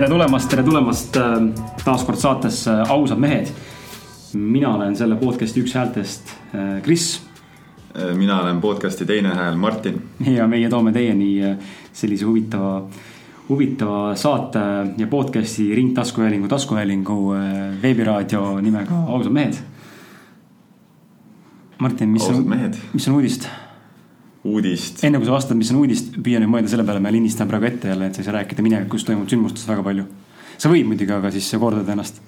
Tere tulemast, tere tulemast äh, taas kord saatesse Ausad mehed. mina olen selle podcast'i üks häältest, äh, Kris. mina olen podcast'i teine hääl, Martin. ja meie toome teieni äh, sellise huvitava, huvitava saate ja podcast'i Ring taskuhäälingu, veebiraadio nimega Ausad mehed. Martin, mis Ausad on, mis on uudist? Uudist. enne kui sa vastad, mis on uudist, püüa nüüd mõelda selle peale, ma lindistan praegu ette jälle, et sa ei saa rääkida minevikus toimunud sündmustest väga palju. sa võid muidugi, aga siis kordad ennast.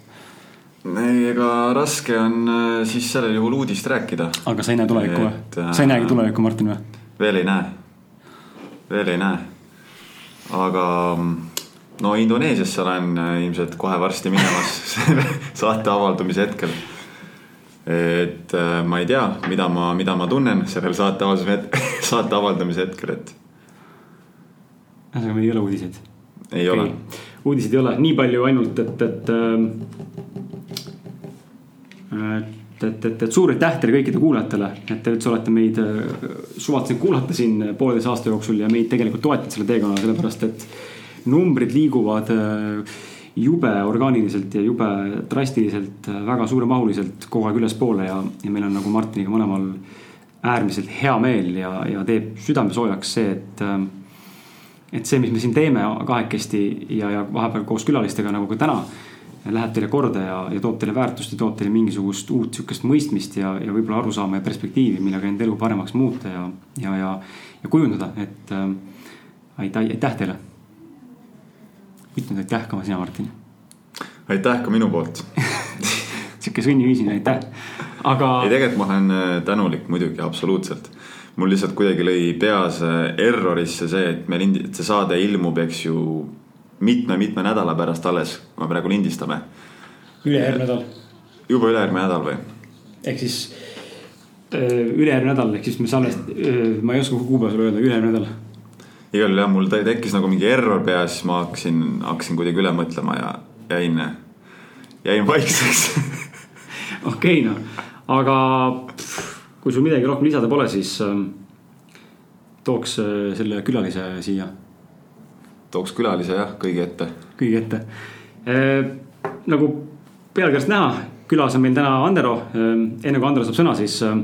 ei, ega raske on äh, siis sellel juhul uudist rääkida. aga sa ei näe tulevikku või äh, sa ei näegi tulevikku, Martin või? veel ei näe, veel ei näe. aga no Indoneesiasse olen äh, ilmselt kohe varsti minemas saate avaldumise hetkel. Et äh, ma ei tea, mida ma, mida ma tunnen sellel saate avaldamise, saate avaldamise hetkel, et ühesõnaga, meil ei ole uudiseid. ei okay. ole. uudiseid ei ole, nii palju ainult, et, et ähm, et, et, et, et suur aitäh teile kõikidele kuulajatele, et te üldse olete meid äh, suvatsenud kuulata siin pooleteise aasta jooksul ja meid tegelikult toetate selle teekonnal, sellepärast et numbrid liiguvad äh, jube orgaaniliselt ja jube drastiliselt, äh, väga suuremahuliselt kogu aeg ülespoole ja, ja meil on nagu Martiniga mõlemal äärmiselt hea meel ja, ja teeb südame soojaks see, et et see, mis me siin teeme kahekesti ja, ja vahepeal koos külalistega nagu ka täna läheb teile korda ja, ja toob teile väärtust ja toob teile mingisugust uut sihukest mõistmist ja, ja võib-olla arusaama ja perspektiivi, millega enda elu paremaks muuta ja, ja, ja, ja kujundada, et äh, aitäh, aitäh teile. Nüüd aitäh ka sina, Martin. aitäh ka minu poolt sihuke sunniviisine aitäh, aga. ei, tegelikult ma olen äh, tänulik muidugi, absoluutselt mul lihtsalt kuidagi lõi peas äh, errorisse see, et me et see saade ilmub, eks ju mitme-mitme nädala pärast alles, kui me praegu lindistame. ülejärgmine nädal. juba ülejärgmine nädal või? ehk siis ülejärgmine nädal, ehk siis me salvest-, ma ei oska kuupäeva sulle öelda, ülejärgmine nädal. Igal juhul jah, mul tekkis nagu mingi error peas, siis ma hakkasin, hakkasin kuidagi üle mõtlema ja jäin, jäin vaikseks okei okay, noh, aga kui sul midagi rohkem lisada pole, siis äh, tooks äh, selle külalise siia. tooks külalise jah, kõigi ette. kõigi ette äh,. nagu pealkirjast näha, külas on meil täna Andero äh,. enne kui Andero saab sõna, siis äh,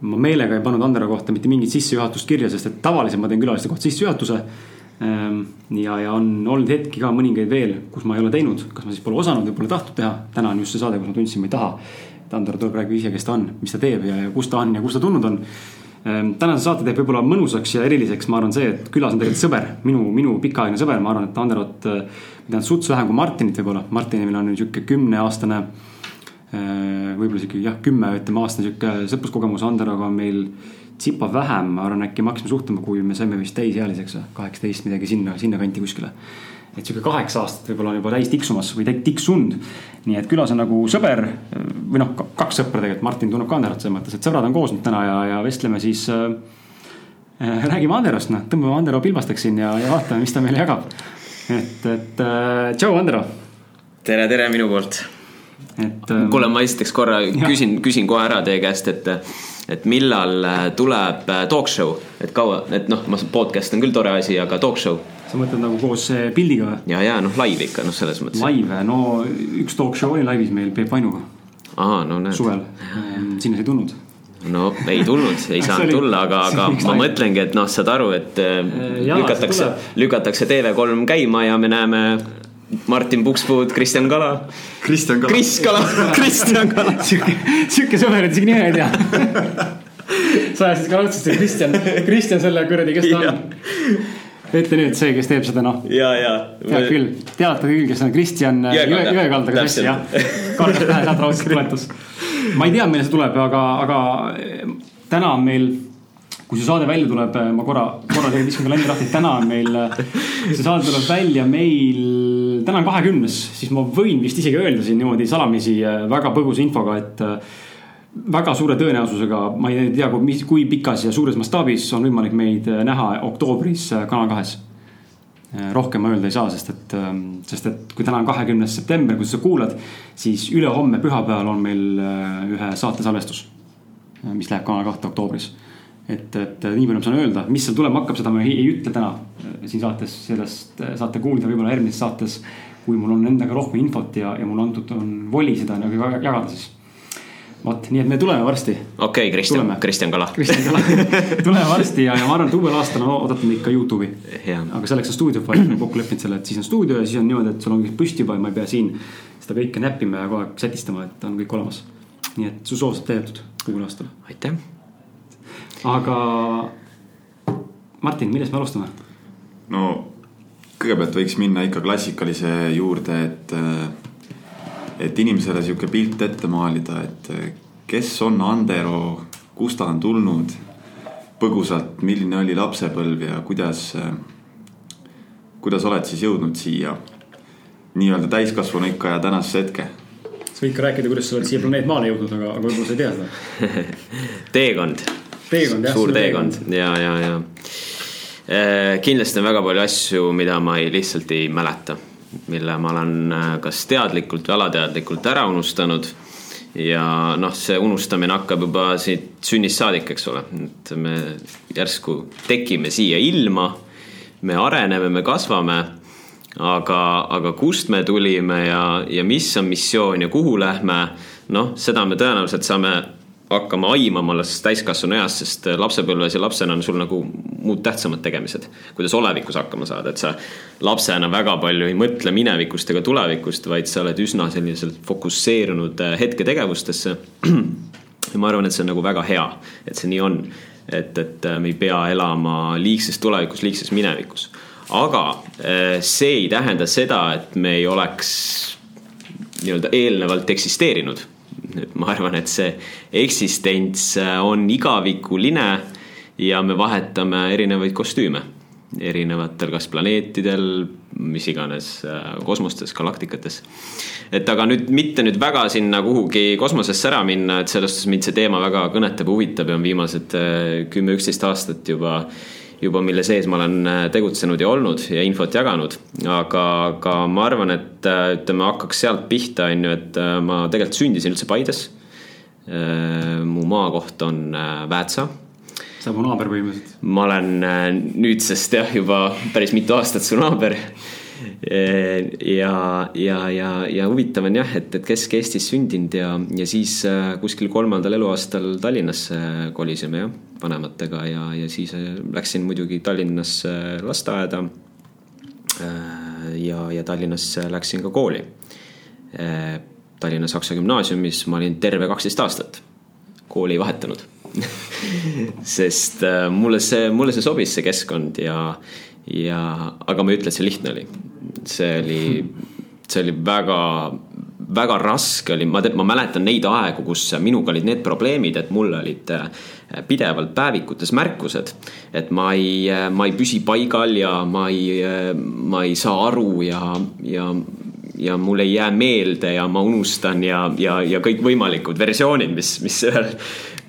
ma meelega ei pannud Andero kohta mitte mingit sissejuhatust kirja, sest et tavaliselt ma teen külaliste kohta sissejuhatuse äh,. ja, ja on olnud hetki ka mõningaid veel, kus ma ei ole teinud, kas ma siis pole osanud või pole tahtnud teha. täna on just see saade, kus ma tundsin, ma ei taha Andor tuleb räägib ise, kes ta on, mis ta teeb ja, ja kus ta on ja kus ta tulnud on. tänase saate teeb võib-olla mõnusaks ja eriliseks, ma arvan, see, et külas on tegelikult sõber, minu, minu pikaajaline sõber, ma arvan, et Anderot, ma tean suts vähem kui Martinit võib-olla, Martinil on nüüd sihuke kümneaastane. Võib-olla sihuke jah, kümme, ütleme aastane sihuke sõpruskogemus, Anderoga on meil tsipa vähem, ma arvan, äkki me hakkasime suhtlema, kui me saime vist täisealiseks, kaheksateist midagi sinna, sinnakanti kuskile et sihuke kaheksa aastat võib-olla on juba täis tiksumas või tiksunud. nii et külas on nagu sõber või noh, kaks sõpra tegelikult, Martin tunneb ka Anderot selles mõttes, et sõbrad on koos nüüd täna ja, ja vestleme siis äh,. räägime Anderost, noh, tõmbame Andero pilbasteks siin ja, ja vaatame, mis ta meile jagab. et, et äh, tšau, Andero. tere, tere minu poolt. Et äh,. kuule, ma esiteks korra küsin, küsin kohe ära teie käest, et et millal äh, tuleb äh, talk show, et kaua, et noh, ma podcast on küll tore asi, aga talk show sa mõtled nagu koos pildiga või? ja, ja noh, live ikka noh, selles mõttes. Live, no üks talk show oli laivis meil Peep Vainuga. aa, no näed. suvel, sinna sa ei tulnud. no ei tulnud, ei saanud tulla, aga, aga ma live. mõtlengi, et noh, saad aru, et äh, ja, lükatakse, lükatakse TV3 käima ja me näeme Martin Pukspuud, Kristjan Kala. Kristjan Kala. Kris Kala, Kristjan Kala. sihuke, sihuke sõber, et isegi nime ei tea sa ajasid ka raudselt selle Kristjan, Kristjan selle kuradi, kes ta on ütle nüüd see, kes teeb seda noh. ja, ja. tead küll, teate küll, kes on Kristjan Jõekaldaga sassi jah. kargas pähe, sealt raudselt tuletus. ma ei tea, millal see tuleb, aga, aga täna on meil kui see saade välja tuleb, ma korra, korra teen viskan kalendri lahti, täna on meil, see saade tuleb välja meil, täna on kahekümnes, siis ma võin vist isegi öelda siin niimoodi salamisi väga põgusa infoga, et väga suure tõenäosusega, ma ei tea, mis, kui pikas ja suures mastaabis on võimalik meid äh, näha oktoobris äh, Kanal kahes. Äh, rohkem ma öelda ei saa, sest et, ähm, sest et kui täna on kahekümnes september, kui sa kuulad, siis ülehomme pühapäeval on meil ühe saate salvestus. mis läheb Kanal kahte oktoobris. Et, et nii palju ma saan öelda, mis seal tulema hakkab, seda ma ei, ei ütle täna siin saates, sellest saate kuulda võib-olla järgmises saates. kui mul on endaga rohkem infot ja, ja mulle antud on voli seda nagu jagada, siis vot, nii et me tuleme varsti. okei okay,, Kristjan, Kristjan Kala. Kristjan Kala tuleme varsti ja, ja ma arvan, et uuel aastal on oodata meid ka Youtube'i. aga selleks on stuudiofile kokku leppinud selle, et siis on stuudio ja siis on niimoodi, et sul on kõik püsti juba ja ma ei pea siin seda kõike näppima ja kogu aeg sätistama, et on kõik olemas. nii et su soov saab täidetud uuel aastal. aitäh. Aga Martin, millest me alustame? no kõigepealt võiks minna ikka klassikalise juurde, et, et inimesele sihuke pilt ette maalida, et kes on Andero, kust ta on tulnud, põgusalt, milline oli lapsepõlv ja kuidas, kuidas oled siis jõudnud siia nii-öelda täiskasvanu ikka ja tänasesse hetke sa võid ka rääkida, kuidas sa oled siia planeet Maale jõudnud, aga, aga võib-olla sa ei tea seda teekond. Teekond jah. suur teekond ja, ja, ja kindlasti on väga palju asju, mida ma ei, lihtsalt ei mäleta, mille ma olen eh, kas teadlikult või alateadlikult ära unustanud. ja noh, see unustamine hakkab juba siit sünnist saadik, eks ole, et me järsku tekime siia ilma. me areneme, me kasvame aga, aga kust me tulime ja, ja mis on missioon ja kuhu lähme, noh, seda me tõenäoliselt saame hakkama aimama alles täiskasvanu eas, sest lapsepõlves ja lapsena on sul nagu muud tähtsamad tegemised. kuidas olevikus hakkama saada, et sa lapsena väga palju ei mõtle minevikust ega tulevikust, vaid sa oled üsna selliselt fokusseerunud äh, hetketegevustesse. ja ma arvan, et see on nagu väga hea, et see nii on. et, et äh, me ei pea elama liigses tulevikus, liigses minevikus. aga äh, see ei tähenda seda, et me ei oleks nii-öelda eelnevalt eksisteerinud ma arvan, et see eksistents äh, on igavikuline ja me vahetame erinevaid kostüüme erinevatel kas planeetidel, mis iganes äh, kosmostes, galaktikates. et aga nüüd mitte nüüd väga sinna kuhugi kosmosesse ära minna, et selles suhtes mind see teema väga kõnetab ja huvitab ja on viimased äh, kümme-üksteist aastat juba äh, juba, mille sees ma olen äh, tegutsenud ja olnud ja infot jaganud. aga, aga ma arvan, et äh, ütleme, hakkaks sealt pihta, on ju, et äh, ma tegelikult sündisin üldse Paides. mu maakoht on Väätsa sa oled mu naaber põhimõtteliselt. ma olen nüüdsest jah, juba päris mitu aastat su naaber ja, ja, ja, ja huvitav on jah, et, et Kesk-Eestis sündinud ja, ja siis äh, kuskil kolmandal eluaastal Tallinnasse kolisime jah, vanematega ja, ja siis läksin muidugi Tallinnasse lasteaeda. Ja, ja Tallinnasse läksin ka kooli. Tallinna Saksa Gümnaasiumis ma olin terve kaksteist aastat, kooli ei vahetanud sest mulle see, mulle see sobis, see keskkond ja ja, aga ma ei ütle, et see lihtne oli. see oli, see oli väga, väga raske oli, ma, ma mäletan neid aegu, kus minuga olid need probleemid, et mul olid äh, pidevalt päevikutes märkused. et ma ei, ma ei püsi paigal ja ma ei, ma ei saa aru ja, ja ja mul ei jää meelde ja ma unustan ja, ja, ja kõikvõimalikud versioonid, mis, mis ühel,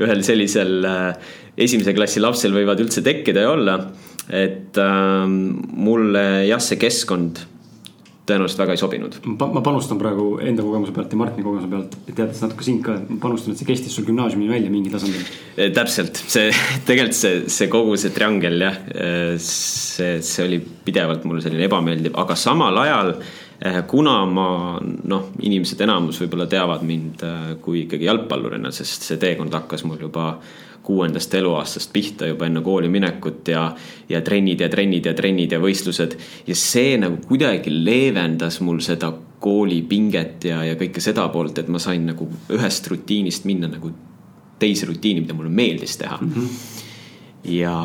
ühel sellisel äh, esimese klassi lapsel võivad üldse tekkida ja olla et äh, mulle jah, see keskkond tõenäoliselt väga ei sobinud. ma panustan praegu enda kogemuse pealt ja Martini kogemuse pealt, teades natuke sind ka, panustan, et see kestis sul gümnaasiumini välja mingil tasandil. E, täpselt, see tegelikult see, see kogu see triangel jah, e, see, see oli pidevalt mulle selline ebameeldiv, aga samal ajal e, kuna ma noh, inimesed enamus võib-olla teavad mind kui ikkagi jalgpallurina, sest see teekond hakkas mul juba kuuendast eluaastast pihta juba enne kooli minekut ja, ja trennid ja trennid ja trennid ja võistlused. ja see nagu kuidagi leevendas mul seda koolipinget ja, ja kõike seda poolt, et ma sain nagu ühest rutiinist minna nagu teise rutiini, mida mulle meeldis teha mm. -hmm. ja,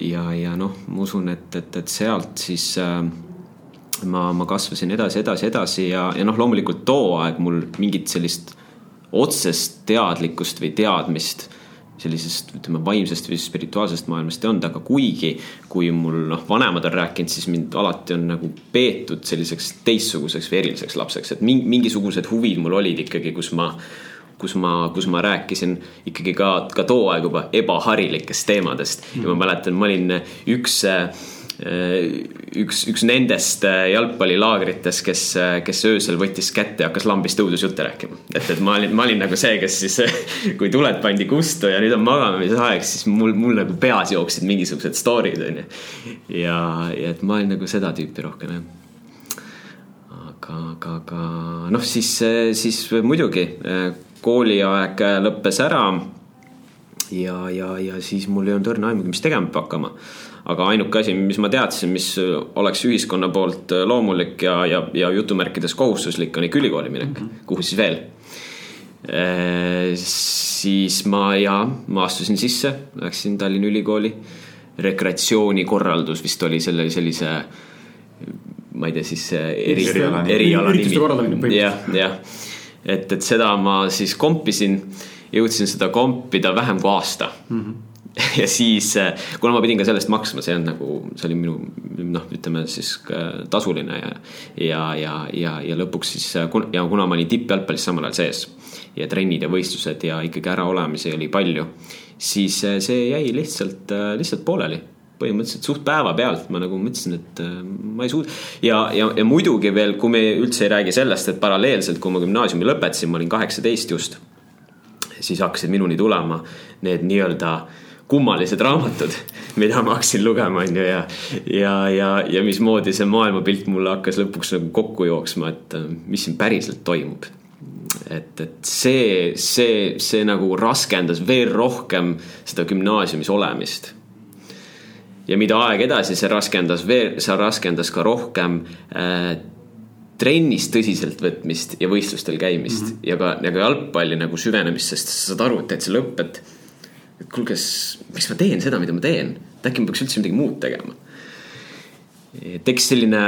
ja, ja noh, ma usun, et, et, et sealt siis äh, ma, ma kasvasin edasi, edasi, edasi ja, ja noh, loomulikult too aeg mul mingit sellist otsest teadlikkust või teadmist sellisest, ütleme, vaimsest või spirituaalsest maailmast ei olnud, aga kuigi, kui mul noh, vanemad on rääkinud, siis mind alati on nagu peetud selliseks teistsuguseks või eriliseks lapseks, et mingisugused huvid mul olid ikkagi, kus ma kus ma, kus ma rääkisin ikkagi ka, ka too aeg juba ebaharilikest teemadest mm. ja ma mäletan, ma olin üks üks, üks nendest jalgpallilaagrites, kes, kes öösel võttis kätte ja hakkas lambist õudusjutte rääkima. et, et ma olin, ma olin nagu see, kes siis, kui tuled pandi kustu ja nüüd on magamisaeg, siis mul, mul nagu peas jooksid mingisugused story'd onju. ja, ja et ma olin nagu seda tüüpi rohkem jah aga, aga, aga noh, siis, siis muidugi kooliaeg lõppes ära. ja, ja, ja siis mul ei olnud õrna aimugi, mis tegema peab hakkama aga ainuke asi, mis ma teadsin, mis oleks ühiskonna poolt loomulik ja, ja, ja jutumärkides kohustuslik, on ikka ülikooli minek mm, -hmm. kuhu siis veel e,. siis ma ja, ma astusin sisse, läksin Tallinna Ülikooli. rekreatsioonikorraldus vist oli selle sellise, ma ei tea, siis eri, eriala nimi. jah, jah, et, et seda ma siis kompisin, jõudsin seda kompida vähem kui aasta mm. -hmm ja siis, äh, kuna ma pidin ka selle eest maksma, see on nagu, see oli minu noh, ütleme siis tasuline ja. ja, ja, ja, ja lõpuks siis äh, ja kuna ma olin tippjalgpallis samal ajal sees ja trennid ja võistlused ja ikkagi äraolemisi oli palju, siis äh, see jäi lihtsalt, lihtsalt pooleli põhimõtteliselt suht päevapealt ma nagu mõtlesin, et ma ei suuda. ja, ja, ja muidugi veel, kui me üldse ei räägi sellest, et paralleelselt, kui ma gümnaasiumi lõpetasin, ma olin kaheksateist just. siis hakkasid minuni tulema need nii-öelda äh, kummalised raamatud, mida ma hakkasin lugema, on ju, ja, ja, ja, ja mismoodi see maailmapilt mulle hakkas lõpuks nagu kokku jooksma, et äh, mis siin päriselt toimub. et, et see, see, see nagu raskendas veel rohkem seda gümnaasiumis olemist. ja mida aeg edasi, see raskendas veel, see raskendas ka rohkem äh, trennis tõsiselt võtmist ja võistlustel käimist mm -hmm. ja ka, ja ka jalgpalli nagu süvenemist, sest sa saad aru, et selle lõpp, et et kuulge, miks ma teen seda, mida ma teen, et äkki ma peaks üldse midagi muud tegema. tekkis selline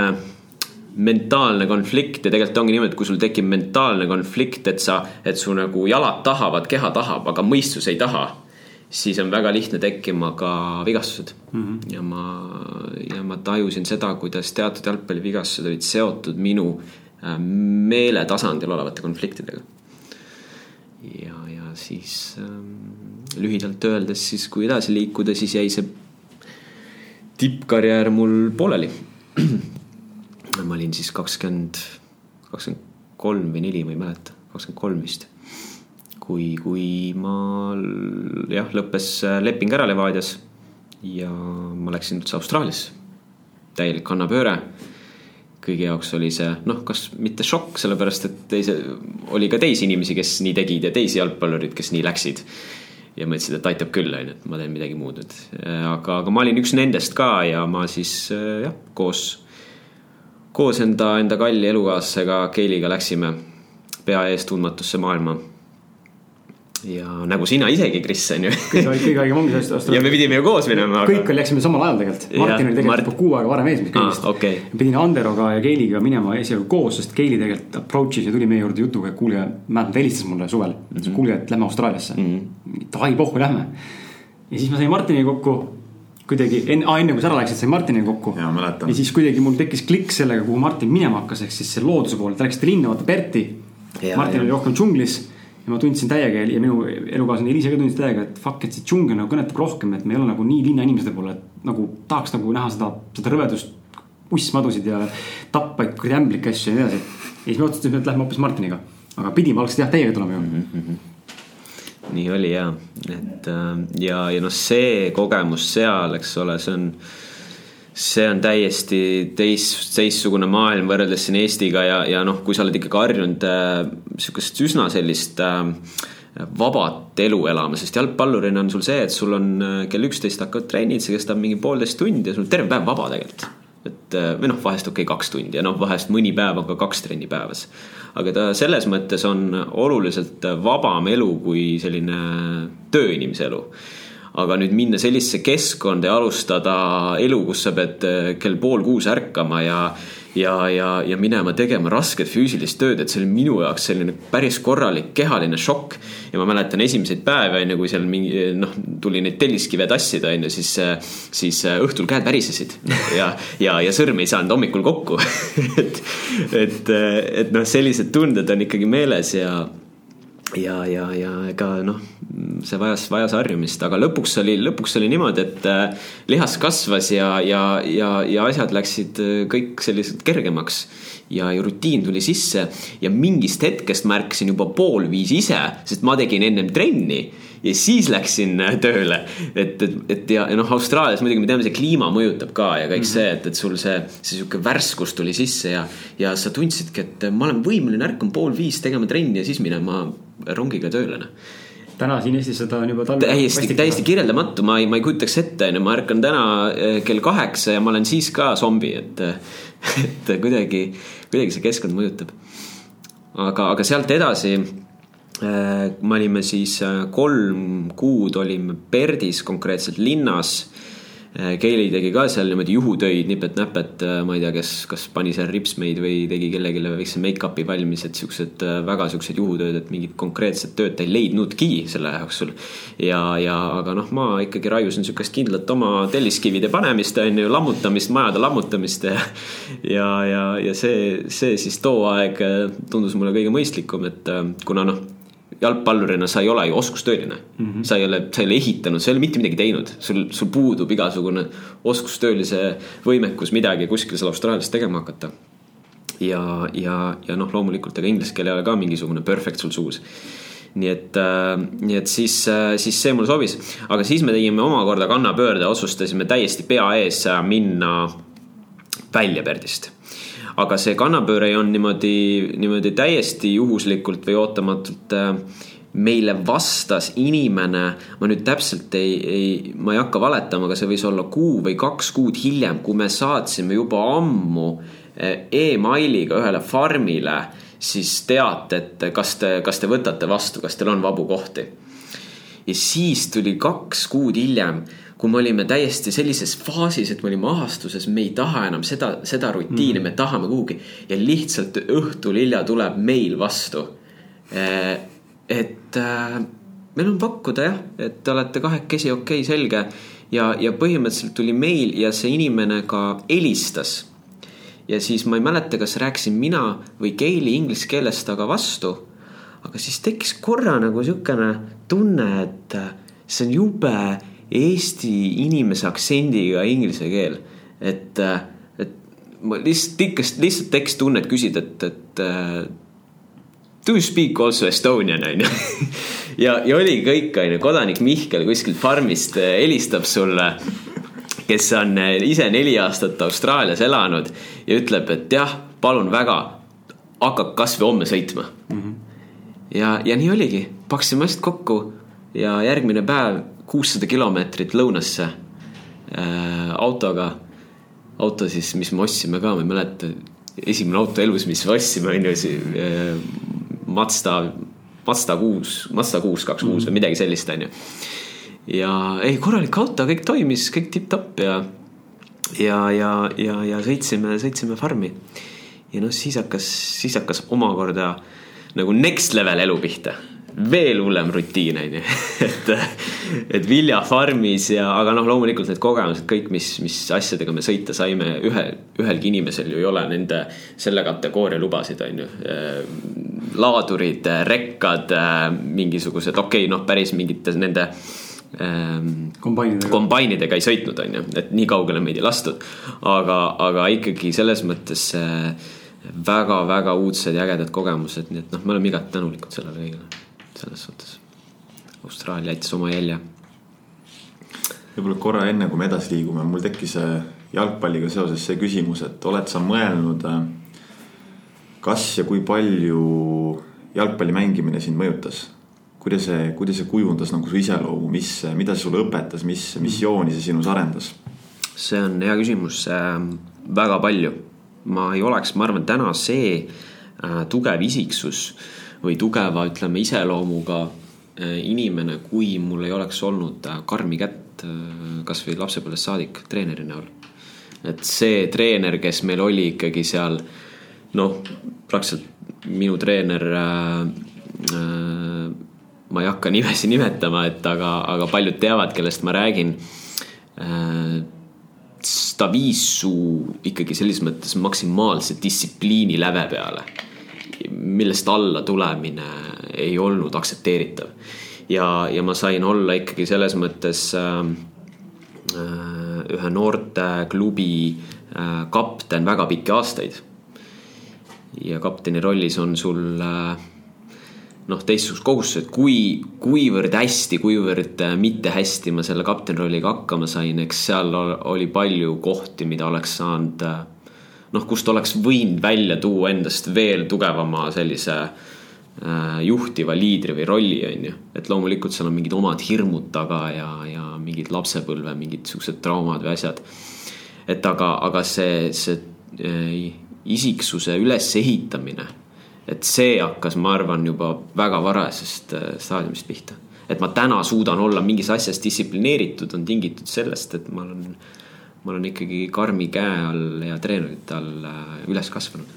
mentaalne konflikt ja tegelikult ongi niimoodi, et kui sul tekib mentaalne konflikt, et sa, et su nagu jalad tahavad, keha tahab, aga mõistus ei taha. siis on väga lihtne tekkima ka vigastused mm. -hmm. ja ma, ja ma tajusin seda, kuidas teatud jalgpallivigastused olid seotud minu äh, meeletasandil olevate konfliktidega. ja, ja siis ähm, lühidalt öeldes siis, kui edasi liikuda, siis jäi see tippkarjäär mul pooleli. ma olin siis kakskümmend, kakskümmend kolm või neli, ma ei mäleta, kakskümmend kolm vist. kui, kui ma jah, lõppes leping ära Levadias ja ma läksin üldse Austraaliasse. täielik kannapööre kõigi jaoks oli see noh, kas mitte šokk, sellepärast et teise, oli ka teisi inimesi, kes nii tegid ja teisi jalgpallurid, kes nii läksid ja mõtlesid, et aitab küll, on ju, et ma teen midagi muud, et aga, aga ma olin üks nendest ka ja ma siis jah, koos, koos enda, enda kalli elukaaslasega Keiliga läksime pea ees tundmatusse maailma ja nagu sina isegi, Kris, on ju. kõige, kõige õigem ongi sellest. ja me pidime ju koos minema aga.... kõik läksime samal ajal tegelikult. Martin oli tegelikult Mart... kuu aega varem ees meist kõigist ah,. Okay. pidin Anderoga ja Keiliga minema esialgu koos, sest Keili tegelikult approach'is ja tuli meie juurde jutuga, et kuulge, mäletan, ta helistas mulle suvel mm. -hmm. kuulge, et lähme Austraaliasse mm. -hmm. Davai, pohhu, lähme. ja siis ma sain Martiniga kokku kuidagi enne enne kui sa ära läksid, sain Martiniga kokku. ja, ja siis kuidagi mul tekkis klikk sellega, kuhu Martin minema hakkas, ehk siis see looduse poole, te läksite linna, vaata Berti. Martin ja. oli rohkem džunglis ja ma tundsin täiega ja minu elukaaslane Eliise ka tundis täiega, et fuck, et see džungel nagu kõnetab rohkem, et me ei ole nagu nii linnainimeste poole, et nagu tahaks nagu näha seda, seda rõvedust, pussmadusid ja tappaid, kuradi ämblikke asju ja nii edasi. ja siis me otsustasime, et lähme hoopis Martiniga, aga pidime algselt jah, täiega tulema ju mm. -hmm nii oli ja, et äh, ja, ja noh, see kogemus seal, eks ole, see on see on täiesti teist, teistsugune maailm võrreldes siin Eestiga ja, ja noh, kui sa oled ikkagi harjunud äh, sihukest üsna sellist äh, vabat elu elama, sest jalgpallurina on sul see, et sul on äh, kell üksteist hakkavad trennid, see kestab mingi poolteist tundi ja sul terve päev vaba tegelikult. et äh, või noh, vahest okei okay,, kaks tundi ja noh, vahest mõni päev on ka kaks trenni päevas. aga ta selles mõttes on oluliselt vabam elu kui selline tööinimese elu aga nüüd minna sellisesse keskkonda ja alustada elu, kus sa pead äh, kell pool kuus ärkama ja ja, ja, ja minema tegema rasket füüsilist tööd, et see oli minu jaoks selline päris korralik kehaline šokk. ja ma mäletan esimseid päevi, on ju, kui seal mingi noh, tuli neid telliskive tassida, on ju, siis, siis õhtul käed värisesid ja, ja, ja sõrmi ei saanud hommikul kokku et, et, et noh, sellised tunded on ikkagi meeles ja ja, ja, ja ega noh, see vajas, vajas harjumist, aga lõpuks oli, lõpuks oli niimoodi, et äh, lihas kasvas ja, ja, ja, ja asjad läksid äh, kõik sellised kergemaks. ja, ja rutiin tuli sisse ja mingist hetkest märkasin juba pool viis ise, sest ma tegin ennem trenni ja siis läksin tööle. et, et, et ja, ja noh, Austraalias muidugi me teame, see kliima mõjutab ka ja kõik mm -hmm. see, et, et sul see, see sihuke värskus tuli sisse ja, ja sa tundsidki, et ma olen võimeline ärkama pool viis tegema trenni ja siis minema rongiga tööle noh täna siin Eestis seda on juba talve. täiesti, täiesti kirjeldamatu, ma ei, ma ei kujutaks ette, onju, ma ärkan täna eh, kell kaheksa ja ma olen siis ka zombi, et, et kuidagi, kuidagi see keskkond mõjutab. aga, aga sealt edasi Äh, me olime siis äh, kolm kuud olime Perdis konkreetselt linnas. Keili äh, tegi ka seal niimoodi juhutöid, nipet-näpet, ma ei tea, kes, kas pani seal ripsmeid või tegi kellelegi väikse make-up'i valmis, et siuksed väga siuksed juhutööd, et mingit konkreetset tööd ta ei leidnudki selle jooksul. ja, ja aga noh, ma ikkagi raiusin siukest kindlat oma telliskivide panemist, on ju, lammutamist, majade lammutamist ja. ja, ja, ja see, see siis too aeg tundus mulle kõige mõistlikum, et kuna noh jalgpallurina sa ei ole ju oskustööline mm. -hmm. sa ei ole, sa ei ole ehitanud, sa ei ole mitte midagi teinud, sul, sul puudub igasugune oskustöölise võimekus midagi kuskil seal Austraalias tegema hakata. ja, ja, ja noh, loomulikult ega inglise keel ei ole ka mingisugune perfect sul suus nii et äh,, nii et siis äh,, siis see mulle sobis, aga siis me tegime omakorda kannapöörde, otsustasime täiesti pea ees minna välja Perdist aga see kannapööre olnud niimoodi, niimoodi täiesti juhuslikult või ootamatult äh, meile vastas inimene, ma nüüd täpselt ei, ei, ma ei hakka valetama, aga see võis olla kuu või kaks kuud hiljem, kui me saatsime juba ammu äh, emailiga ühele farmile siis teate, et kas te, kas te võtate vastu, kas teil on vabu kohti. ja siis tuli kaks kuud hiljem kui me olime täiesti sellises faasis, et me olime ahastuses, me ei taha enam seda, seda rutiini mm., me tahame kuhugi. ja lihtsalt õhtul hilja tuleb meil vastu. Eh, et äh, meil on pakkuda jah, et te olete kahekesi, okei okay,, selge. ja, ja põhimõtteliselt tuli meil ja see inimene ka helistas. ja siis ma ei mäleta, kas rääkisin mina või Keili inglise keeles taga vastu. aga siis tekkis korra nagu sihukene tunne, et see on jube eesti inimese aktsendiga inglise keel. et, äh, et ma lihtsalt ikka, lihtsalt tekkis tunne, et küsida, et, et uh, do you speak also Estonian on ju. ja, ja oligi kõik, on ju, kodanik Mihkel kuskilt farmist äh, helistab sulle kes on ise neli aastat Austraalias elanud ja ütleb, et jah, palun väga, hakka kasvõi homme sõitma mm. -hmm. ja, ja nii oligi, paksime asjad kokku ja järgmine päev kuussada kilomeetrit lõunasse äh, autoga. auto siis, mis me ostsime ka, ma ei mäleta, esimene auto elus, mis me ostsime, on ju, äh, Mazda, Mazda kuus, Mazda kuus, kaks kuus või mhm. midagi sellist, on ju. ja ei, korralik auto, kõik toimis, kõik tipp-topp ja, ja, ja, ja, ja sõitsime, sõitsime farmi. ja noh, siis hakkas, siis hakkas omakorda nagu next level elu pihta veel hullem rutiin, on ju. et, et viljafarmis ja, aga noh, loomulikult need kogemused kõik, mis, mis asjadega me sõita saime, ühe, ühelgi inimesel ju ei ole nende, selle kategooria lubasid, on ju. laadurid, rekkad, mingisugused, okei okay,, noh, päris mingite nende ähm, kombainidega. kombainidega ei sõitnud, on ju, et nii kaugele meid ei lastud. aga, aga ikkagi selles mõttes väga-väga uudsed ja ägedad kogemused, nii et noh, me oleme igati tänulikud sellele kõigele selles suhtes. Austraalia jättis oma jälje. võib-olla korra enne, kui me edasi liigume, mul tekkis äh, jalgpalliga seoses see küsimus, et oled sa mõelnud, äh, kas ja kui palju jalgpalli mängimine sind mõjutas? kuidas see, kuidas see kujundas nagu su iseloomu, mis, mida see sulle õpetas, mis missiooni see sinus arendas? see on hea küsimus äh,, väga palju. ma ei oleks, ma arvan, täna see äh, tugev isiksus äh, või tugeva, ütleme, iseloomuga äh, inimene, kui mul ei oleks olnud äh, karmi kätt äh, kasvõi lapsepõlvest saadik treeneri näol. et see treener, kes meil oli ikkagi seal noh, praktiliselt minu treener äh,. Äh, ma ei hakka nimesi nimetama, et aga, aga paljud teavad, kellest ma räägin äh, ta viis su ikkagi selles mõttes maksimaalse distsipliini läve peale millest alla tulemine ei olnud aktsepteeritav. ja, ja ma sain olla ikkagi selles mõttes äh, äh, ühe noorteklubi äh, kapten väga pikki aastaid. ja kapteni rollis on sul äh, noh, teistsugused kohustused, kui, kuivõrd hästi, kuivõrd äh, mitte hästi ma selle kapteni rolliga hakkama sain, eks seal oli palju kohti, mida oleks saanud äh, noh, kust oleks võinud välja tuua endast veel tugevama sellise äh, juhtiva liidri või rolli, on ju. et loomulikult seal on mingid omad hirmud taga ja, ja mingid lapsepõlve mingid siuksed traumad või asjad. et aga, aga see, see äh, isiksuse ülesehitamine, et see hakkas, ma arvan, juba väga varasest äh, staadiumist pihta. et ma täna suudan olla mingis asjas distsiplineeritud, on tingitud sellest, et ma olen ma olen ikkagi karmi käe all ja treenerite all äh, üles kasvanud.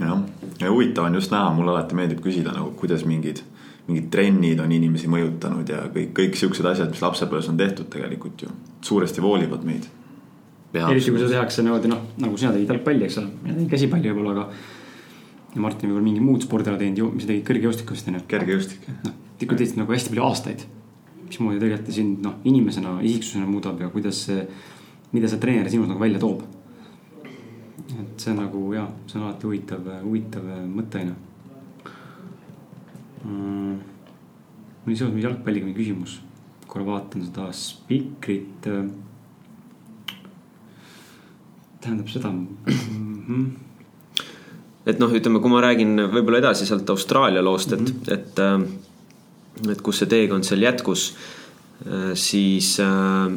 jah, ja huvitav on just näha, mulle alati meeldib küsida nagu, kuidas mingid, mingid trennid on inimesi mõjutanud ja kõik, kõik siuksed asjad, mis lapsepõlves on tehtud, tegelikult ju suuresti voolivad meid. eriti kui seda tehakse niimoodi noh, nagu sina tegid jalgpalli, eks ole, mina tegin käsipalli võib-olla, aga ja Martin võib-olla mingi muud spordiala teinud, mis sa tegid kõrgjõustikku vist on ju? kergejõustik. noh, tikku tegid nagu hästi palju aastaid mismoodi tegelikult ta sind noh, inimesena, isiksusena muudab ja kuidas see, mida see treener sinus nagu välja toob. et see nagu ja, see on alati huvitav, huvitav ju mm,. mul oli seoses jalgpalliga mingi küsimus, korra vaatan seda spikrit. tähendab seda mm. -hmm et noh, ütleme, kui ma räägin võib-olla edasi sealt Austraalia loost, et mm, -hmm. et äh, et kus see teekond seal jätkus, äh, siis äh,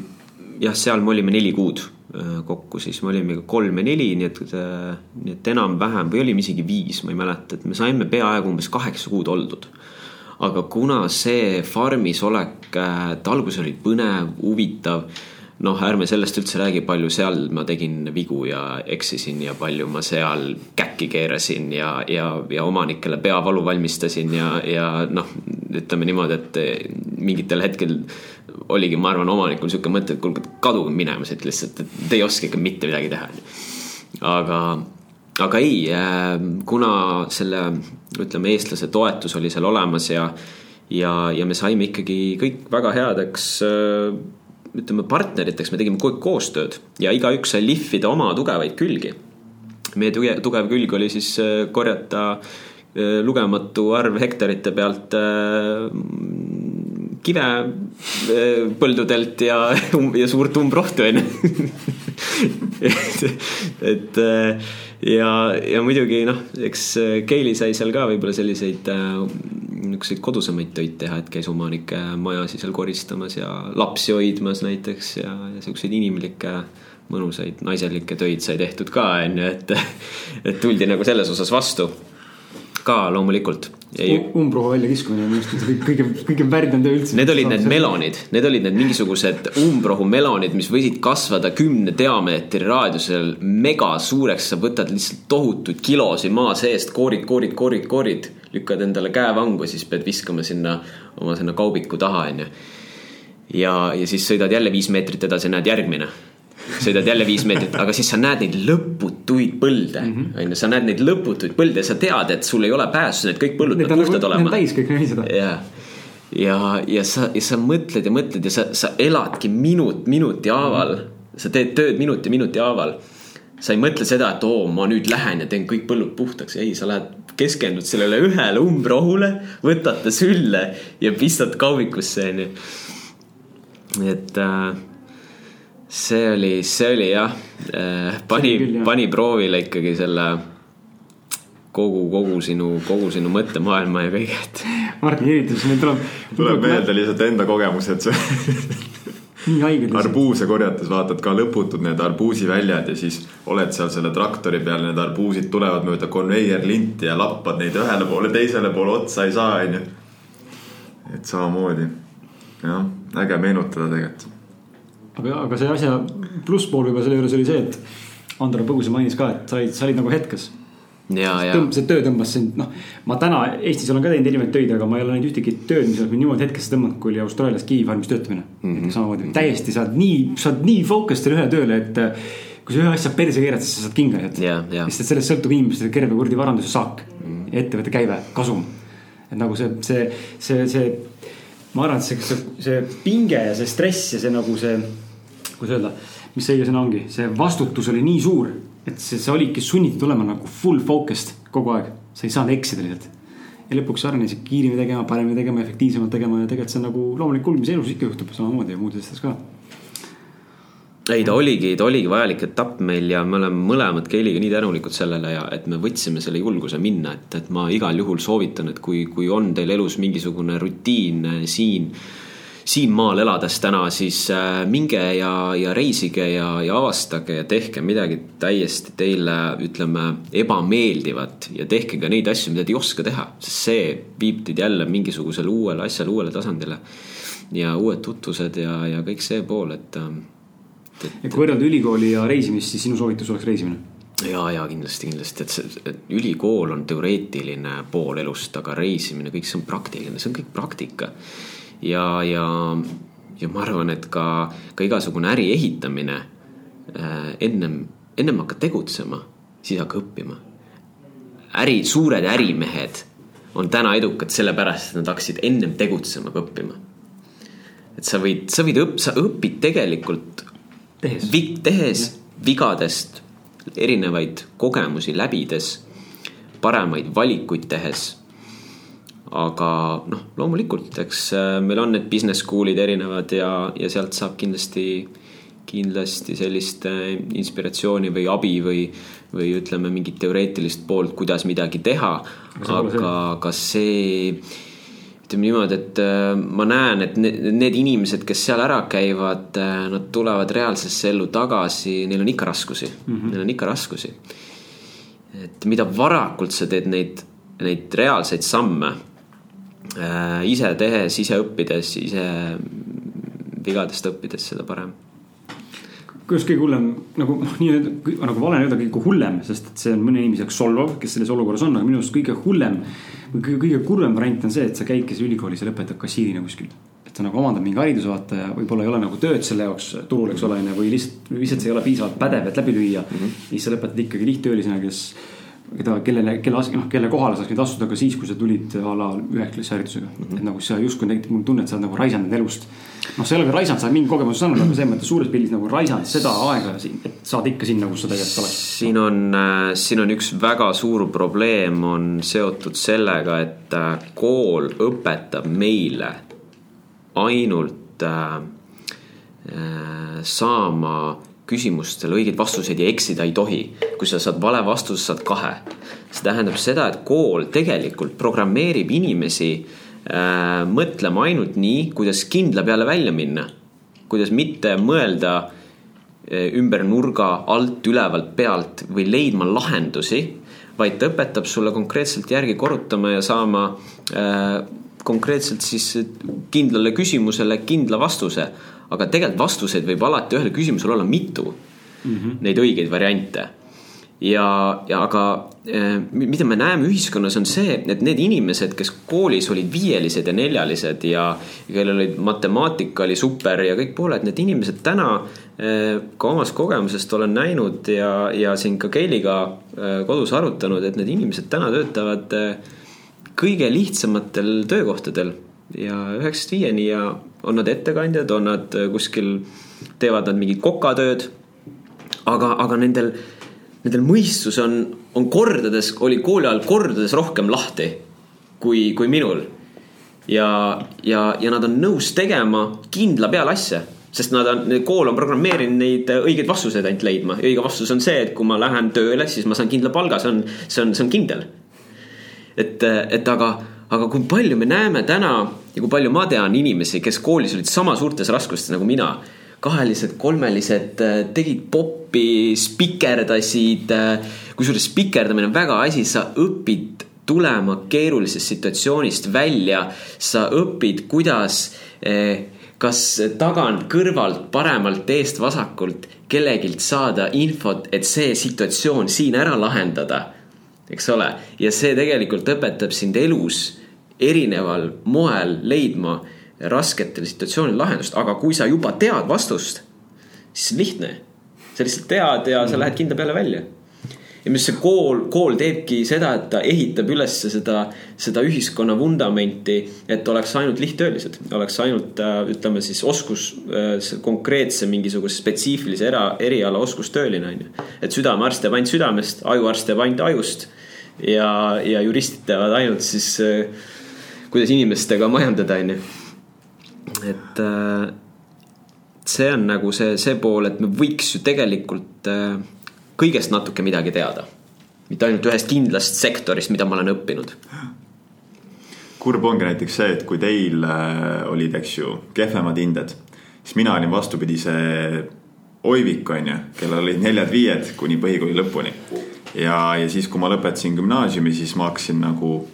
jah, seal me olime neli kuud äh, kokku, siis me olime kolm ja neli, nii et, nii et enam-vähem või olime isegi viis, ma ei mäleta, et me saime peaaegu umbes kaheksa kuud oldud. aga kuna see farmis olek, et alguses oli põnev, huvitav noh, ärme sellest üldse räägi, palju seal ma tegin vigu ja eksisin ja palju ma seal käkki keerasin ja, ja, ja omanikele peavalu valmistasin ja, ja noh, ütleme niimoodi, et mingitel hetkel oligi, ma arvan, omanikul sihuke mõte, et kuulge, kaduge minema siit lihtsalt, et te ei oska ikka mitte midagi teha. aga, aga ei, äh, kuna selle, ütleme, eestlase toetus oli seal olemas ja, ja, ja me saime ikkagi kõik väga headeks äh, ütleme partneriteks, me tegime kogu aeg koostööd ja igaüks sai lihvida oma tugevaid külgi. meie tugev külg oli siis äh, korjata äh, lugematu arv hektarite pealt äh, kive põldudelt ja, ja suurt umbrohtu onju et, et ja, ja muidugi noh, eks Keili sai seal ka võib-olla selliseid niisuguseid kodusemaid töid teha, et käis omanike majasid seal koristamas ja lapsi hoidmas näiteks ja, ja siukseid inimlikke mõnusaid naiselikke töid sai tehtud ka, on ju, et, et tuldi nagu selles osas vastu. ka loomulikult. umbrohu väljakiskumine on minu arust kõige, kõige, kõige värdjam töö üldse. Need olid need melonid, need olid need mingisugused umbrohu melonid, mis võisid kasvada kümne diameetri raadiusel mega suureks, sa võtad lihtsalt tohutuid kilosid maa seest, koorid, koorid, koorid, koorid lükkad endale käevangu, siis pead viskama sinna oma sinna kaubiku taha, onju. ja, ja siis sõidad jälle viis meetrit edasi, näed järgmine sõidad jälle viis meetrit, aga siis sa näed neid lõputuid põlde, mhm. onju, sa näed neid lõputuid põlde ja sa tead, et sul ei ole pääsu, need kõik põllud peavad puhtad olema. täis kõik naised. ja, ja, ja sa, ja sa mõtled ja mõtled ja sa, sa eladki minut minuti haaval, sa teed tööd minuti minuti haaval sa ei mõtle seda, et oo, ma nüüd lähen ja teen kõik põllud puhtaks, ei, sa lähed keskendud sellele ühele umbrohule, võtad ta sülle ja pistad kaubikusse, onju. et äh, see oli, see oli jah äh,, pani, pani proovile ikkagi selle kogu, kogu sinu, kogu sinu mõttemaailma ja kõige, et. Martin Iritus, meil tuleb. tuleb meelde lihtsalt enda kogemused. arbuuse korjates vaatad ka lõputud need arbuusiväljad ja siis oled seal selle traktori peal, need arbuusid tulevad mööda konveierlinti ja lappad neid ühele poole, teisele poole otsa ei saa, onju. et samamoodi, jah, äge meenutada tegelikult. aga, aga see asja plusspool võib-olla selle juures oli see, et Andero Põgus mainis ka, et sa olid, sa olid nagu hetkes see töö tõmbas sind, noh, ma täna Eestis olen ka teinud erinevaid töid, aga ma ei ole näinud ühtegi tööd, mis oleks mind niimoodi hetkesse tõmmanud, kui oli Austraalias kivifarmis töötamine mm. -hmm. samamoodi täiesti, sa oled nii, sa oled nii focused ühele tööle, et kui sa ühe asja perse keerad, siis sa saad kinga jätta yeah,. Yeah. sest et sellest sõltub inimeste terve kuradi varanduse saak mm, -hmm. ettevõtte käive, kasum. et nagu see, see, see, see, ma arvan, et see, see, see pinge ja see stress ja see nagu see, kuidas öelda, mis see õige sõna ongi, see vastutus oli nii suur, et see, sa olidki sunnitud olema nagu full focused kogu aeg, sa ei saanud eksida lihtsalt. Ja lõpuks arenesid kiiremini tegema, paremini tegema, efektiivsemalt tegema ja tegelikult see on nagu loomulik kulg, mis elus ikka juhtub. Samamoodi ja muudes asjades ka. Ei, ta oligi, ta oligi vajalik etapp meil ja me oleme mõlemad Keiliga nii tänulikud sellele ja et me võtsime selle julguse minna, et, et ma igal juhul soovitan, et kui, kui on teil elus mingisugune rutiin äh, siin, maal elades täna, siis äh, minge ja, ja reisige ja, ja avastage ja tehke midagi täiesti teile, ütleme, ebameeldivat ja tehke ka neid asju, mida te ei oska teha, sest see viib teid jälle mingisugusele uuele asjale, uuele tasandile ja uued tutvused ja, ja kõik see pool, et ähm, et. et kui võrrelda ülikooli ja reisimist, siis sinu soovitus oleks reisimine? ja, ja kindlasti, kindlasti, et see, ülikool on teoreetiline pool elust, aga reisimine, kõik see on praktiline, see on kõik praktika. Ja, ja, ja ma arvan, et ka, ka igasugune äri ehitamine äh, ennem, ennem hakkad tegutsema, siis hakka õppima. äri, suured ärimehed on täna edukad sellepärast, et nad hakkasid ennem tegutsema kui õppima. et sa võid, sa võid õpp-, sa õpid tegelikult tehes, vi-, tehes vigadest erinevaid kogemusi läbides, paremaid valikuid tehes. Aga noh, loomulikult, eks äh, meil on need business school'id erinevad ja, ja sealt saab kindlasti, kindlasti sellist äh, inspiratsiooni või abi või, või ütleme, mingit teoreetilist poolt, kuidas midagi teha. aga, aga see ütleme niimoodi, et äh, ma näen, et need inimesed, kes seal ära käivad, nad tulevad reaalsesse ellu tagasi, neil on ikka raskusi mm, -hmm. neil on ikka raskusi. et mida varakult sa teed neid, neid reaalseid samme ise tehes, ise õppides, ise vigadest õppides, seda parem kuidas kõige hullem nagu noh, nii nagu vale öelda kõige hullem, sest et see on mõne inimese jaoks solvav, kes selles olukorras on, aga minu arust kõige hullem kõige, kõige kurvem variant on see, et sa käidki ülikoolis ja lõpetad kassiirina kuskil. et sa nagu omandad mingi hariduse vaata ja võib-olla ei ole nagu tööd selle jaoks turul, eks ole, onju, või lihtsalt, lihtsalt sa ei ole piisavalt pädev, et läbi lüüa mm. -hmm. ja siis sa lõpetad ikkagi lihttöölisena, kes keda, kellele, kelle, noh, kelle kohale sa saaksid astuda ka siis, kui sa tulid a la üheklassi haridusega mm. -hmm. et nagu sa justkui tekitab mulle tunne, et sa oled nagu raisanud elust. noh, sa ei ole ka raisanud, sa oled mingi kogemuse saanud, aga selles mõttes suures pildis nagu raisanud seda aega siin, et saada ikka sinna, kus sa tegelikult oleks. siin on, äh, siin on üks väga suur probleem on seotud sellega, et äh, kool õpetab meile ainult äh, äh, saama küsimustele õigeid vastuseid ja eksida ei tohi. kui sa saad vale vastuse, saad kahe. see tähendab seda, et kool tegelikult programmeerib inimesi äh, mõtlema ainult nii, kuidas kindla peale välja minna. kuidas mitte mõelda äh, ümber nurga, alt, ülevalt, pealt või leidma lahendusi, vaid ta õpetab sulle konkreetselt järgi korrutama ja saama äh, konkreetselt siis kindlale küsimusele kindla vastuse aga tegelikult vastuseid võib alati ühele küsimusele olla mitu mm. -hmm. Neid õigeid variante. ja, ja aga eh, mida me näeme ühiskonnas on see, et need inimesed, kes koolis olid viielised ja neljalised ja kellel olid matemaatika oli super ja kõik pooled, need inimesed täna eh, ka omast kogemusest olen näinud ja, ja siin ka Keiliga eh, kodus arutanud, et need inimesed täna töötavad kõige lihtsamatel töökohtadel ja üheksast viieni ja on nad ettekandjad, on nad äh, kuskil, teevad nad mingit kokatööd. aga, aga nendel, nendel mõistus on, on kordades, oli kooli ajal kordades rohkem lahti kui, kui minul. ja, ja, ja nad on nõus tegema kindla peale asja sest nad on, kool on programmeerinud neid äh, õigeid vastuseid ainult leidma ja õige vastus on see, et kui ma lähen tööle, siis ma saan kindla palga, see on, see on, see on kindel. et, et aga aga kui palju me näeme täna ja kui palju ma tean inimesi, kes koolis olid sama suurtes raskustes nagu mina. kahelised, kolmelised, äh, tegid poppi, spikerdasid. Äh, kusjuures spikerdamine on väga asi, sa õpid tulema keerulisest situatsioonist välja. sa õpid, kuidas äh, kas tagant, kõrvalt, paremalt, eest, vasakult kellegilt saada infot, et see situatsioon siin ära lahendada. eks ole, ja see tegelikult õpetab sind elus erineval moel leidma rasketel situatsioonil lahendust, aga kui sa juba tead vastust, siis lihtne. sa lihtsalt tead ja sa lähed kindla peale välja. ja mis see kool, kool teebki seda, et ta ehitab üles seda, seda ühiskonna vundamenti, et oleks ainult lihttöölised, oleks ainult äh, ütleme siis oskus, äh, konkreetse mingisuguse spetsiifilise era, eriala oskustööline on ju. et südamearst teeb ainult südamest, ajuarst teeb ainult ajust ja, ja juristid teevad ainult siis äh, kuidas inimestega majandada, on ju. et see on nagu see, see pool, et me võiks ju tegelikult kõigest natuke midagi teada. mitte ainult ühest kindlast sektorist, mida ma olen õppinud. kurb ongi näiteks see, et kui teil äh, olid, eks ju, kehvemad hinded, siis mina olin vastupidise oivik, on ju, kellel olid neljad-viied kuni põhikooli lõpuni. ja, ja siis, kui ma lõpetasin gümnaasiumi, siis ma hakkasin nagu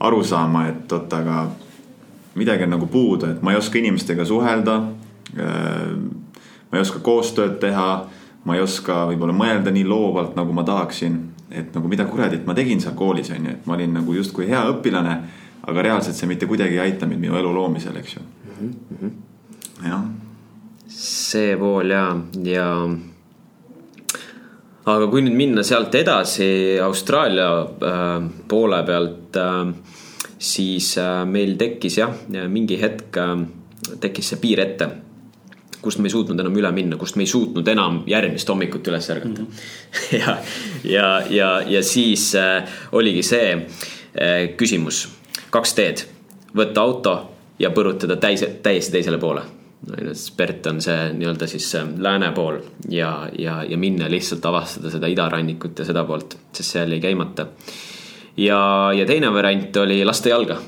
aru saama, et oot, aga midagi on nagu puudu, et ma ei oska inimestega suhelda. Ma ei oska koostööd teha ma ei oska võib-olla mõelda nii loovalt, nagu ma tahaksin. et nagu mida kuradit ma tegin seal koolis on ju, et ma olin nagu justkui hea õpilane, aga reaalselt see mitte kuidagi ei aita mind minu elu loomisel, eks ju mm. -hmm. jah. see pool ja, ja aga kui nüüd minna sealt edasi Austraalia äh, poole pealt äh,, siis äh, meil tekkis jah, mingi hetk äh, tekkis see piir ette kust me ei suutnud enam üle minna, kust me ei suutnud enam järgmist hommikut üles ärgata mm. -hmm. ja, ja, ja, ja siis äh, oligi see äh, küsimus, kaks teed, võtta auto ja põrutada täis, täiesti teisele poole Spert on see nii-öelda siis äh, lääne pool ja, ja, ja minna lihtsalt avastada seda idarannikut ja seda poolt, sest seal jäi käimata. ja, ja teine variant oli lasta jalga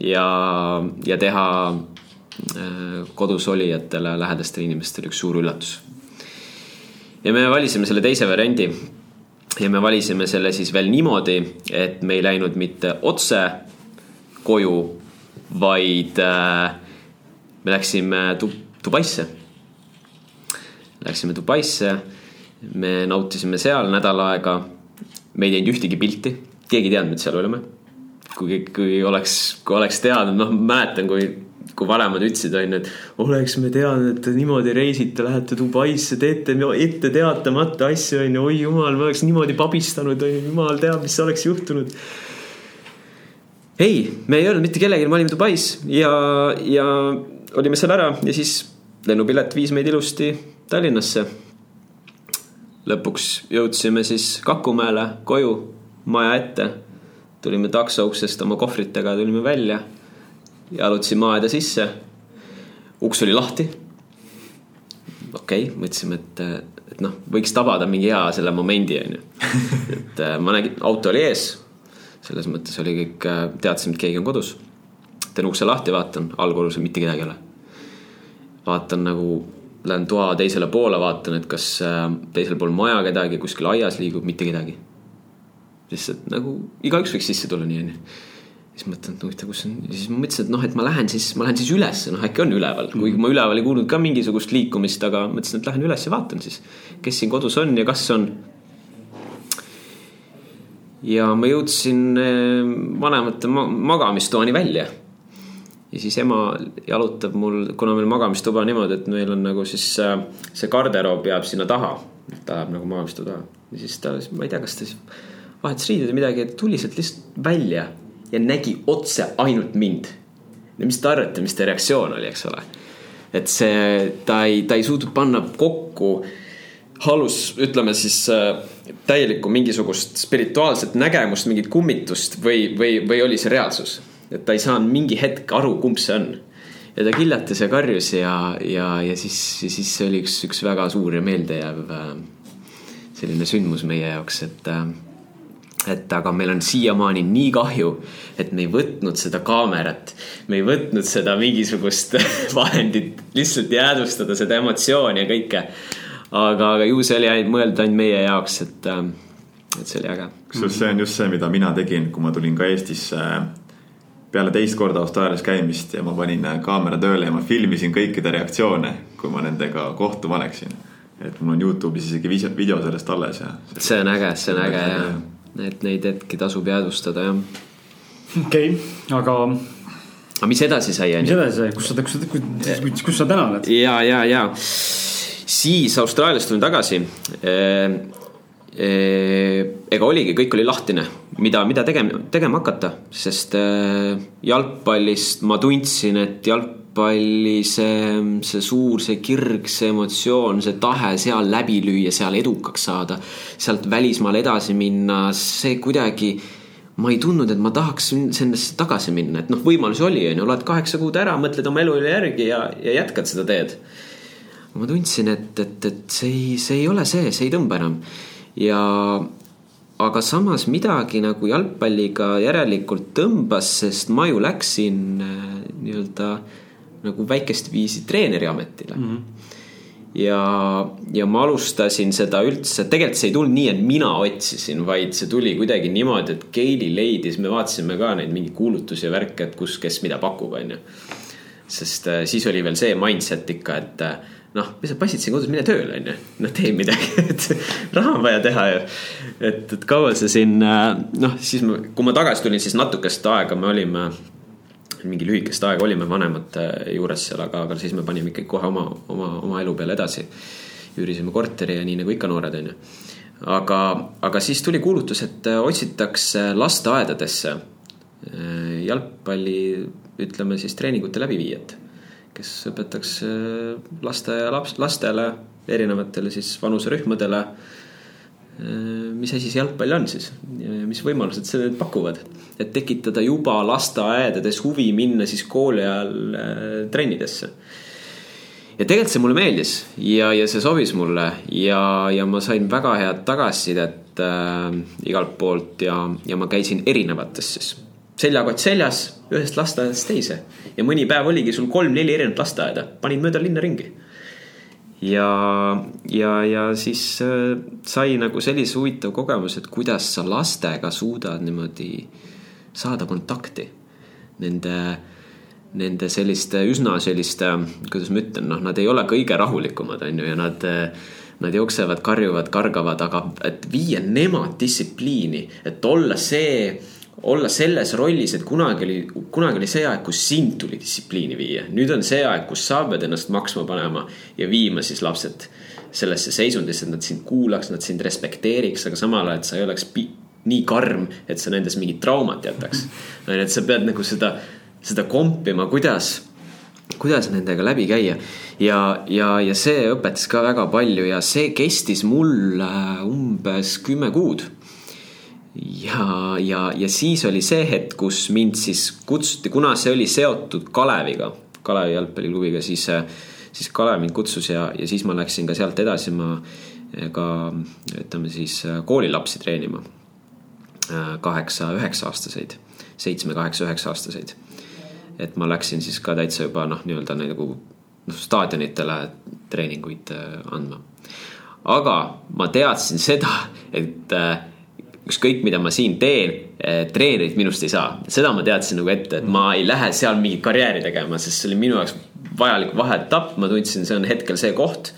ja, ja teha Äh, kodus olijatele, lähedastele inimestele üks suur üllatus. ja me valisime selle teise variandi. ja me valisime selle siis veel niimoodi, et me ei läinud mitte otse koju, vaid äh, me läksime Dubaisse. Läksime Dubaisse, me nautisime seal nädal aega. me ei teinud ühtegi pilti, keegi ei teadnud, et seal olime. kui, kui oleks, kui oleks teadnud, noh, mäletan, kui kui vanemad ütlesid, on ju, et oleks me teadnud, et niimoodi reisite, lähete Dubaisse, teete ette teatamata asju, on ju, oi jumal, ma oleks niimoodi pabistanud, on ju, jumal teab, mis oleks juhtunud. ei, me ei öelnud mitte kellelegi, me olime Dubais ja, ja olime seal ära ja siis lennupilet viis meid ilusti Tallinnasse. lõpuks jõudsime siis Kakumäele koju, maja ette. tulime takso uksest oma kohvritega, tulime välja jalutasin maaeda sisse. uks oli lahti. okei okay,, mõtlesime, et, et noh, võiks tabada mingi hea selle momendi, onju. et äh, ma nägin, auto oli ees. selles mõttes oli kõik, äh, teadsime, et keegi on kodus. Teen ukse lahti, vaatan, allkorrusel mitte kedagi ei ole. vaatan nagu, lähen toa teisele poole, vaatan, et kas äh, teisel pool maja kedagi kuskil aias liigub, mitte kedagi. lihtsalt nagu igaüks võiks sisse tulla, nii onju siis mõtlen, et huvitav, kus on, siis ma mõtlesin, et noh, et ma lähen siis, ma lähen siis ülesse, noh äkki on üleval, kuigi mhm. ma üleval ei kuulnud ka mingisugust liikumist, aga mõtlesin, et lähen üles ja vaatan siis, kes siin kodus on ja kas on. ja ma jõudsin eh, vanemate magamistoani välja. Ja siis ema jalutab mul, kuna meil magamistuba niimoodi, et meil on nagu siis äh, see garderoob jääb sinna taha, ta läheb nagu magamistoa taha ja siis ta, ma ei tea, kas ta siis vahetas riided või midagi, tuli sealt lihtsalt välja ja nägi otse ainult mind. ja mis te arvate, mis ta reaktsioon oli, eks ole? et see, ta ei, ta ei suutnud panna kokku halus, ütleme siis äh, täielikku mingisugust spirituaalset nägemust, mingit kummitust või, või, või oli see reaalsus. Et ta ei saanud mingi hetk aru, kumb see on. ja ta kiljatas ja karjus ja, ja, ja siis, siis see oli üks, üks väga suur ja meeldejääv äh, selline sündmus meie jaoks, et äh, et aga meil on siiamaani nii kahju, et me ei võtnud seda kaamerat, me ei võtnud seda mingisugust vahendit lihtsalt jäädvustada seda emotsiooni ja kõike. aga, aga ju see oli mõeldud ainult meie jaoks, et, ähm, et see oli äge. kusjuures see on just see, mida mina tegin, kui ma tulin ka Eestisse peale teist korda Austraalias käimist ja ma panin kaamera tööle ja ma filmisin kõikide reaktsioone, kui ma nendega kohtuma läksin. et mul on Youtube'is isegi video sellest alles ja. see on äge, see on äge ja, ja et neid hetki tasub jäädvustada, jah. okei okay,, aga. aga mis edasi sai, on ju? mis edasi sai, kus sa, kus sa, kus, kus sa täna oled? ja, ja, ja siis Austraaliast tulin tagasi. Ega oligi, kõik oli lahtine, mida, mida tegema, tegema hakata, sest jalgpallist ma tundsin, et jalgpalli see, see suur, see kirg, see emotsioon, see tahe seal läbi lüüa, seal edukaks saada, sealt välismaale edasi minna, see kuidagi ma ei tundnud, et ma tahaks sellesse tagasi minna, et noh, võimalusi oli, on ju, oled kaheksa kuud ära, mõtled oma elu üle järgi ja, ja jätkad seda teed. ma tundsin, et, et, et see ei, see ei ole see, see ei tõmba enam. Ja aga samas midagi nagu jalgpalliga järelikult tõmbas, sest ma ju läksin äh, nii-öelda nagu väikest viisi treeneriametile mm. -hmm ja, ja ma alustasin seda üldse, tegelikult see ei tulnud nii, et mina otsisin, vaid see tuli kuidagi niimoodi, et Keili leidis, me vaatasime ka neid mingeid kuulutusi ja värke, et kus, kes mida pakub, on ju. sest äh, siis oli veel see mindset ikka, et äh, noh, sa passid siin kodus, mine tööle, on ju. noh, tee midagi, et raha on vaja teha ju. et, et kaua sa siin äh, noh, siis ma, kui ma tagasi tulin, siis natukest aega me olime mingi lühikest aega olime vanemate juures seal, aga, aga siis me panime ikkagi kohe oma, oma, oma elu peale edasi. üürisime korteri ja nii nagu ikka noored, on ju. aga, aga siis tuli kuulutus, et otsitakse lasteaedadesse eh, jalgpalli, ütleme siis treeningute läbiviijat, kes õpetaks eh, lasteaia laps, lastele, erinevatele siis vanuserühmadele Äh, mis asi see jalgpall on siis, mis võimalused selle pakuvad, et tekitada juba lasteaedades huvi minna siis kooli ajal äh, trennidesse. ja tegelikult see mulle meeldis ja, ja see sobis mulle ja, ja ma sain väga head tagasisidet äh, igalt poolt ja, ja ma käisin erinevates siis seljakott seljas ühest lasteaedast teise. Ja mõni päev oligi sul kolm-neli erinevat lasteaeda, panid mööda linna ringi. Ja, ja, ja siis äh, sai nagu sellise huvitava kogemuse, et kuidas sa lastega suudad niimoodi saada kontakti nende, nende selliste üsna selliste, kuidas ma ütlen, noh, nad ei ole kõige rahulikumad, on ju, ja nad Nad jooksevad, karjuvad, kargavad, aga et viia nemad distsipliini, et olla see olla selles rollis, et kunagi oli, kunagi oli see aeg, kus sind tuli distsipliini viia. nüüd on see aeg, kus sa pead ennast maksma panema ja viima siis lapsed sellesse seisundisse, et nad sind kuulaks, nad sind respekteeriks, aga samal ajal, et sa ei oleks nii karm, et sa nendes mingit traumat jätaks. on ju, et sa pead nagu seda, seda kompima, kuidas, kuidas nendega läbi käia. ja, ja, ja see õpetas ka väga palju ja see kestis mul äh, umbes kümme kuud ja, ja, ja siis oli see hetk, kus mind siis kutsuti, kuna see oli seotud Kaleviga, Kalevi jalgpalliklubiga, siis, siis Kalev mind kutsus ja, ja siis ma läksin ka sealt edasi, ma ka ütleme siis koolilapsi treenima. kaheksa, üheksa aastaseid, seitsme, kaheksa, üheksa aastaseid. et ma läksin siis ka täitsa juba noh, nii-öelda nagu noh, staadionitele treeninguid andma. aga ma teadsin seda, et ükskõik, mida ma siin teen, eh, treenerit minust ei saa. seda ma teadsin nagu ette, et ma ei lähe seal mingit karjääri tegema, sest see oli minu jaoks vajalik vaheetapp, ma tundsin, see on hetkel see koht.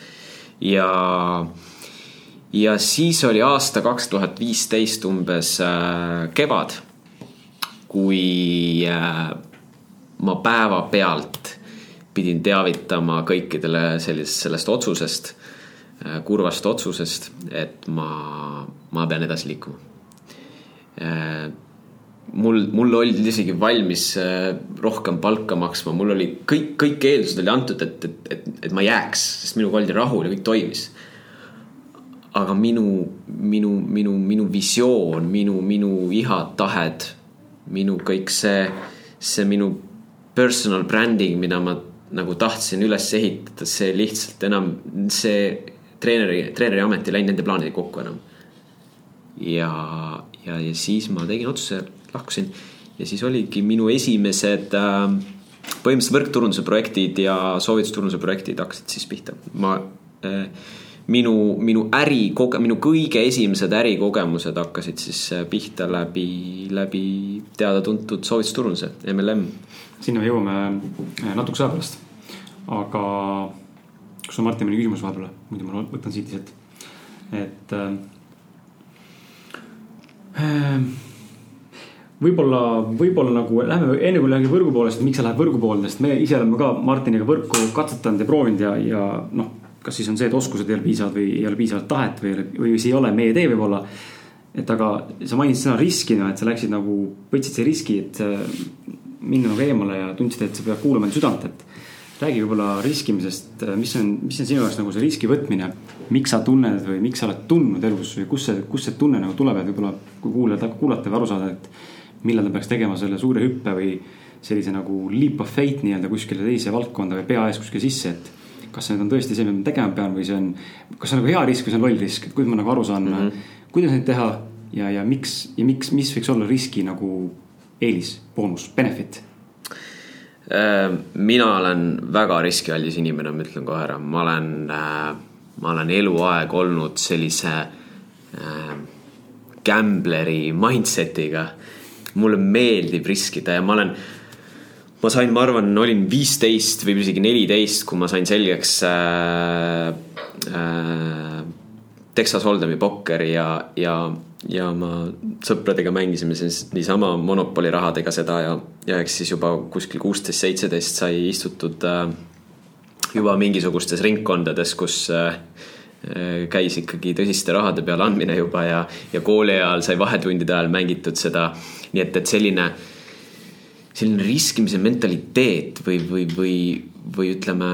ja, ja siis oli aasta kaks tuhat viisteist umbes äh, kevad, kui äh, ma päevapealt pidin teavitama kõikidele sellisest, sellest otsusest, kurvast otsusest, et ma, ma pean edasi liikuma mul, mul olid isegi valmis äh, rohkem palka maksma, mul oli kõik, kõik eeldused oli antud, et, et, et, et ma jääks, sest minuga oldi rahul ja kõik toimis. aga minu, minu, minu, minu visioon, minu, minu ihad, tahed, minu kõik see, see minu personal branding, mida ma nagu tahtsin üles ehitada, see lihtsalt enam, see treeneri, treeneri amet ei läinud nende plaanidega kokku enam. ja, ja, ja siis ma tegin otsuse, lahkusin ja siis oligi minu esimesed äh, põhimõtteliselt võrkturunduse projektid ja soovitusturunduse projektid hakkasid siis pihta. ma äh,, minu, minu äri, minu kõige esimesed ärikogemused hakkasid siis äh, pihta läbi, läbi teada-tuntud soovitusturunduse, MLM. sinna me jõuame äh, natukese aja pärast. aga kas sul Martin mõni küsimus vahepeal, muidu ma võtan siit lihtsalt, et äh, võib-olla, võib-olla nagu lähme enne kui läheme võrgu poolest, miks sa lähed võrgu poolde, sest me ise oleme ka Martiniga võrku katsetanud ja proovinud ja, ja noh, kas siis on see, et oskused ei ole piisavad või ei ole piisavalt tahet või, või see ei ole meie tee võib-olla. et aga sa mainisid sõna riski, noh, et sa läksid nagu, võtsid see riski, et minna nagu eemale ja tundsid, et sa pead kuulama enda südant, et. Räägi võib-olla riskimisest, mis on, mis on sinu jaoks nagu see riski võtmine. miks sa tunned või miks sa oled tundnud elus või kust see, kust see tunne nagu tuleb, et võib-olla kui kuulajad hakkavad kuulata või aru saada, et. millal ta peaks tegema selle suure hüppe või sellise nagu leap of faith nii-öelda kuskile teise valdkonda või pea ees kuskile sisse, et kas see nüüd on tõesti see, mida ma tegema pean või see on, kas see on nagu hea risk või see on loll risk, et kuidas ma nagu aru saan mm, -hmm. kuidas neid teha ja, ja miks ja miks, mis võiks olla riski nagu eelis, boonus, benefit? Äh, mina olen väga riskialdis inimene, ma ütlen kohe ära, ma olen, äh, ma olen eluaeg olnud sellise äh, gambleri mindset'iga. mulle meeldib riskida ja ma olen ma sain, ma arvan, olin viisteist või isegi neliteist, kui ma sain selgeks äh, äh, Texas Hold'emi pokkeri ja, ja, ja ma sõpradega mängisime siis niisama Monopoly rahadega seda ja, ja eks siis juba kuskil kuusteist, seitseteist sai istutud äh, juba mingisugustes ringkondades, kus äh, käis ikkagi tõsiste rahade peale andmine juba ja, ja kooli ajal sai vahetundide ajal mängitud seda. nii et, et selline äh, selline riskimise mentaliteet või, või, või, või ütleme,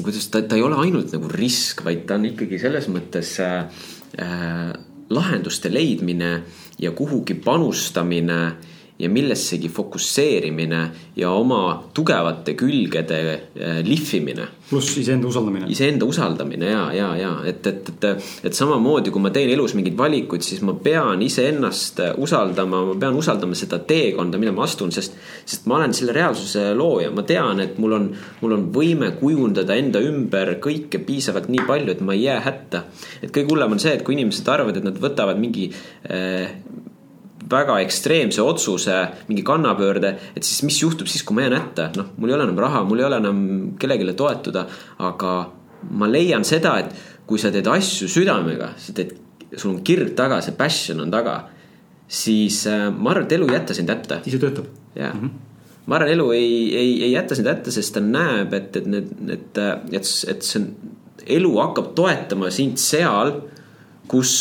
kuidas ta, ta ei ole ainult nagu risk, vaid ta on ikkagi selles mõttes äh, äh lahenduste leidmine ja kuhugi panustamine ja millessegi fokusseerimine ja oma tugevate külgede äh, lihvimine. pluss iseenda usaldamine. iseenda usaldamine ja, ja, ja et, et, et, et samamoodi, kui ma teen elus mingeid valikuid, siis ma pean iseennast usaldama, ma pean usaldama seda teekonda, mida ma astun, sest, sest ma olen selle reaalsuse looja, ma tean, et mul on, mul on võime kujundada enda ümber kõike piisavalt nii palju, et ma ei jää hätta. et kõige hullem on see, et kui inimesed arvavad, et nad võtavad mingi äh, väga ekstreemse otsuse, mingi kannapöörde, et siis mis juhtub siis, kui ma jään hätta, noh, mul ei ole enam raha, mul ei ole enam kellelegi toetuda. aga ma leian seda, et kui sa teed asju südamega, sa teed, sul on kirg taga, see passion on taga, siis äh, ma arvan, et elu ei jäta sind hätta. siis see töötab. jah mm -hmm ma arvan, elu ei, ei, ei jäta sind hätta, sest ta näeb, et, et need, et, et, et see elu hakkab toetama sind seal, kus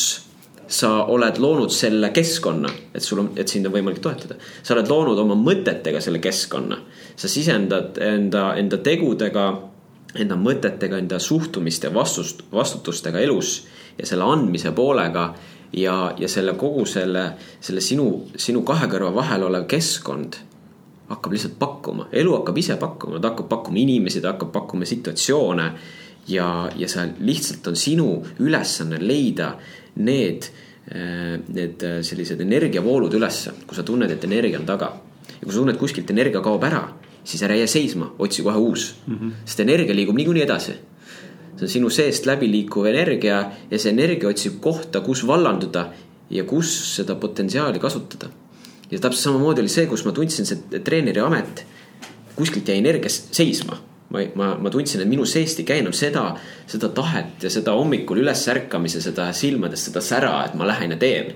sa oled loonud selle keskkonna, et sul on, et sind on võimalik toetada. sa oled loonud oma mõtetega selle keskkonna. sa sisendad enda, enda tegudega, enda mõtetega, enda suhtumiste vastust, vastutustega elus ja selle andmise poolega. ja, ja selle kogu selle, selle sinu, sinu kahe kõrva vahel olev keskkond hakkab lihtsalt pakkuma, elu hakkab ise pakkuma, ta hakkab pakkuma inimesi, ta hakkab pakkuma situatsioone ja, ja see lihtsalt on sinu ülesanne leida need, äh, need äh, sellised energiavoolud ülesse, kui sa tunned, et energia on taga. ja kui sa tunned, kuskilt energia kaob ära, siis ära jää seisma, otsi kohe uus mm. -hmm. sest energia liigub niikuinii edasi. see on sinu seest läbi liikuv energia ja see energia otsib kohta, kus vallanduda ja kus seda potentsiaali kasutada. ja täpselt samamoodi oli see, kus ma tundsin see treeneri amet, kuskilt jäi energia seisma ma, ma, ma tundsin, et minu seest ei käi enam seda, seda tahet ja seda hommikul ülesärkamise, seda silmades seda sära, et ma lähen ja teen.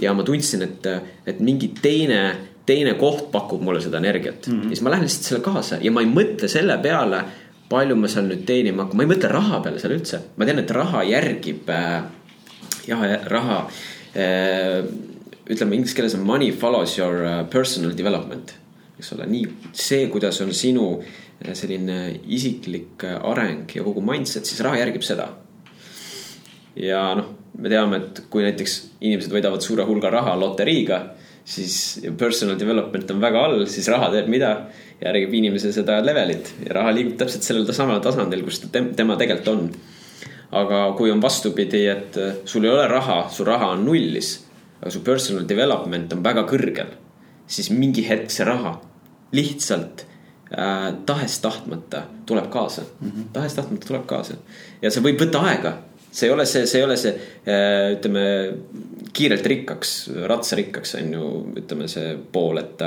ja ma tundsin, et, et mingi teine, teine koht pakub mulle seda energiat mm. -hmm. ja siis ma lähen lihtsalt selle kaasa ja ma ei mõtle selle peale, palju ma seal nüüd teenima hakkan, ma ei mõtle raha peale seal üldse. ma tean, et raha järgib äh,, jah, raha äh,, ütleme inglise keeles on money follows your äh, personal development eks ole, nii see, kuidas on sinu selline isiklik areng ja kogu mindset, siis raha järgib seda. ja noh, me teame, et kui näiteks inimesed võidavad suure hulga raha loteriiga, siis personal development on väga all, siis raha teeb mida? järgib inimese seda levelit ja raha liigub täpselt sellel samal tasandil, kus ta tem tema tegelikult on. aga kui on vastupidi, et sul ei ole raha, su raha on nullis, aga su personal development on väga kõrgel, siis mingi hetk see raha lihtsalt äh, tahes-tahtmata tuleb kaasa mm. -hmm. tahes-tahtmata tuleb kaasa ja see võib võtta aega, see ei ole see, see ei ole see äh, ütleme kiirelt rikkaks, ratsarikkaks on ju, ütleme see pool, et,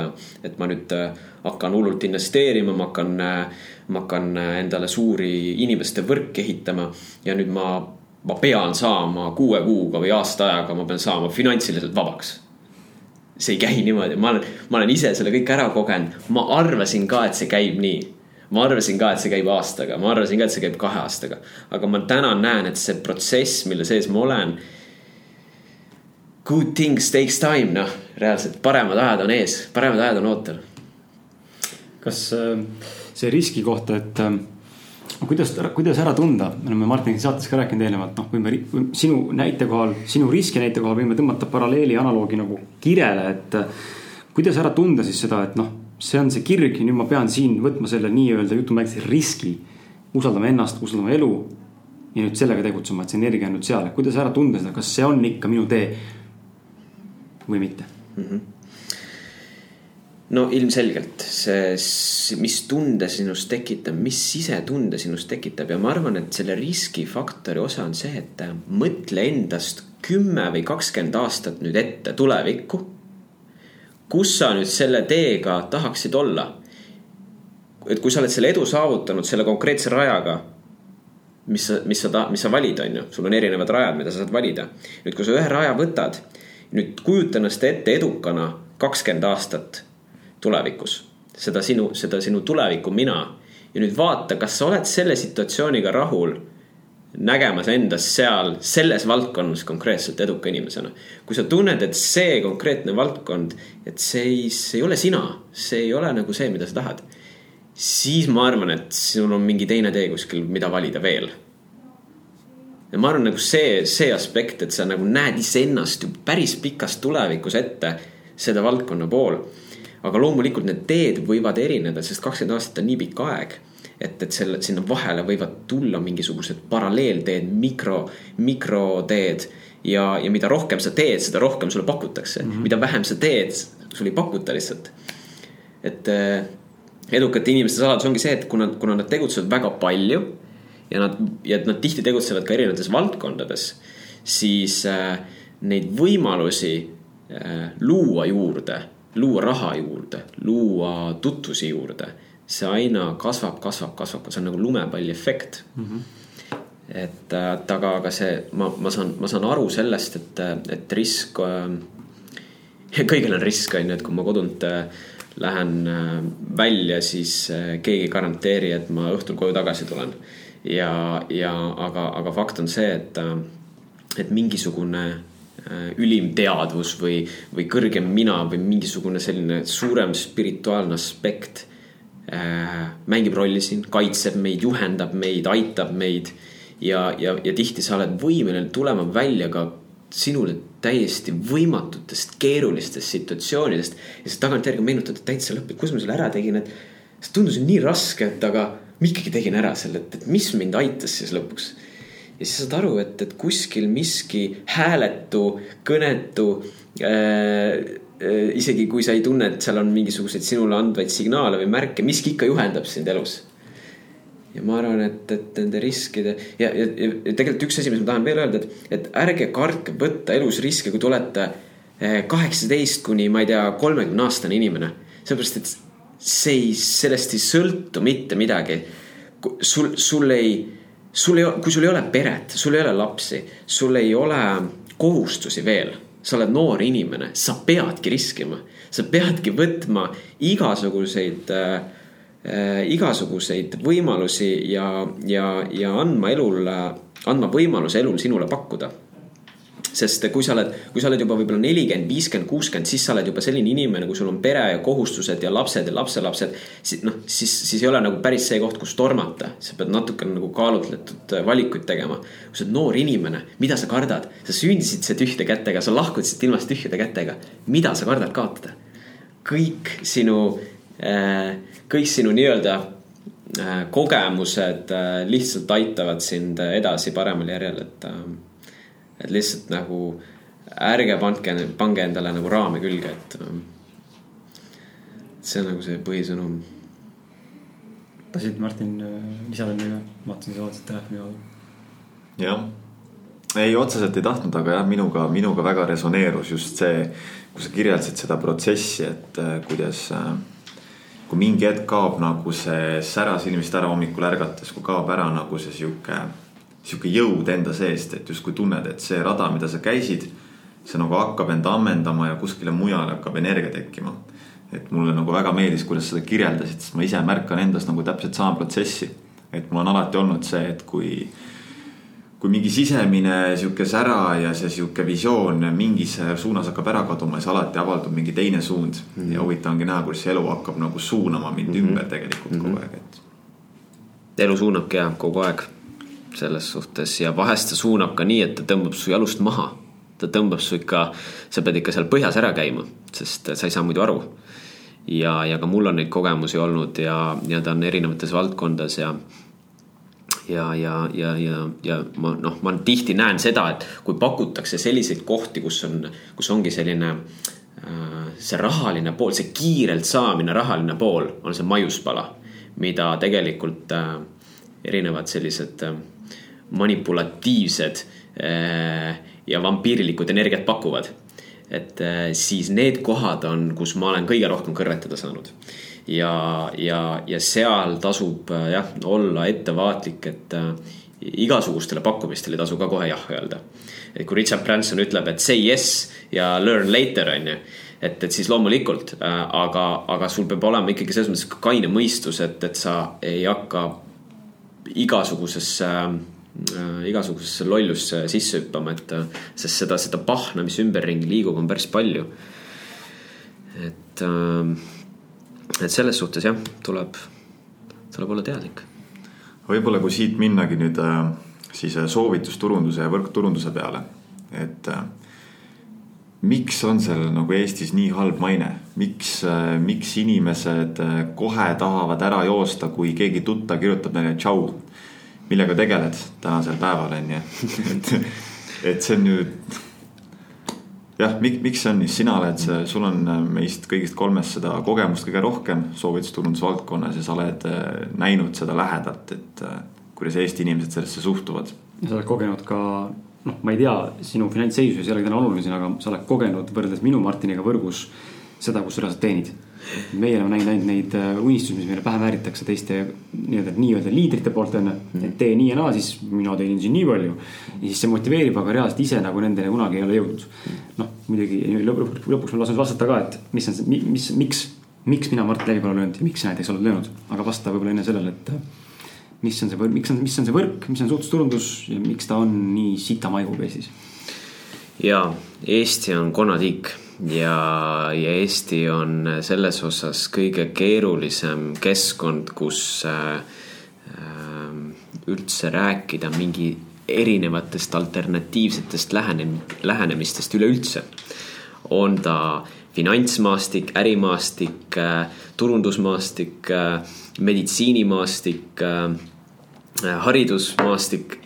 et ma nüüd äh, hakkan hullult investeerima, ma hakkan, äh, ma hakkan äh, endale suuri inimeste võrke ehitama ja nüüd ma, ma pean saama kuue kuuga või aasta ajaga, ma pean saama finantsiliselt vabaks see ei käi niimoodi, ma olen, ma olen ise selle kõik ära kogenud, ma arvasin ka, et see käib nii. ma arvasin ka, et see käib aastaga, ma arvasin ka, et see käib kahe aastaga. aga ma täna näen, et see protsess, mille sees ma olen. Good things takes time, noh, reaalselt paremad ajad on ees, paremad ajad on ootel. kas äh, see riski kohta, et äh, kuidas, kuidas ära tunda, me oleme Martiniga saates ka rääkinud eelnevalt, noh, võime sinu näite kohal, sinu riski näite kohal võime tõmmata paralleeli, analoogi nagu kirele, et äh, kuidas ära tunda siis seda, et noh see on see kirg ja nüüd ma pean siin võtma selle nii-öelda jutumärkides riski. usaldama ennast, usaldama elu. ja nüüd sellega tegutsema, et see energia on nüüd seal, kuidas ära tunda seda, kas see on ikka minu tee või mitte mm? -hmm no ilmselgelt see, mis tunde sinust tekitab, mis sisetunde sinust tekitab ja ma arvan, et selle riskifaktori osa on see, et mõtle endast kümme või kakskümmend aastat nüüd ette tulevikku kus sa nüüd selle teega tahaksid olla? et kui sa oled selle edu saavutanud selle konkreetse rajaga, mis sa, mis sa, mis sa valid, on ju, sul on erinevad rajad, mida sa saad valida. nüüd, kui sa ühe raja võtad, nüüd kujuta ennast ette edukana kakskümmend aastat tulevikus, seda sinu, seda sinu tuleviku mina. ja nüüd vaata, kas sa oled selle situatsiooniga rahul nägemas endas seal selles valdkonnas konkreetselt eduka inimesena. kui sa tunned, et see konkreetne valdkond, et see ei, see ei ole sina, see ei ole nagu see, mida sa tahad. siis ma arvan, et sul on mingi teine tee kuskil, mida valida veel. ja ma arvan, nagu see, see aspekt, et sa nagu näed iseennast ju päris pikas tulevikus ette seda valdkonna pool. Aga loomulikult need teed võivad erineda, sest kakskümmend aastat on nii pikk aeg et, et selle, sinna vahele võivad tulla mingisugused paralleelteed, mikro, mikroteed. ja, ja mida rohkem sa teed, seda rohkem sulle pakutakse mm, -hmm. mida vähem sa teed, sulle ei pakuta lihtsalt. et äh, edukate inimeste saladus ongi see, et kuna, kuna nad tegutsevad väga palju ja nad, ja nad tihti tegutsevad ka erinevates valdkondades, siis äh, neid võimalusi äh, luua juurde, luua raha juurde, luua tutvusi juurde see aina kasvab, kasvab, kasvab, see on nagu lumepalli efekt mm. -hmm et, et aga, aga see, ma, ma saan, ma saan aru sellest, et, et risk äh,. kõigil on risk, on ju, et kui ma kodunt äh, lähen äh, välja, siis äh, keegi ei garanteeri, et ma õhtul koju tagasi tulen. ja, ja aga, aga fakt on see, et, äh, et mingisugune äh, ülim teadvus või, või kõrgem mina või mingisugune selline suurem spirituaalne aspekt Äh, mängib rolli siin, kaitseb meid, juhendab meid, aitab meid. ja, ja, ja tihti sa oled võimeline tulema välja ka sinule täiesti võimatutest keerulistest situatsioonidest. ja sa tagantjärgi meenutad täitsa lõpuni, kus ma selle ära tegin, et see tundus nii raske, et aga ma ikkagi tegin ära selle, et, et mis mind aitas siis lõpuks. Ja siis saad aru, et, et kuskil miski hääletu, kõnetu äh, Äh, isegi kui sa ei tunne, et seal on mingisuguseid sinule andvaid signaale või märke, miski ikka juhendab sind elus. ja ma arvan, et, et nende riskide ja, ja, ja tegelikult üks asi, mis ma tahan veel öelda, et, et ärge kartke võtta elus riske, kui te olete äh, kaheksateist kuni ma ei tea, kolmekümne aastane inimene. sellepärast, et see ei, sellest ei sõltu mitte midagi. sul, sul ei, sul ei, kui sul ei ole peret, sul ei ole lapsi, sul ei ole kohustusi veel sa oled noor inimene, sa peadki riskima, sa peadki võtma igasuguseid äh, igasuguseid võimalusi ja, ja, ja andma elul, andma võimaluse elul sinule pakkuda sest kui sa oled, kui sa oled juba võib-olla nelikümmend, viiskümmend, kuuskümmend, siis sa oled juba selline inimene, kui sul on pere ja kohustused ja lapsed ja lapselapsed. siis noh, siis, siis ei ole nagu päris see koht, kus tormata, sa pead natukene nagu kaalutletud äh, valikuid tegema. kui sa oled noor inimene, mida sa kardad, sa sündisid siit tühjade kätega, sa lahkud siit ilmast tühjade kätega. mida sa kardad kaotada? kõik sinu, äh, kõik sinu nii-öelda äh, kogemused lihtsalt aitavad sind edasi paremal järjel, et et lihtsalt nagu ärge pandke, pange endale nagu raame külge, et. Ähm, see on nagu see põhisõnum. tahtsid Martin lisada midagi, vaatasin, sa vaatasid telefoni kaudu. jah, ei otseselt ei tahtnud, aga jah, minuga, minuga väga resoneerus just see, kui sa kirjeldasid seda protsessi, et äh, kuidas äh, kui mingi hetk kaob nagu see sära silmist ära hommikul ärgates, kui kaob ära nagu see sihuke sihuke jõud enda seest, et justkui tunned, et see rada, mida sa käisid, see nagu hakkab end ammendama ja kuskile mujale hakkab energia tekkima. et mulle nagu väga meeldis, kuidas seda kirjeldasid, sest ma ise märkan endas nagu täpselt sama protsessi. et mul on alati olnud see, et kui, kui mingi sisemine sihuke sära ja see sihuke visioon mingis suunas hakkab ära kaduma, siis alati avaldub mingi teine suund mm. -hmm. ja huvitav ongi näha, kuidas see elu hakkab nagu suunama mind mm -hmm. ümber tegelikult mm -hmm. kogu aeg, et. elu suunabki jah, kogu aeg selles suhtes ja vahest ta suunab ka nii, et ta tõmbab su jalust maha. ta tõmbab su ikka, sa pead ikka seal põhjas ära käima, sest sa ei saa muidu aru. ja, ja ka mul on neid kogemusi olnud ja, ja ta on erinevates valdkondades ja ja, ja, ja, ja, ja ma noh, ma tihti näen seda, et kui pakutakse selliseid kohti, kus on, kus ongi selline äh, see rahaline pool, see kiirelt saamine, rahaline pool on see maiuspala, mida tegelikult äh, erinevad sellised äh, manipulatiivsed äh, ja vampiirilikud energiat pakuvad. et äh, siis need kohad on, kus ma olen kõige rohkem kõrvetada saanud. ja, ja, ja seal tasub jah, olla ettevaatlik, et igasugustele pakkumistele ei tasu ka kohe jah öelda. et kui Richard Branson ütleb, et say yes ja learn later on ju et, et siis loomulikult aga, aga sul peab olema ikkagi selles mõttes kaine mõistus, et, et sa ei hakka igasugusesse äh, igasugusesse lollusse sisse hüppama, et sest seda, seda pahna, mis ümberringi liigub, on päris palju. et, äh, et selles suhtes jah, tuleb, tuleb olla teadlik. võib-olla, kui siit minnagi nüüd äh, siis soovitusturunduse ja võrkturunduse peale, et miks on sellel nagu Eestis nii halb maine, miks, miks inimesed kohe tahavad ära joosta, kui keegi tuttav kirjutab neile tšau. Millega tegeled tänasel päeval on ju, et, et see on nüüd. jah, miks, miks see on nii, sina oled, sul on meist kõigist kolmest seda kogemust kõige rohkem soovitusturundusvaldkonnas ja sa oled näinud seda lähedalt, et kuidas Eesti inimesed sellesse suhtuvad. ja sa oled kogenud ka noh, ma ei tea, sinu finantsseisu ei ole täna oluline siin, aga sa oled kogenud võrreldes minu Martiniga võrgus seda, kus sa reaalselt teenid. meie oleme näinud ainult neid äh, unistusi, mis meile pähe vääritakse teiste nii-öelda, nii-öelda liidrite poolt on ju. et tee nii ja naa, siis mina teenin siin nii palju. ja siis see motiveerib, aga reaalselt ise nagu nendeni kunagi ei ole jõudnud. noh, muidugi lõpuks, lõpuks ma lasen vastata ka, et mis on see, mis, miks, miks mina Mart Levi pole löönud ja miks sa näiteks oled löönud. aga vasta võib-olla enne sellele, et mis on see miks on, mis on see võrk, mis on suhtlusturundus ja miks ta on nii sita maiguga Eestis? ja Eesti on konnatiik ja, ja Eesti on selles osas kõige keerulisem keskkond, kus äh, üldse rääkida mingi erinevatest alternatiivsetest lähenem-, lähenemistest üleüldse. on ta finantsmaastik, ärimaastik äh,, turundusmaastik äh,, meditsiinimaastik haridusmaastik.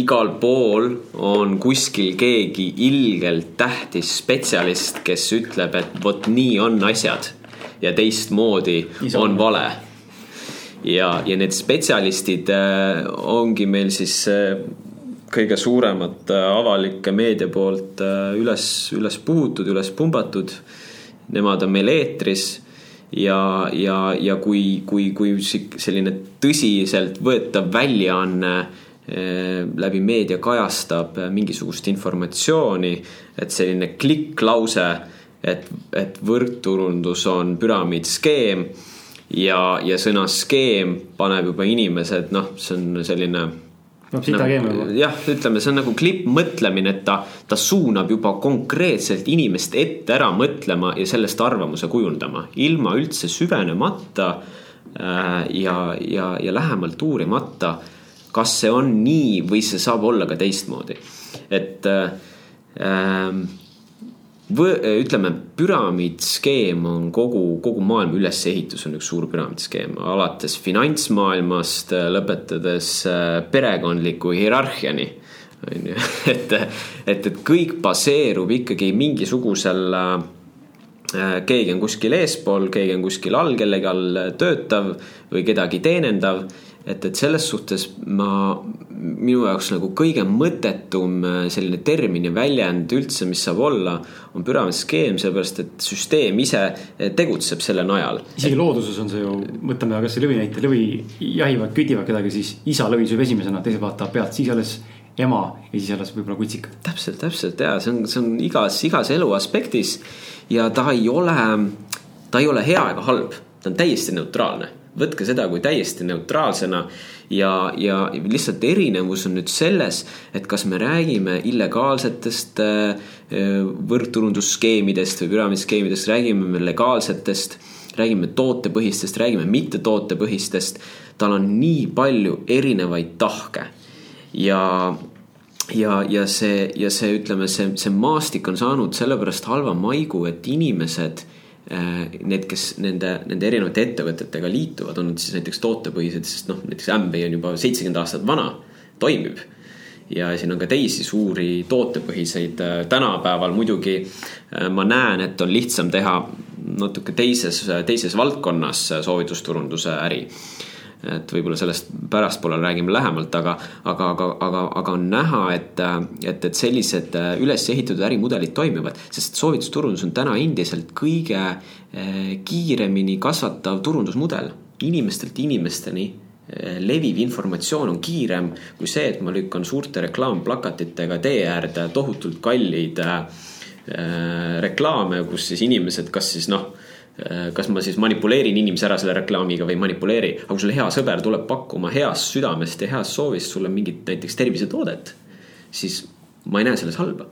Igal pool on kuskil keegi ilgelt tähtis spetsialist, kes ütleb, et vot nii on asjad ja teistmoodi Isa. on vale. ja, ja need spetsialistid äh, ongi meil siis äh, kõige suuremad äh, avalike meedia poolt üles, üles puhutud, üles pumbatud. Nemad on meil eetris ja, ja, ja kui, kui, kui selline tõsiseltvõetav väljaanne läbi meedia kajastab mingisugust informatsiooni, et selline klikklause, et, et võrkturundus on püramiidskeem ja, ja sõna skeem paneb juba inimesed, noh, see on selline no sita nagu, jah, ütleme, see on nagu klipp mõtlemine, et ta, ta suunab juba konkreetselt inimest ette ära mõtlema ja sellest arvamuse kujundama, ilma üldse süvenemata äh, ja, ja, ja lähemalt uurimata, kas see on nii või see saab olla ka teistmoodi. et äh, äh ütleme, püramiidskeem on kogu, kogu maailma ülesehitus on üks suur püramiidskeem, alates finantsmaailmast, lõpetades äh, perekondliku hierarhiani. on ju, et, et, et kõik baseerub ikkagi mingisugusel äh, keegi on kuskil eespool, keegi on kuskil all, kellegi all töötav või kedagi teenindav et, et selles suhtes ma, minu jaoks nagu kõige mõttetum äh, selline termin ja väljend üldse, mis saab olla, on püramiidskeem, sellepärast et süsteem ise äh, tegutseb selle najal. isegi looduses on see ju, võtame kasvõi lõvi näite, lõvi jahivad, kütivad kedagi, siis isa lõvi sööb esimesena, teised vaatavad pealt, siis alles ema ja siis alles võib-olla kutsik. täpselt, täpselt ja see on, see on igas, igas elu aspektis ja ta ei ole ta ei ole hea ega halb, ta on täiesti neutraalne võtke seda kui täiesti neutraalsena ja, ja lihtsalt erinevus on nüüd selles, et kas me räägime illegaalsetest äh, võrgturundusskeemidest või püramiidskeemidest, räägime me legaalsetest, räägime tootepõhistest, räägime mittetootepõhistest. tal on nii palju erinevaid tahke ja ja, ja see, ja see, ütleme, see, see maastik on saanud sellepärast halva maigu, et inimesed need, kes nende, nende erinevate ettevõtetega liituvad, on nad siis näiteks tootepõhised, sest noh, näiteks Ambay on juba seitsekümmend aastat vana, toimib. ja siin on ka teisi suuri tootepõhiseid, äh, tänapäeval muidugi äh, ma näen, et on lihtsam teha natuke teises, teises valdkonnas soovitusturunduse äri et võib-olla sellest pärastpoole räägime lähemalt, aga, aga, aga, aga, aga on näha, et, et, et sellised üles ehitatud ärimudelid toimivad, sest soovitusturundus on täna endiselt kõige eh, kiiremini kasvatav turundusmudel. Inimestelt inimesteni eh, leviv informatsioon on kiirem kui see, et ma lükkan suurte reklaamplakatitega tee äärde tohutult kalleid äh, reklaame, kus siis inimesed, kas siis noh Äh, kas ma siis manipuleerin inimese ära selle reklaamiga või ei manipuleeri, aga kui sul hea sõber tuleb pakkuma heast südamest ja heast soovist sulle mingit näiteks tervisetoodet, siis ma ei näe selles halba.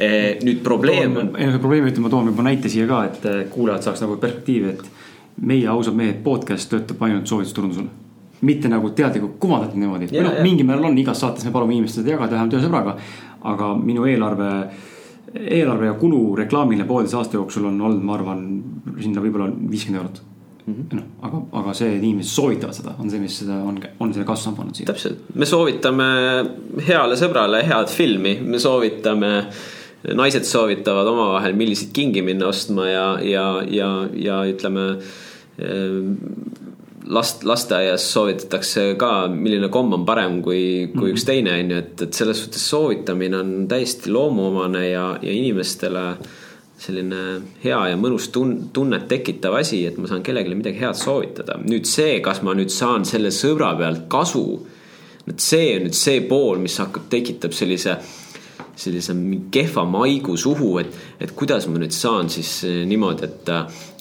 Äh, nüüd probleem probleemi ütleme, ma toon juba näite siia ka, et äh, kuulajad saaks nagu perspektiivi, et meie ausad mehed podcast töötab ainult soovitusturundusel mitte nagu teadlikult kuvandatud niimoodi, või noh, mingil määral on igas saates me palume inimestel seda jagada, vähemalt ühe sõbraga. aga minu eelarve eelarve ja kulu reklaamile pooleteise aasta jooksul on olnud, ma arvan, sinna võib-olla viiskümmend eurot mm. -hmm. noh, aga, aga see, et inimesed soovitavad seda, on see, mis seda on, on selle kasvu pannud siia. täpselt, me soovitame heale sõbrale head filmi, me soovitame naised soovitavad omavahel, milliseid kingi minna ostma ja, ja, ja, ja ütleme last, lasteaias soovitatakse ka, milline komm on parem kui, kui mm -hmm. üks teine, on ju, et, et selles suhtes soovitamine on täiesti loomuomane ja, ja inimestele selline hea ja mõnus tun-, tunnet tekitav asi, et ma saan kellelegi midagi head soovitada. nüüd see, kas ma nüüd saan selle sõbra pealt kasu, et see on nüüd see pool, mis hakkab, tekitab sellise sellise kehva maigu suhu, et, et kuidas ma nüüd saan siis eh, niimoodi, et,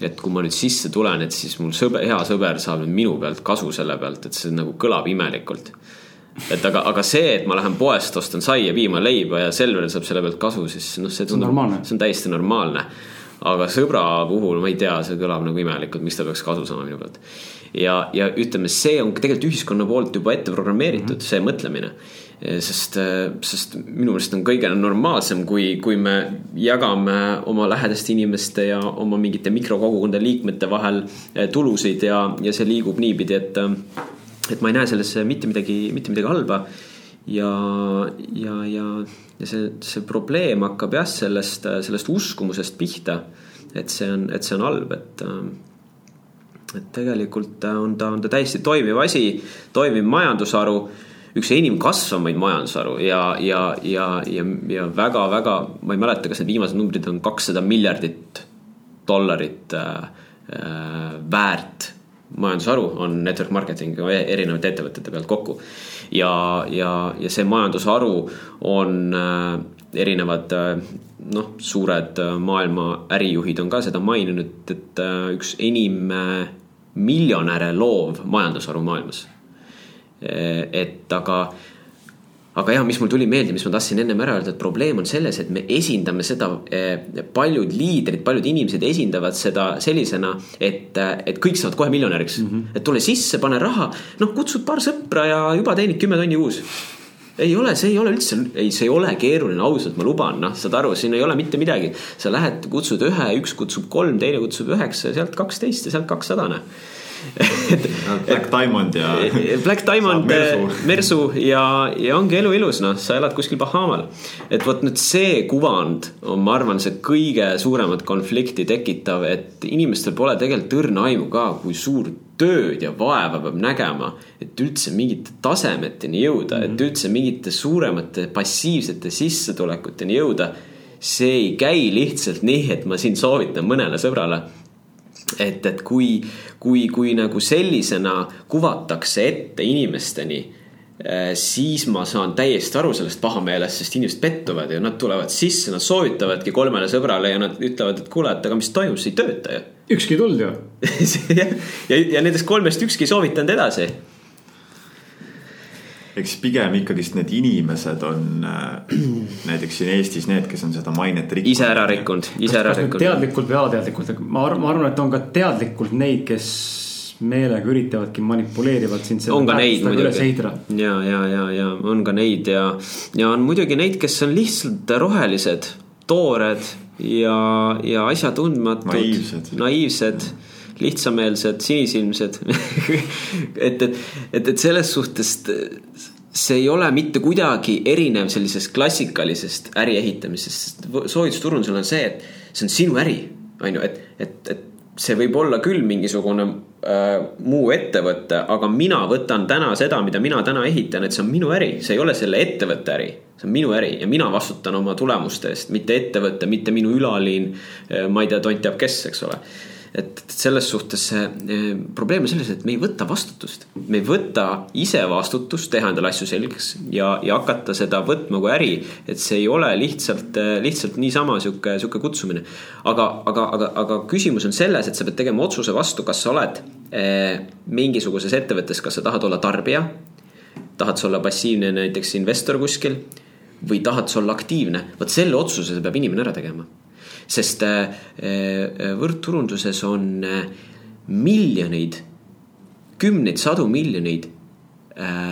et kui ma nüüd sisse tulen, et siis mul sõber, hea sõber saab nüüd minu pealt kasu selle pealt, et see nagu kõlab imelikult. et aga, aga see, et ma lähen poest, ostan saia, piima, leiba ja Selver saab selle pealt kasu, siis noh, see tundub, see on täiesti normaalne aga sõbra puhul ma ei tea, see kõlab nagu imelikult, miks ta peaks kasu saama minu pealt. ja, ja ütleme, see on tegelikult ühiskonna poolt juba ette programmeeritud mm, -hmm. see mõtlemine sest, sest minu meelest on kõige normaalsem, kui, kui me jagame oma lähedaste inimeste ja oma mingite mikrokogukondade liikmete vahel tulusid ja, ja see liigub niipidi, et, et ma ei näe selles mitte midagi, mitte midagi halba. ja, ja, ja, ja see, see probleem hakkab jah, sellest, sellest uskumusest pihta. et see on, et see on halb, et et tegelikult on ta, on ta täiesti toimiv asi, toimiv majandusharu üks enim kasvavaid majandusharu ja, ja, ja, ja, ja väga-väga, ma ei mäleta, kas need viimased numbrid on kakssada miljardit dollarit äh, äh, väärt majandusharu on network marketing erinevate ettevõtete pealt kokku. ja, ja, ja see majandusharu on äh, erinevad äh, noh, suured äh, maailma ärijuhid on ka seda maininud, et äh, üks enim äh, miljonäre loov majandusharu maailmas et aga, aga jah, mis mul tuli meelde, mis ma tahtsin ennem ära öelda, et probleem on selles, et me esindame seda, eh, paljud liidrid, paljud inimesed esindavad seda sellisena, et, et kõik saavad kohe miljonäriks mm. -hmm. et tule sisse, pane raha, noh, kutsud paar sõpra ja juba teenid kümme tonni kuus ei ole, see ei ole üldse, ei, see ei ole keeruline, ausalt, ma luban, noh, saad aru, siin ei ole mitte midagi. sa lähed, kutsud ühe, üks kutsub kolm, teine kutsub üheksa ja sealt kaksteist ja sealt kakssada, noh Black Diamond ja. Black Diamond, Mersu. Mersu ja, ja ongi elu ilus, noh, sa elad kuskil Bahamal. et vot nüüd see kuvand on, ma arvan, see kõige suuremat konflikti tekitav, et inimestel pole tegelikult õrna aimu ka, kui suur tööd ja vaeva peab nägema, et üldse mingite tasemeteni jõuda mm, -hmm. et mhm. üldse mingite suuremate passiivsete sissetulekuteni jõuda. see ei käi lihtsalt nii, et ma siin soovitan mõnele sõbrale et, et kui, kui, kui nagu sellisena kuvatakse ette inimesteni Äh, siis ma saan täiesti aru sellest pahameelest, sest inimesed pettuvad ja nad tulevad sisse, nad soovitavadki kolmele sõbrale ja nad ütlevad, et kuule, et aga mis toimub, see ei tööta ju. ükski ei tulnud ju ja, ja, ja nendest kolmest ükski ei soovitanud edasi. Eks pigem ikkagist need inimesed on äh, näiteks siin Eestis need, kes on seda mainet rikkunud. ise ära rikkunud, ise ära rikkunud. teadlikult või alateadlikult, ma arvan, ma arvan, et on ka teadlikult neid, kes meelega üritavadki manipuleerivalt sind. on ka neid muidugi. ja, ja, ja, ja on ka neid ja, ja on muidugi neid, kes on lihtsalt rohelised, toored ja, ja asjatundmatud. naiivsed, naiivsed lihtsameelsed, sinisilmsed et, et, et, et selles suhtes see ei ole mitte kuidagi erinev sellisest klassikalisest äri ehitamisest, sest soovitusturundusel on see, et see on sinu äri, on ju, et, et, et see võib olla küll mingisugune äh, muu ettevõte, aga mina võtan täna seda, mida mina täna ehitan, et see on minu äri, see ei ole selle ettevõtte äri. see on minu äri ja mina vastutan oma tulemuste eest, mitte ettevõte, mitte minu ülaliin äh,. ma ei tea, tont teab kes, eks ole et selles suhtes eh, probleem on selles, et me ei võta vastutust. me ei võta ise vastutust, teha endale asju selgeks ja, ja hakata seda võtma kui äri. et see ei ole lihtsalt, eh, lihtsalt niisama sihuke, sihuke kutsumine. aga, aga, aga, aga küsimus on selles, et sa pead tegema otsuse vastu, kas sa oled eh, mingisuguses ettevõttes, kas sa tahad olla tarbija. tahad sa olla passiivne näiteks investor kuskil või tahad sa olla aktiivne, vot selle otsuse peab inimene ära tegema sest äh, äh, võrdturunduses on äh, miljoneid, kümneid, sadu miljoneid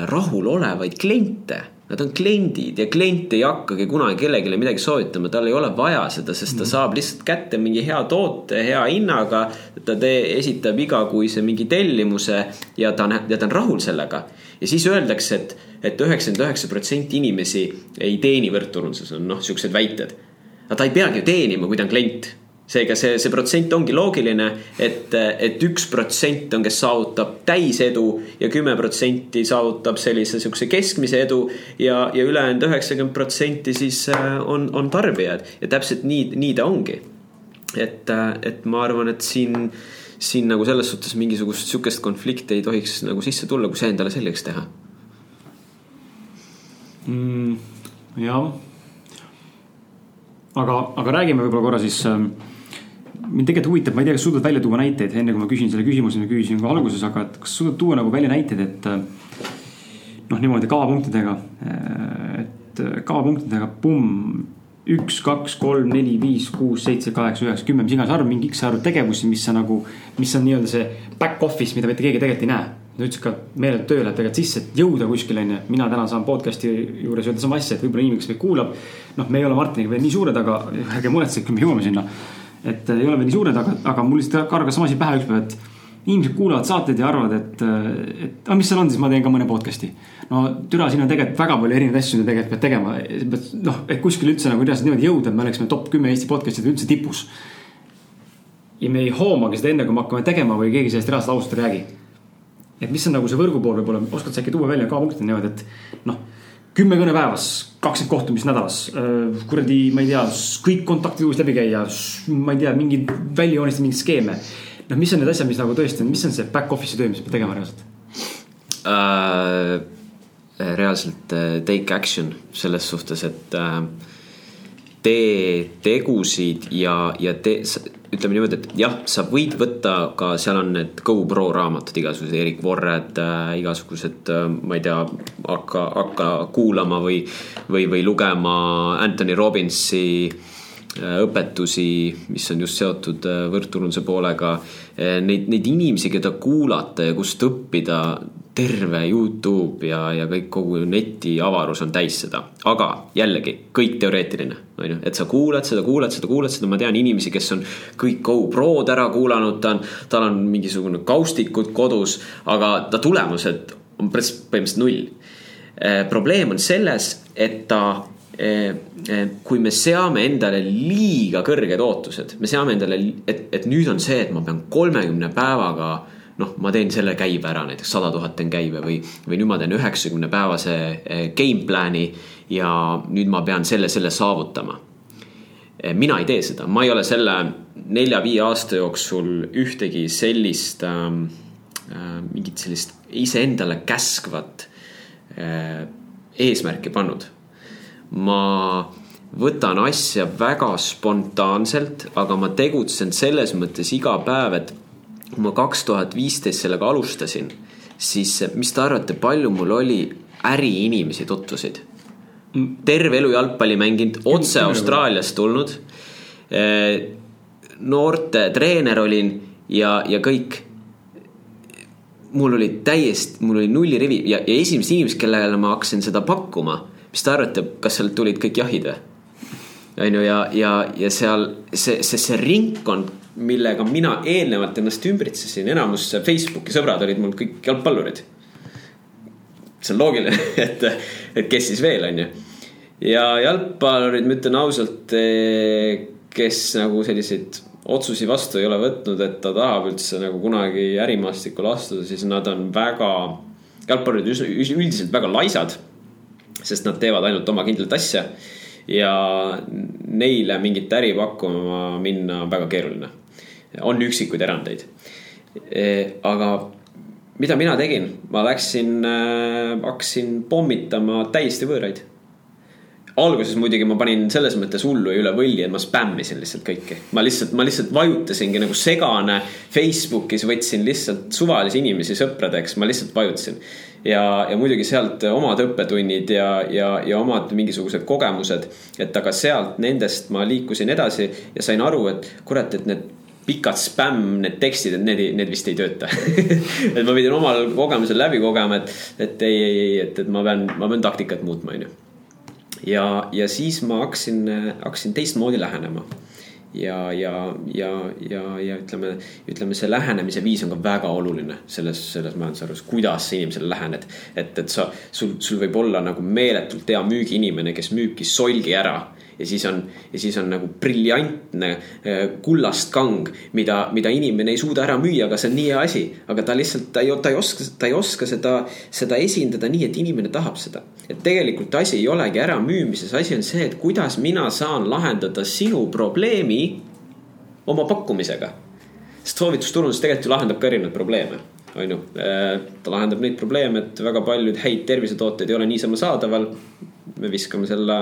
rahulolevaid kliente Nad on kliendid ja klient ei hakkagi kunagi kellelegi midagi soovitama, tal ei ole vaja seda, sest ta mm. saab lihtsalt kätte mingi hea toote hea hinnaga. ta tee, esitab igakuise mingi tellimuse ja ta on, ja ta on rahul sellega. ja siis öeldakse et, et üheksakümmend üheksa protsenti inimesi ei teeni võrdturunduses, on noh, siuksed väited aga ta ei peagi ju teenima, kui ta on klient seega see, see protsent ongi loogiline, et, et üks protsent on, kes saavutab täisedu ja kümme protsenti saavutab sellise sihukese keskmise edu. ja, ja ülejäänud üheksakümmend protsenti siis äh, on, on tarbijad ja täpselt nii, nii ta ongi. et, äh, et ma arvan, et siin, siin nagu selles suhtes mingisugust sihukest konflikti ei tohiks nagu sisse tulla, kui see endale selgeks teha mm,. jah aga, aga räägime võib-olla korra siis ähm, mind tegelikult huvitab, ma ei tea, kas suudad välja tuua näiteid, enne kui ma küsin selle küsimuse, ma küsisin ka alguses, aga et kas suudad tuua nagu välja näiteid, et äh, noh, niimoodi kavapunktidega, äh, et äh, kavapunktidega, pumm, üks, kaks, kolm, neli, viis, kuus, seitse, kaheksa, üheksa, kümme, mis iganes arv, mingi X arv tegevusi, mis sa nagu, mis on nii-öelda see back office, mida mitte keegi tegelikult ei näe ta ütles ka meeletult töö läheb tegelikult sisse, et jõuda kuskile onju. mina täna saan podcast'i juures öelda sama asja, et võib-olla inimene, kes meid kuulab. noh, me ei ole Martiniga veel nii suured, aga ärge muretsege, me jõuame sinna. et ei ole veel nii suured, aga, aga mul lihtsalt kargas sama asi pähe ükspäev, et inimesed kuulavad saateid ja arvavad, et, et aga mis seal on, siis ma teen ka mõne podcast'i. no türa, siin on tegelikult väga palju erinevaid asju, mida tegelikult pead tegema. noh, et kuskile üldse nagu reaalselt niimoodi jõuda, et me oleksime top kümme Eesti podcast'ide üldse tipus. ja me ei hoomagi seda enne, kui me hakkame tegema või keegi sellest reaalselt ausalt ei räägi et mis on nagu see võrgu pool võib-olla, oskad sa äkki tuua välja ka punkte niimoodi, et noh. kümme kõne päevas, kakskümmend kohtumist nädalas, kuradi, ma ei tea, kõik kontaktid uuesti läbi käia, ma ei tea, mingeid välja joonistada mingeid skeeme. noh, mis on need asjad, mis nagu tõesti mis on see back office'i töö, mis peab tegema reaalselt uh,? reaalselt uh, take action selles suhtes, et uh, tee tegusid ja, ja tee ütleme niimoodi, et jah, sa võid võtta ka, seal on need GoPro raamatud, igasugused Erik Vorred äh,, igasugused äh,, ma ei tea, hakka, hakka kuulama või, või, või lugema Anthony Robbinsi äh, õpetusi, mis on just seotud äh, võrdturunduse poolega. Äh, neid, neid inimesi, keda kuulata ja kust õppida, terve Youtube ja, ja kõik kogu netiavarus on täis seda. aga jällegi kõik teoreetiline, on ju, et sa kuulad seda, kuulad seda, kuulad seda, ma tean inimesi, kes on kõik GoPro-d ära kuulanud, ta on, tal on mingisugune kaustikud kodus, aga ta tulemused on põhimõtteliselt null. Eh, probleem on selles, et ta eh, eh, kui me seame endale liiga kõrged ootused, me seame endale, et, et nüüd on see, et ma pean kolmekümne päevaga noh, ma teen selle käibe ära, näiteks sada tuhat teen käibe või, või nüüd ma teen üheksakümne päevase eh, game plan'i ja nüüd ma pean selle, selle saavutama. Eh, mina ei tee seda, ma ei ole selle nelja-viie aasta jooksul ühtegi sellist äh,, mingit sellist iseendale käskvat eesmärki pannud. ma võtan asja väga spontaanselt, aga ma tegutsen selles mõttes iga päev, et kui ma kaks tuhat viisteist sellega alustasin, siis mis te arvate, palju mul oli äriinimesi tutvusid? terve elu jalgpalli mänginud, otse Austraaliast tulnud. noorte treener olin ja, ja kõik. mul oli täiesti, mul oli nullirivi ja, ja esimesed inimesed, kellele ma hakkasin seda pakkuma, mis te arvate, kas sealt tulid kõik jahid või? On ju, ja, ja, ja seal see, see, see ringkond, millega mina eelnevalt ennast ümbritsesin, enamus Facebooki sõbrad olid mul kõik jalgpallurid. see on loogiline, et, et kes siis veel, on ju. ja jalgpallurid, ma ütlen ausalt, kes nagu selliseid otsusi vastu ei ole võtnud, et ta tahab üldse nagu kunagi ärimaastikule astuda, siis nad on väga, jalgpallurid üldiselt väga laisad. sest nad teevad ainult oma kindlat asja ja neile mingit äri pakkuma minna on väga keeruline. on üksikuid erandeid. E, aga mida mina tegin, ma läksin, äh, hakkasin pommitama täiesti võõraid alguses muidugi ma panin selles mõttes hullu ja üle võlli, et ma spämmisin lihtsalt kõiki. ma lihtsalt, ma lihtsalt vajutasingi nagu segane Facebookis võtsin lihtsalt suvalisi inimesi sõpradeks, ma lihtsalt vajutasin. ja, ja muidugi sealt omad õppetunnid ja, ja, ja omad mingisugused kogemused. et aga sealt nendest ma liikusin edasi ja sain aru, et kurat, et need pikad spämm, need tekstid, et need, need vist ei tööta et ma pidin omal kogemusel läbi kogema, et, et ei, ei, ei, et, et ma pean, ma pean taktikat muutma, onju ja, ja siis ma hakkasin, hakkasin teistmoodi lähenema ja, ja, ja, ja, ja ütleme, ütleme, see lähenemise viis on ka väga oluline selles, selles majandusharus, kuidas sa inimesele lähened. et, et sa, sul, sul võib olla nagu meeletult hea müügiinimene, kes müübki solgi ära ja siis on, ja siis on nagu briljantne äh, kullast kang, mida, mida inimene ei suuda ära müüa, aga see on nii hea asi. aga ta lihtsalt, ta ei, ta ei oska, ta ei oska seda, seda esindada nii, et inimene tahab seda. et tegelikult asi ei olegi äramüümises, asi on see, et kuidas mina saan lahendada sinu probleemi oma pakkumisega. sest soovitusturundus tegelikult ju lahendab ka erinevaid probleeme on ju. Äh, ta lahendab neid probleeme, et väga paljud häid tervisetooteid ei ole niisama saadaval. me viskame selle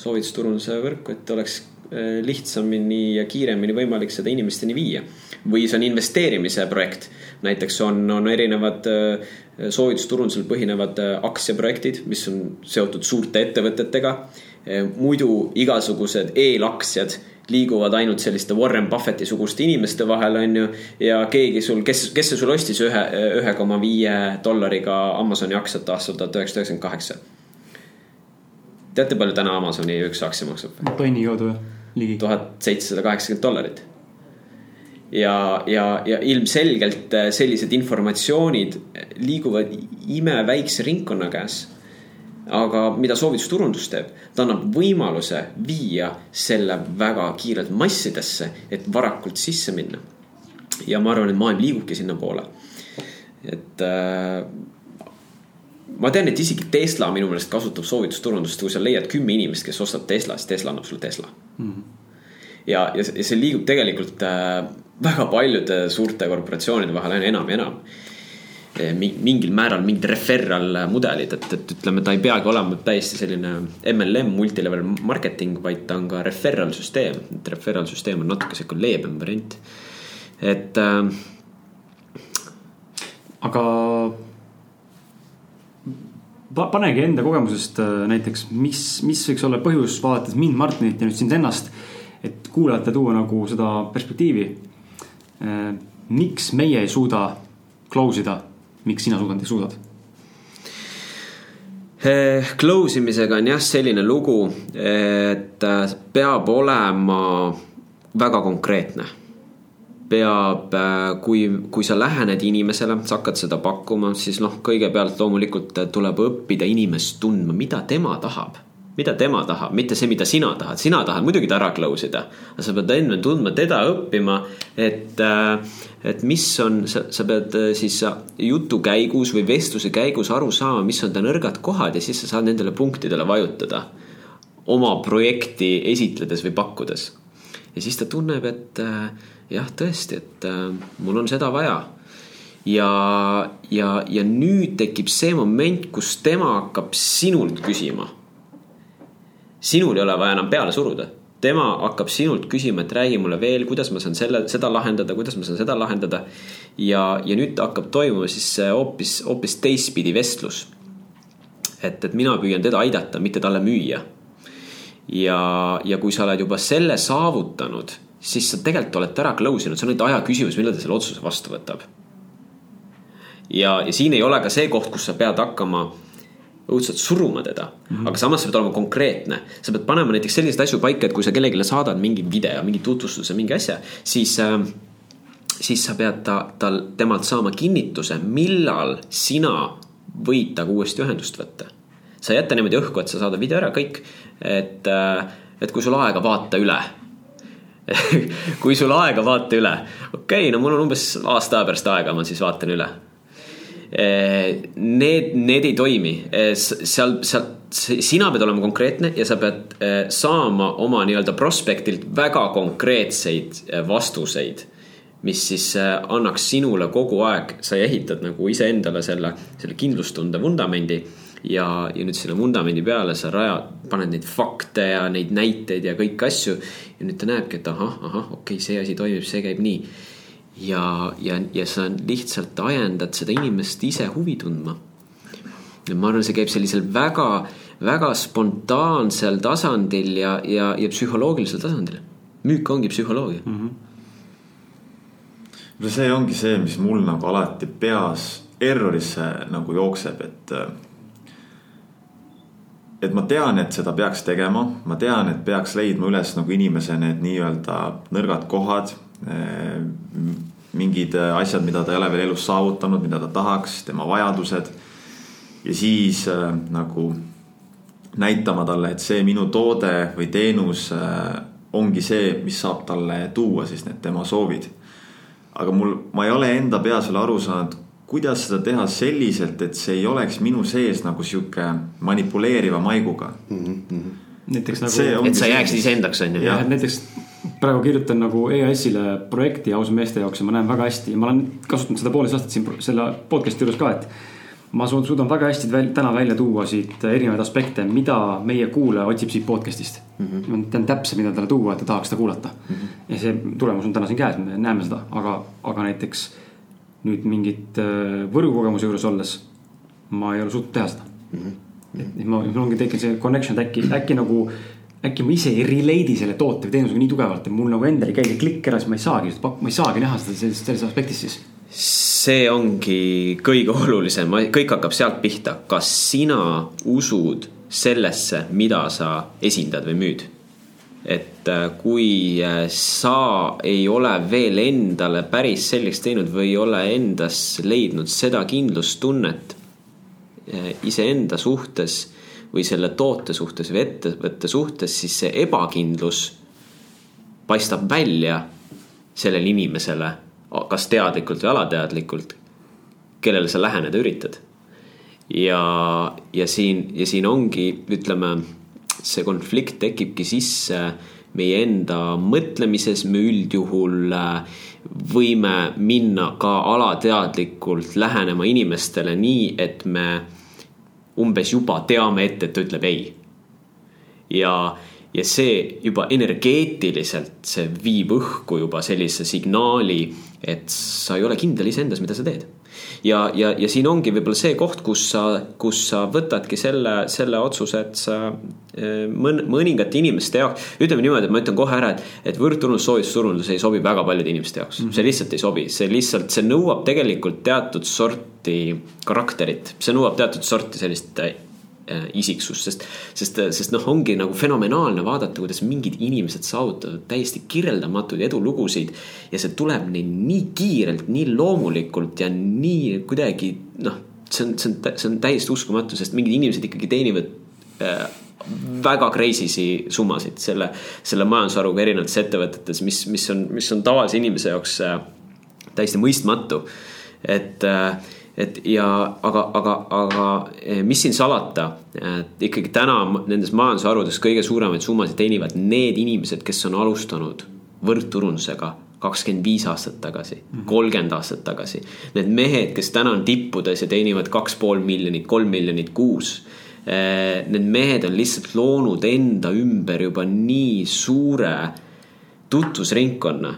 soovitusturunduse võrku, et oleks äh, lihtsamini ja kiiremini võimalik seda inimesteni viia. või see on investeerimise projekt, näiteks on, on erinevad äh, soovitusturundusel põhinevad äh, aktsiaprojektid, mis on seotud suurte ettevõtetega. muidu igasugused eelaktsiad liiguvad ainult selliste Warren Buffetti suguste inimeste vahel, on ju. ja keegi sul, kes, kes see sul ostis ühe, ühe koma viie dollariga Amazoni aktsiat aastal tuhat üheksasada üheksakümmend kaheksa teate, palju täna Amazoni üks aktsia maksab? tonni kaudu ligi. tuhat seitsesada kaheksakümmend dollarit. ja, ja, ja ilmselgelt äh, sellised informatsioonid liiguvad imeväikse ringkonna käes. aga mida soovitusturundus teeb, ta annab võimaluse viia selle väga kiirelt massidesse, et varakult sisse minna. ja ma arvan, et maailm liigubki sinnapoole. et äh, ma tean, et isegi Tesla minu meelest kasutab soovitusturundust, kui sa leiad kümme inimest, kes ostab Tesla, siis Tesla annab sulle Tesla mm. -hmm. ja, ja, ja see liigub tegelikult äh, väga paljude suurte korporatsioonide vahel aina enam ja enam e, mingil määral mingid referral mudelid, et, et ütleme, ta ei peagi olema täiesti selline MLM multilevel marketing, vaid ta on ka referral süsteem. et referral süsteem on natuke sihuke leebem variant, et äh,. aga panegi enda kogemusest äh, näiteks, mis, mis võiks olla põhjus, vaadates mind, Martinit ja nüüd sind ennast, et kuulajate tuua nagu seda perspektiivi. Äh, miks meie ei suuda close ida, miks sina suudad, suudad? Eh, close imisega on jah selline lugu, et äh, peab olema väga konkreetne peab, äh, kui, kui sa lähened inimesele, sa hakkad seda pakkuma, siis noh, kõigepealt loomulikult tuleb õppida inimest tundma, mida tema tahab. mida tema tahab, mitte see, mida sina tahad, sina tahad muidugi ta ära close ida. aga sa pead enne tundma teda, õppima, et, äh, et mis on, sa, sa pead äh, siis jutu käigus või vestluse käigus aru saama, mis on ta nõrgad kohad ja siis sa saad nendele punktidele vajutada. oma projekti esitledes või pakkudes. ja siis ta tunneb, et jah, tõesti, et äh, mul on seda vaja. ja, ja, ja nüüd tekib see moment, kus tema hakkab sinult küsima. sinul ei ole vaja enam peale suruda tema hakkab sinult küsima, et räägi mulle veel, kuidas ma saan selle, seda lahendada, kuidas ma saan seda lahendada. ja, ja nüüd hakkab toimuma siis hoopis, hoopis teistpidi vestlus. et, et mina püüan teda aidata, mitte talle müüa. ja, ja kui sa oled juba selle saavutanud, siis sa tegelikult oled ära close inud, see on ainult aja küsimus, millal ta selle otsuse vastu võtab. ja, ja siin ei ole ka see koht, kus sa pead hakkama õudselt suruma teda mm. -hmm. aga samas sa pead olema konkreetne. sa pead panema näiteks selliseid asju paika, et kui sa kellelegi saadad mingi video, mingi tutvustuse, mingi asja, siis äh, siis sa pead ta, tal, temalt saama kinnituse, millal sina võid temaga uuesti ühendust võtta. sa ei jäta niimoodi õhku, et sa saadad video ära, kõik, et, äh, et kui sul aega, vaata üle kui sul aega, vaata üle. okei okay,, no mul on umbes aasta aja pärast aega, ma siis vaatan üle Eh, need, need ei toimi, eh, seal, seal, sina pead olema konkreetne ja sa pead eh, saama oma nii-öelda prospektilt väga konkreetseid vastuseid mis siis annaks sinule kogu aeg, sa ehitad nagu iseendale selle, selle kindlustunde vundamendi. Ja, ja nüüd selle vundamendi peale sa rajad, paned neid fakte ja neid näiteid ja kõiki asju. ja nüüd ta näebki, et ahah, ahah, okei okay,, see asi toimib, see käib nii ja, ja, ja sa lihtsalt ajendad seda inimest ise huvi tundma. ma arvan, see käib sellisel väga, väga spontaansel tasandil ja, ja, ja psühholoogilisel tasandil. müük ongi psühholoogia mm. -hmm. no see ongi see, mis mul nagu alati peas errorisse nagu jookseb, et et ma tean, et seda peaks tegema, ma tean, et peaks leidma üles nagu inimese need nii-öelda nõrgad kohad Äh, mingid äh, asjad, mida ta ei ole veel elus saavutanud, mida ta tahaks, tema vajadused. ja siis äh, nagu näitama talle, et see minu toode või teenus ongi see, mis saab talle tuua siis need tema soovid. aga mul, ma ei ole enda peas veel aru saanud, kuidas seda teha selliselt, et see ei oleks minu sees nagu sihuke manipuleeriva maiguga mm. -hmm. näiteks nagu. et sa jääksid iseendaks, on ju. jah, et näiteks praegu kirjutan nagu EAS-ile projekti ausa meeste jaoks ja ma näen väga hästi, ma olen kasutanud seda poolteist aastat siin selle podcast'i juures ka, et. ma suudan väga hästi väl, täna välja tuua siit erinevaid aspekte, mida meie kuulaja otsib siit podcast'ist mm. -hmm. ma tean täpselt, mida talle tuua, et ta tahaks seda kuulata mm. -hmm. ja see tulemus on täna siin käes, me näeme seda, aga, aga näiteks nüüd mingit äh, võrgukogemuse juures olles ma ei ole suutnud teha seda mm. -hmm. et ma, mul ongi tekkinud see connection, et äkki, äkki nagu äkki ma ise ei relate'i selle toote või teenusega nii tugevalt, et mul nagu endal ei käi see klikk ära, siis ma ei saagi, ma ei saagi näha seda sellest, sellest aspektist siis. see ongi kõige olulisem, kõik hakkab sealt pihta, kas sina usud sellesse, mida sa esindad või müüd. Et äh, kui äh, sa ei ole veel endale päris selgeks teinud või ei ole endas leidnud seda kindlustunnet äh, iseenda suhtes või selle toote suhtes või ettevõtte suhtes, siis see ebakindlus paistab välja sellele inimesele, kas teadlikult või alateadlikult, kellele sa läheneda üritad. ja, ja siin, ja siin ongi, ütleme, see konflikt tekibki sisse meie enda mõtlemises, me üldjuhul äh, võime minna ka alateadlikult lähenema inimestele nii, et me umbes juba teame ette, et ta ütleb ei. ja, ja see juba energeetiliselt, see viib õhku juba sellise signaali, et sa ei ole kindel iseendas, mida sa teed ja, ja, ja siin ongi võib-olla see koht, kus sa, kus sa võtadki selle, selle otsuse, et sa eh, mõn-, mõningate inimeste jaoks. ütleme niimoodi, et ma ütlen kohe ära, et, et võrdturundus, soovitusturundus ei sobi väga paljude inimeste jaoks mm, -hmm. see lihtsalt ei sobi, see lihtsalt, see nõuab tegelikult teatud sorti karakterit, see nõuab teatud sorti sellist Äh, isiksust, sest, sest, sest noh, ongi nagu fenomenaalne vaadata, kuidas mingid inimesed saavutavad täiesti kirjeldamatuid edulugusid. ja see tuleb neil nii kiirelt, nii loomulikult ja nii kuidagi noh, see on, see on, see on täiesti uskumatu, sest mingid inimesed ikkagi teenivad äh, väga crazy'si summasid selle, selle majandusharuga erinevates ettevõtetes, mis, mis on, mis on tavalise inimese jaoks äh, täiesti mõistmatu. et äh, et ja aga, aga, aga eh, mis siin salata, et ikkagi täna nendes majandusharudes kõige suuremaid summasid teenivad need inimesed, kes on alustanud võrdturundusega kakskümmend viis aastat tagasi, kolmkümmend aastat tagasi. Need mehed, kes täna on tippudes ja teenivad kaks pool miljonit, kolm miljonit kuus. Eh, need mehed on lihtsalt loonud enda ümber juba nii suure tutvusringkonna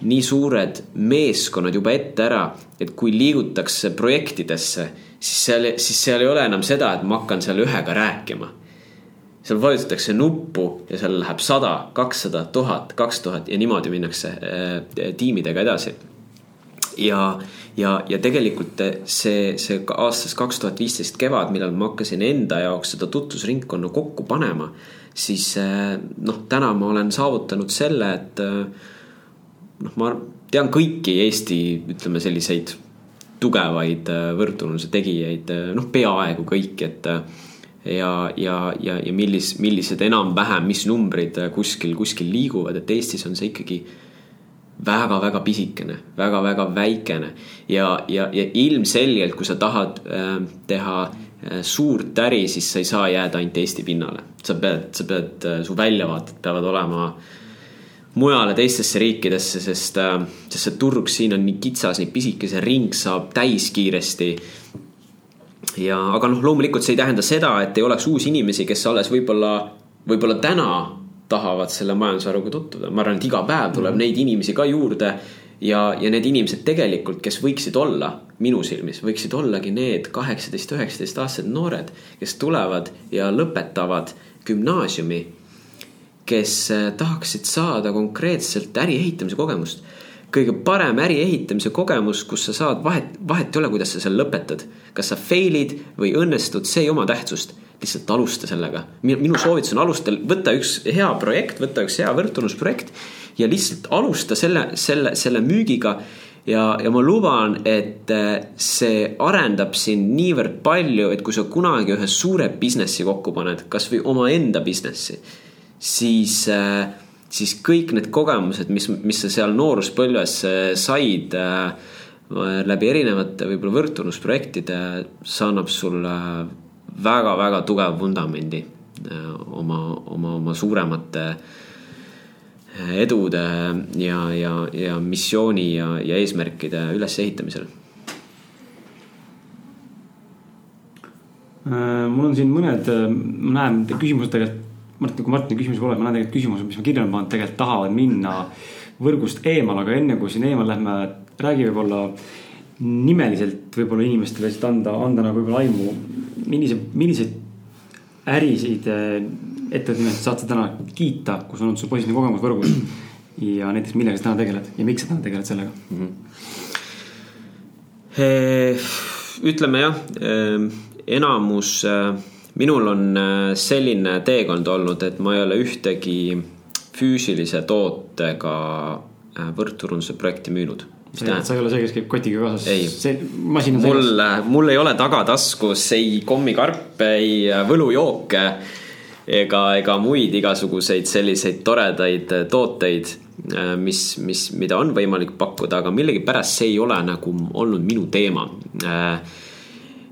nii suured meeskonnad juba ette ära, et kui liigutakse projektidesse, siis seal, siis seal ei ole enam seda, et ma hakkan seal ühega rääkima. seal vajutatakse nuppu ja seal läheb sada, kakssada, tuhat, kaks tuhat ja niimoodi minnakse äh, tiimidega edasi. ja, ja, ja tegelikult see, see aastast kaks tuhat viisteist kevad, millal ma hakkasin enda jaoks seda tutvusringkonna kokku panema, siis äh, noh, täna ma olen saavutanud selle, et äh, noh, ma tean kõiki Eesti, ütleme selliseid tugevaid äh, võrdluse tegijaid, äh, noh, peaaegu kõik, et äh, ja, ja, ja, ja millis, millised enam-vähem, mis numbrid kuskil, kuskil liiguvad, et Eestis on see ikkagi väga-väga pisikene väga,, väga-väga väikene ja, ja, ja ilmselgelt, kui sa tahad äh, teha äh, suurt äri, siis sa ei saa jääda ainult Eesti pinnale. sa pead, sa pead äh,, su väljavaated peavad olema äh, mujale teistesse riikidesse, sest, äh, sest see turg siin on nii kitsas, nii pisike, see ring saab täis kiiresti. ja, aga noh, loomulikult see ei tähenda seda, et ei oleks uusi inimesi, kes alles võib-olla, võib-olla täna tahavad selle majandusharuga tutvuda, ma arvan, et iga päev tuleb mm. neid inimesi ka juurde. ja, ja need inimesed tegelikult, kes võiksid olla minu silmis, võiksid ollagi need kaheksateist, üheksateist aastased noored, kes tulevad ja lõpetavad gümnaasiumi kes äh, tahaksid saada konkreetselt äri ehitamise kogemust. kõige parem äri ehitamise kogemus, kus sa saad vahet, vahet ei ole, kuidas sa seal lõpetad. kas sa fail'id või õnnestud, see ei oma tähtsust. lihtsalt alusta sellega. minu soovitus on alusta, võtta üks hea projekt, võtta üks hea võrdlusprojekt ja lihtsalt alusta selle, selle, selle müügiga ja, ja ma luban, et äh, see arendab sind niivõrd palju, et kui sa kunagi ühe suure business'i kokku paned, kasvõi omaenda business'i siis, äh, siis kõik need kogemused, mis, mis sa seal nooruspõlves äh, said äh, läbi erinevate võib-olla võrdtunusprojektide, see annab sulle väga-väga tugeva vundamendi oma, oma, oma suuremate edude ja, ja, ja missiooni ja, ja eesmärkide ülesehitamisel. Mul on siin mõned, ma näen küsimused tegelikult Martin, kui Martini küsimusi pole, ma näen tegelikult küsimused, mis ma kirja olen pannud, tegelikult tahavad minna võrgust eemal, aga enne kui siin eemal lähme, räägi võib-olla nimeliselt võib-olla inimestele lihtsalt anda, anda nagu võib-olla aimu, millise, milliseid ärisid ettevõtte nimelt saad sa täna kiita, kus on olnud sul positiivne kogemus võrgus ja näiteks millega sa täna tegeled ja miks sa täna tegeled sellega mm? -hmm. ütleme jah, enamus minul on äh, selline teekond olnud, et ma ei ole ühtegi füüsilise tootega äh, võrdturunduse projekti müünud. mis tähendab? sa ei ole see, kes käib kotiga kaasas? ei, mul, äh, mul ei ole tagataskus ei kommikarpe, ei võlujooke ega, ega muid igasuguseid selliseid toredaid tooteid, mis, mis, mida on võimalik pakkuda, aga millegipärast see ei ole nagu olnud minu teema Eh,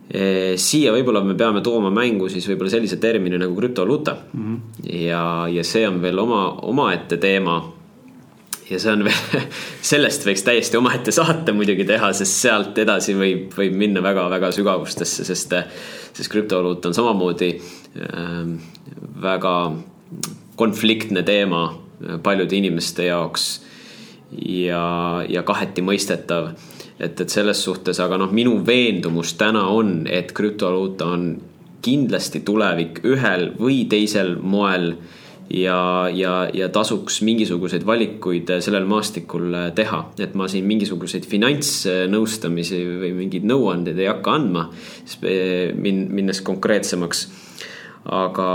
siia võib-olla me peame tooma mängu siis võib-olla sellise termini nagu krüptovaluuta mm. -hmm. ja, ja see on veel oma, omaette teema. ja see on veel, sellest võiks täiesti omaette saate muidugi teha, sest sealt edasi võib, võib minna väga-väga sügavustesse, sest, sest krüptovaluuta on samamoodi äh, väga konfliktne teema paljude inimeste jaoks ja, ja kaheti mõistetav et, et selles suhtes, aga noh, minu veendumus täna on, et krüptovaluuta on kindlasti tulevik ühel või teisel moel ja, ja, ja tasuks mingisuguseid valikuid sellel maastikul teha, et ma siin mingisuguseid finantsnõustamisi või mingeid nõuandeid ei hakka andma, min-, minnes konkreetsemaks. aga,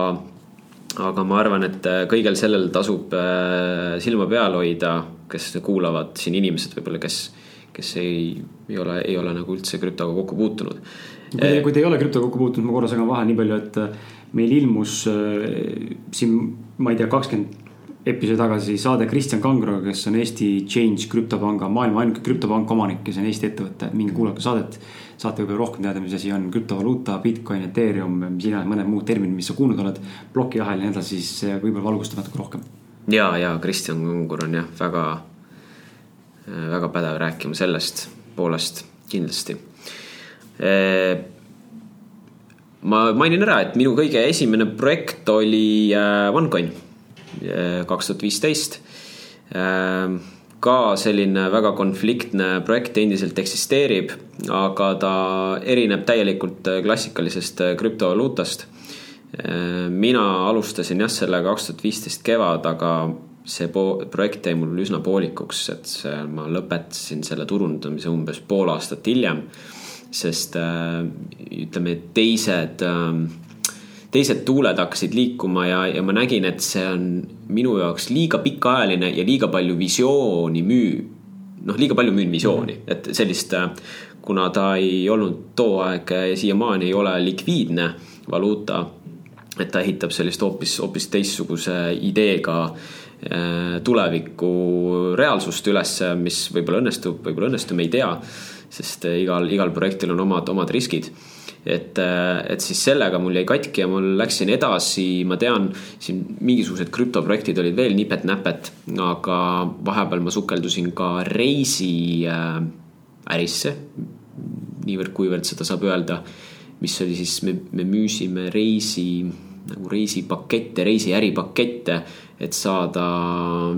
aga ma arvan, et kõigel sellel tasub äh, silma peal hoida, kes kuulavad siin inimesed võib-olla, kes kes ei, ei ole, ei ole nagu üldse krüptoga kokku puutunud. kui te ei ole krüptoga kokku puutunud, ma korra segan vahele nii palju, et äh, meil ilmus äh, siin, ma ei tea, kakskümmend episoodi tagasi saade Kristjan Kangroga, kes on Eesti Change krüptopanga, maailma ainuke krüptopank omanik, kes on Eesti ettevõte, minge kuulake saadet. saate võib-olla rohkem teada, mis asi on krüptovaluuta, Bitcoin, Ethereum, mis iganes mõned muud terminid, mis sa kuulnud oled. plokiahel ja nii edasi, siis võib-olla valgustab natuke rohkem. ja, ja Kristjan Kangur on jah, väga väga pädev rääkima sellest poolest kindlasti. ma mainin ära, et minu kõige esimene projekt oli OneCoin kaks tuhat viisteist ka selline väga konfliktne projekt endiselt eksisteerib, aga ta erineb täielikult klassikalisest krüptovaluutast. mina alustasin jah, selle kaks tuhat viisteist kevad, aga see projekt jäi mul üsna poolikuks, et see, ma lõpetasin selle turundamise umbes pool aastat hiljem. sest ütleme, teised teised tuuled hakkasid liikuma ja, ja ma nägin, et see on minu jaoks liiga pikaajaline ja liiga palju visiooni müü-, noh, liiga palju müün visiooni, et sellist, kuna ta ei olnud too aeg ja siiamaani ei ole likviidne valuuta, et ta ehitab sellist hoopis, hoopis teistsuguse ideega äh, tuleviku reaalsust üles, mis võib-olla õnnestub, võib-olla ei õnnestu, me ei tea. sest igal, igal projektil on omad, omad riskid et, äh, et siis sellega mul jäi katki ja mul läksin edasi, ma tean, siin mingisugused krüptoprojektid olid veel nipet-näpet, aga vahepeal ma sukeldusin ka reisi äh, ärisse. niivõrd-kuivõrd seda saab öelda, mis oli siis, me, me müüsime reisi nagu reisipakette, reisiäripakette, et saada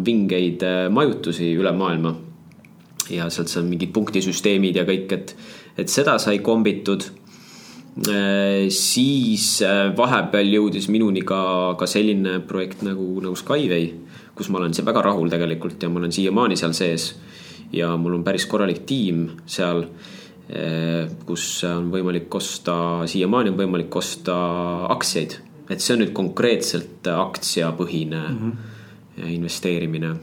vingeid äh, majutusi üle maailma. ja sealt seal mingid punktisüsteemid ja kõik, et, et seda sai kombitud Äh, siis äh, vahepeal jõudis minuni ka, ka selline projekt nagu, nagu Skyway, kus ma olen väga rahul tegelikult ja ma olen siiamaani seal sees. ja mul on päris korralik tiim seal, kus on võimalik osta, siiamaani on võimalik osta aktsiaid. Et see on nüüd konkreetselt aktsiapõhine mm -hmm. investeerimine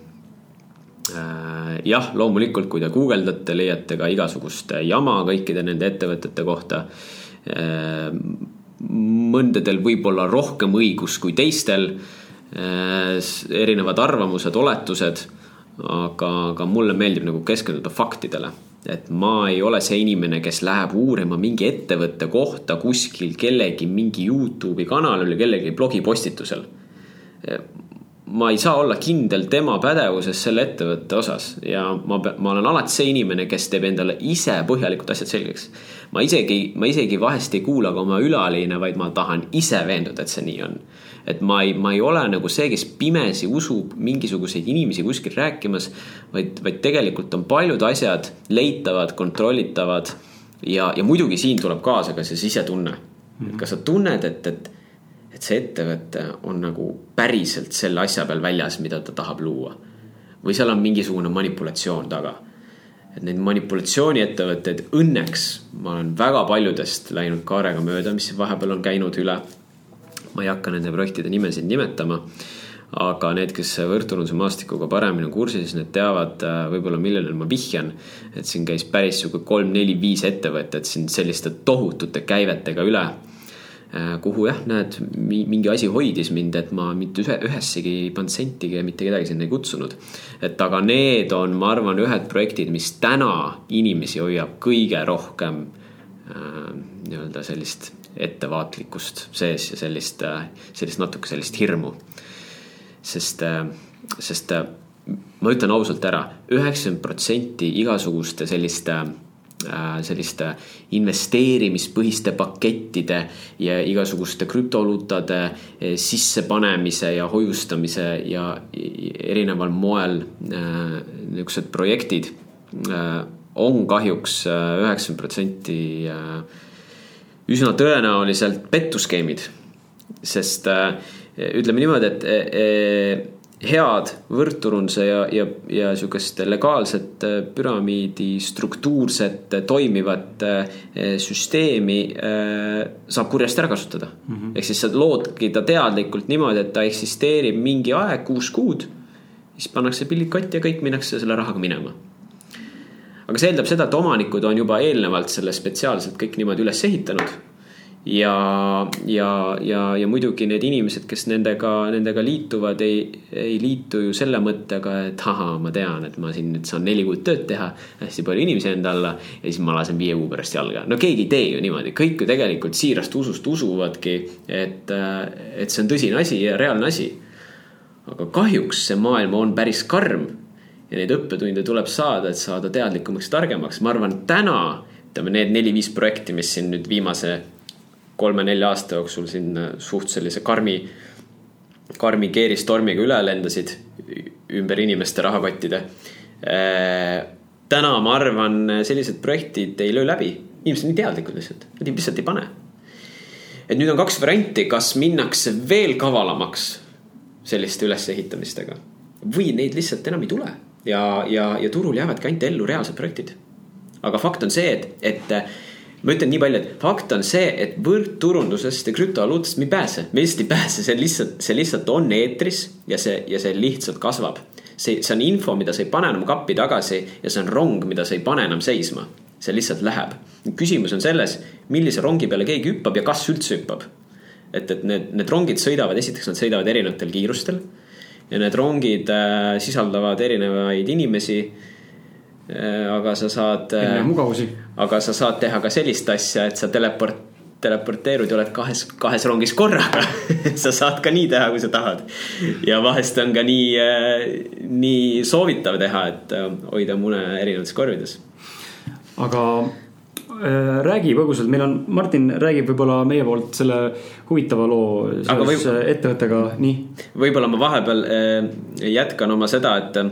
jah, loomulikult, kui te guugeldate, leiate ka igasugust jama kõikide nende ettevõtete kohta mõndadel võib-olla rohkem õigus kui teistel. Erinevad arvamused, oletused. aga, aga mulle meeldib nagu keskenduda faktidele et ma ei ole see inimene, kes läheb uurima mingi ettevõtte kohta kuskil kellegi mingi Youtube'i kanalil või kellegi blogipostitusel ma ei saa olla kindel tema pädevuses selle ettevõtte osas ja ma, ma olen alati see inimene, kes teeb endale ise põhjalikult asjad selgeks. ma isegi, ma isegi vahest ei kuula ka oma ülaliine, vaid ma tahan ise veenduda, et see nii on. Et ma ei, ma ei ole nagu see, kes pimesi usub mingisuguseid inimesi kuskil rääkimas, vaid, vaid tegelikult on paljud asjad leitavad, kontrollitavad ja, ja muidugi siin tuleb kaasa ka see sisetunne. et kas sa tunned, et, et et see ettevõte on nagu päriselt selle asja peal väljas, mida ta tahab luua. või seal on mingisugune manipulatsioon taga. et neid manipulatsiooni-ettevõtteid õnneks ma olen väga paljudest läinud kaarega mööda, mis vahepeal on käinud üle. Ma ei hakka nende projektide nimesid nimetama aga need, kes võrdturunduse maastikuga paremini on kursis, need teavad äh, võib-olla, millele ma vihjan. et siin käis päris sihuke kolm-neli-viis ettevõtet siin selliste tohutute käivetega üle Äh, kuhu jah, näed, mingi asi hoidis mind, et ma mitte ühe, ühessegi ei pannud sentigi ja mitte kedagi sinna ei kutsunud. et aga need on, ma arvan, ühed projektid, mis täna inimesi hoiab kõige rohkem äh, nii-öelda sellist ettevaatlikkust sees ja sellist, äh, sellist natuke sellist hirmu. sest, sest ma ütlen ausalt ära, üheksakümmend protsenti igasuguste selliste Äh, selliste investeerimispõhiste pakettide ja igasuguste krüptovaluutade äh, sissepanemise ja hoiustamise ja erineval moel äh, niisugused projektid on kahjuks üheksakümmend protsenti üsna tõenäoliselt pettuskeemid. sest ütleme niimoodi, et head võrdturunduse ja, ja, ja sihukest legaalset äh, püramiidi struktuurset äh, toimivat äh, süsteemi saab kurjasti ära kasutada mm -hmm.. ehk siis sa loodki ta teadlikult niimoodi, et ta eksisteerib mingi aeg, kuus kuud. siis pannakse pillid kotti ja kõik minnakse selle rahaga minema. Aga see eeldab seda, et omanikud on juba eelnevalt selle spetsiaalselt kõik niimoodi üles ehitanud ja, ja, ja, ja muidugi need inimesed, kes nendega, nendega liituvad, ei, ei liitu ju selle mõttega, et ahah, ma tean, et ma siin nüüd saan neli kuud tööd teha. hästi palju inimesi enda alla ja siis ma lasen viie kuu pärast jalga. no keegi ei tee ju niimoodi, kõik ju tegelikult siirast usust usuvadki, et, et see on tõsine asi ja reaalne asi. aga kahjuks see maailm on päris karm ja neid õppetunde tuleb saada, et saada teadlikumaks, targemaks, ma arvan, täna ütleme, need neli-viis projekti, mis siin nüüd viimase kolme-nelja aasta jooksul siin suht sellise karmi, karmi keeristormiga üle lendasid ümber inimeste rahakottide. täna ma arvan, sellised projektid ei löö läbi, inimesed on nii teadlikud lihtsalt, nad lihtsalt ei pane. et nüüd on kaks varianti, kas minnakse veel kavalamaks selliste ülesehitamistega või neid lihtsalt enam ei tule ja, ja, ja turul jäävadki ainult ellu reaalsed projektid. aga fakt on see, et, et ma ütlen nii palju, et fakt on see, et võrkturundusest ja krüptovaluutast me ei pääse, me lihtsalt ei pääse, see lihtsalt, see lihtsalt on eetris ja see, ja see lihtsalt kasvab. see, see on info, mida sa ei pane enam kappi tagasi ja see on rong, mida sa ei pane enam seisma. see lihtsalt läheb. küsimus on selles, millise rongi peale keegi hüppab ja kas üldse hüppab. et, et need, need rongid sõidavad, esiteks nad sõidavad erinevatel kiirustel ja need rongid äh, sisaldavad erinevaid inimesi äh,. aga sa saad äh,. mugavusi. aga sa saad teha ka sellist asja, et sa teleport, teleporteerud ja oled kahes, kahes rongis korraga sa saad ka nii teha, kui sa tahad. ja vahest on ka nii nii soovitav teha, et hoida mune erinevates korvides. aga räägi põgusalt, meil on, Martin räägib võib-olla meie poolt selle huvitava loo seoses võib... ettevõttega, nii. võib-olla ma vahepeal äh, jätkan oma seda, et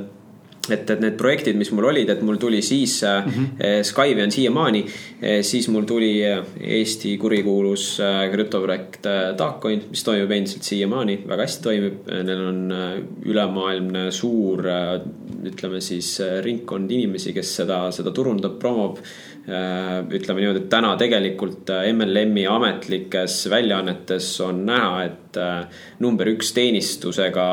et, et need projektid, mis mul olid, et mul tuli siis mm -hmm. Skype on siiamaani, siis mul tuli Eesti kurikuulus krüptoprojekt Darkcoin, mis toimib endiselt siiamaani, väga hästi toimib. Neil on ülemaailmne suur, ütleme siis ringkond inimesi, kes seda, seda turundab, promob Äh, ütleme niimoodi, et täna tegelikult äh, MLM-i ametlikes väljaannetes on näha, et äh, number üks teenistusega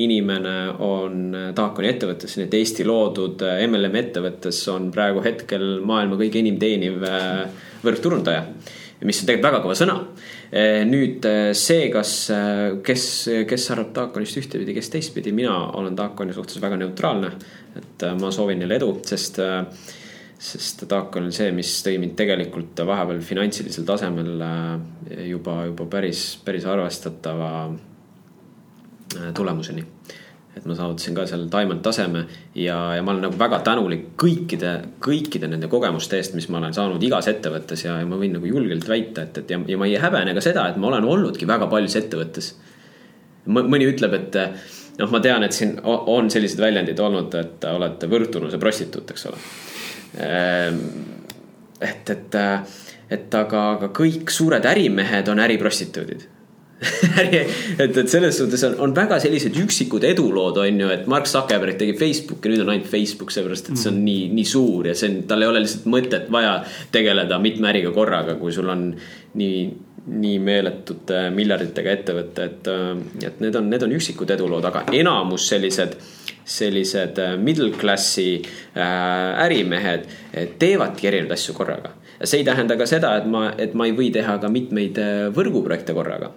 inimene on Taakoni ettevõttes, nii et Eesti loodud MLM ettevõttes on praegu hetkel maailma kõige enim teeniv võrkturundaja. mis on tegelikult väga kõva sõna. nüüd see, kas, kes, kes arvab Taakonist ühtepidi, kes teistpidi, mina olen Taakoni suhtes väga neutraalne. et ma soovin neile edu, sest sest Taakon on see, mis tõi mind tegelikult vahepeal finantsilisel tasemel äh, juba, juba päris, päris arvestatava äh, tulemuseni. et ma saavutasin ka seal diamond taseme ja, ja ma olen nagu väga tänulik kõikide, kõikide nende kogemuste eest, mis ma olen saanud igas ettevõttes ja, ja ma võin nagu julgelt väita, et, et ja, ja ma ei häbene ka seda, et ma olen olnudki väga paljus ettevõttes. mõni ütleb, et noh, ma tean, et siin on sellised väljendid olnud, et olete võrdtunuse prostituut, eks ole et, et, et aga, aga kõik suured ärimehed on äriprostituudid. Et, et selles suhtes on, on väga sellised üksikud edulood, on ju, et Mark Zuckerberg tegi Facebooki, nüüd on ainult Facebook, seepärast et see on nii, nii suur ja see on, tal ei ole lihtsalt mõtet vaja tegeleda mitme äriga korraga, kui sul on nii, nii meeletute miljarditega ettevõte, et, et need on, need on üksikud edulood, aga enamus sellised sellised äh, middle class'i äh, ärimehed äh, teevadki erinevaid asju korraga. see ei tähenda ka seda, et ma, et ma ei või teha ka mitmeid võrguprojekte korraga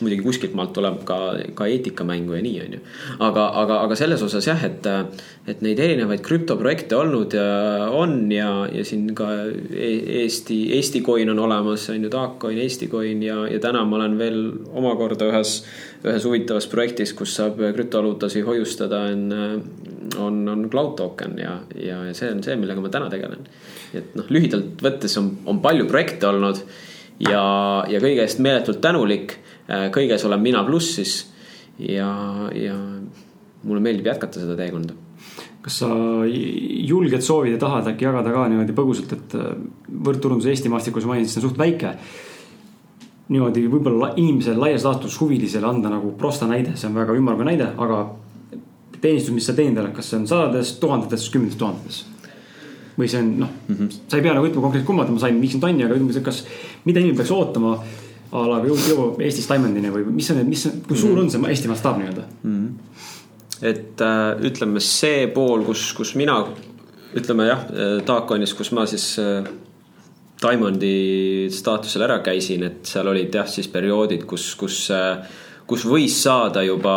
muidugi kuskilt maalt tuleb ka, ka eetikamängu ja nii, on ju. aga, aga, aga selles osas jah, et, et neid erinevaid krüptoprojekte olnud ja on ja, ja siin ka e-, Eesti, Eesti coin on olemas, on ju, Taakcoin, Eesti coin ja, ja täna ma olen veel omakorda ühes, ühes huvitavas projektis, kus saab krüptovaluutasi hoiustada, on, on, on Cloud Token ja, ja, ja see on see, millega ma täna tegelen. et noh, lühidalt võttes on, on palju projekte olnud ja, ja kõige eest meeletult tänulik Äh, kõiges olen mina plussis ja, ja mulle meeldib jätkata seda teekonda. kas sa julged soovid ja tahad äkki jagada ka niimoodi põgusalt, et äh, võrdturundus Eesti maastikul, sa mainisid, see on suht väike. niimoodi võib-olla inimesele laias laastus huvilisele anda nagu prosta näide, see on väga ümmargune näide, aga teenistus, mis sa teenid, kas see on sadades, tuhandetes, kümnetes tuhandetes? või see on noh mm, -hmm. sa ei pea nagu ütlema konkreetselt kumma, et ma sain viiskümmend tonni, aga ütleme, kas, mida inimene peaks ootama a la jõu, jõuab Eestist Diamondini või mis on mis, kui suur on see Eesti mastaap nii-öelda mm? -hmm. et äh, ütleme see pool, kus, kus mina ütleme jah, Taakonis, kus ma siis äh, Diamondi staatusel ära käisin, et seal olid jah, siis perioodid, kus, kus äh,, kus võis saada juba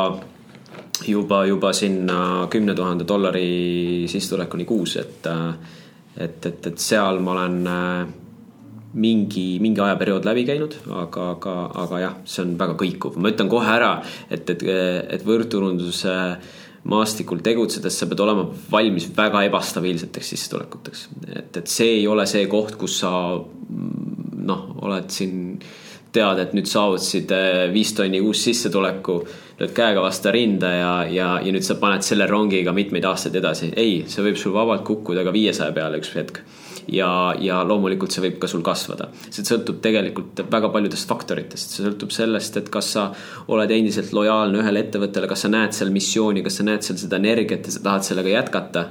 juba, juba sinna kümne tuhande dollari sissetulekuni kuus, et, äh, et, et, et seal ma olen äh, mingi, mingi ajaperiood läbi käinud, aga, aga, aga jah, see on väga kõikuv, ma ütlen kohe ära, et, et, et võrgturunduse maastikul tegutsedes sa pead olema valmis väga ebastabiilseteks sissetulekuteks. et, et see ei ole see koht, kus sa noh, oled siin, tead, et nüüd saavutasid eh, viis tonni kuus sissetuleku, lööd käega vastu rinda ja, ja, ja nüüd sa paned selle rongiga mitmeid aastaid edasi. ei, see võib sul vabalt kukkuda ka viiesaja peale üks hetk ja, ja loomulikult see võib ka sul kasvada. see sõltub tegelikult väga paljudest faktoritest, see sõltub sellest, et kas sa oled endiselt lojaalne ühele ettevõttele, kas sa näed seal missiooni, kas sa näed seal seda energiat ja sa tahad sellega jätkata.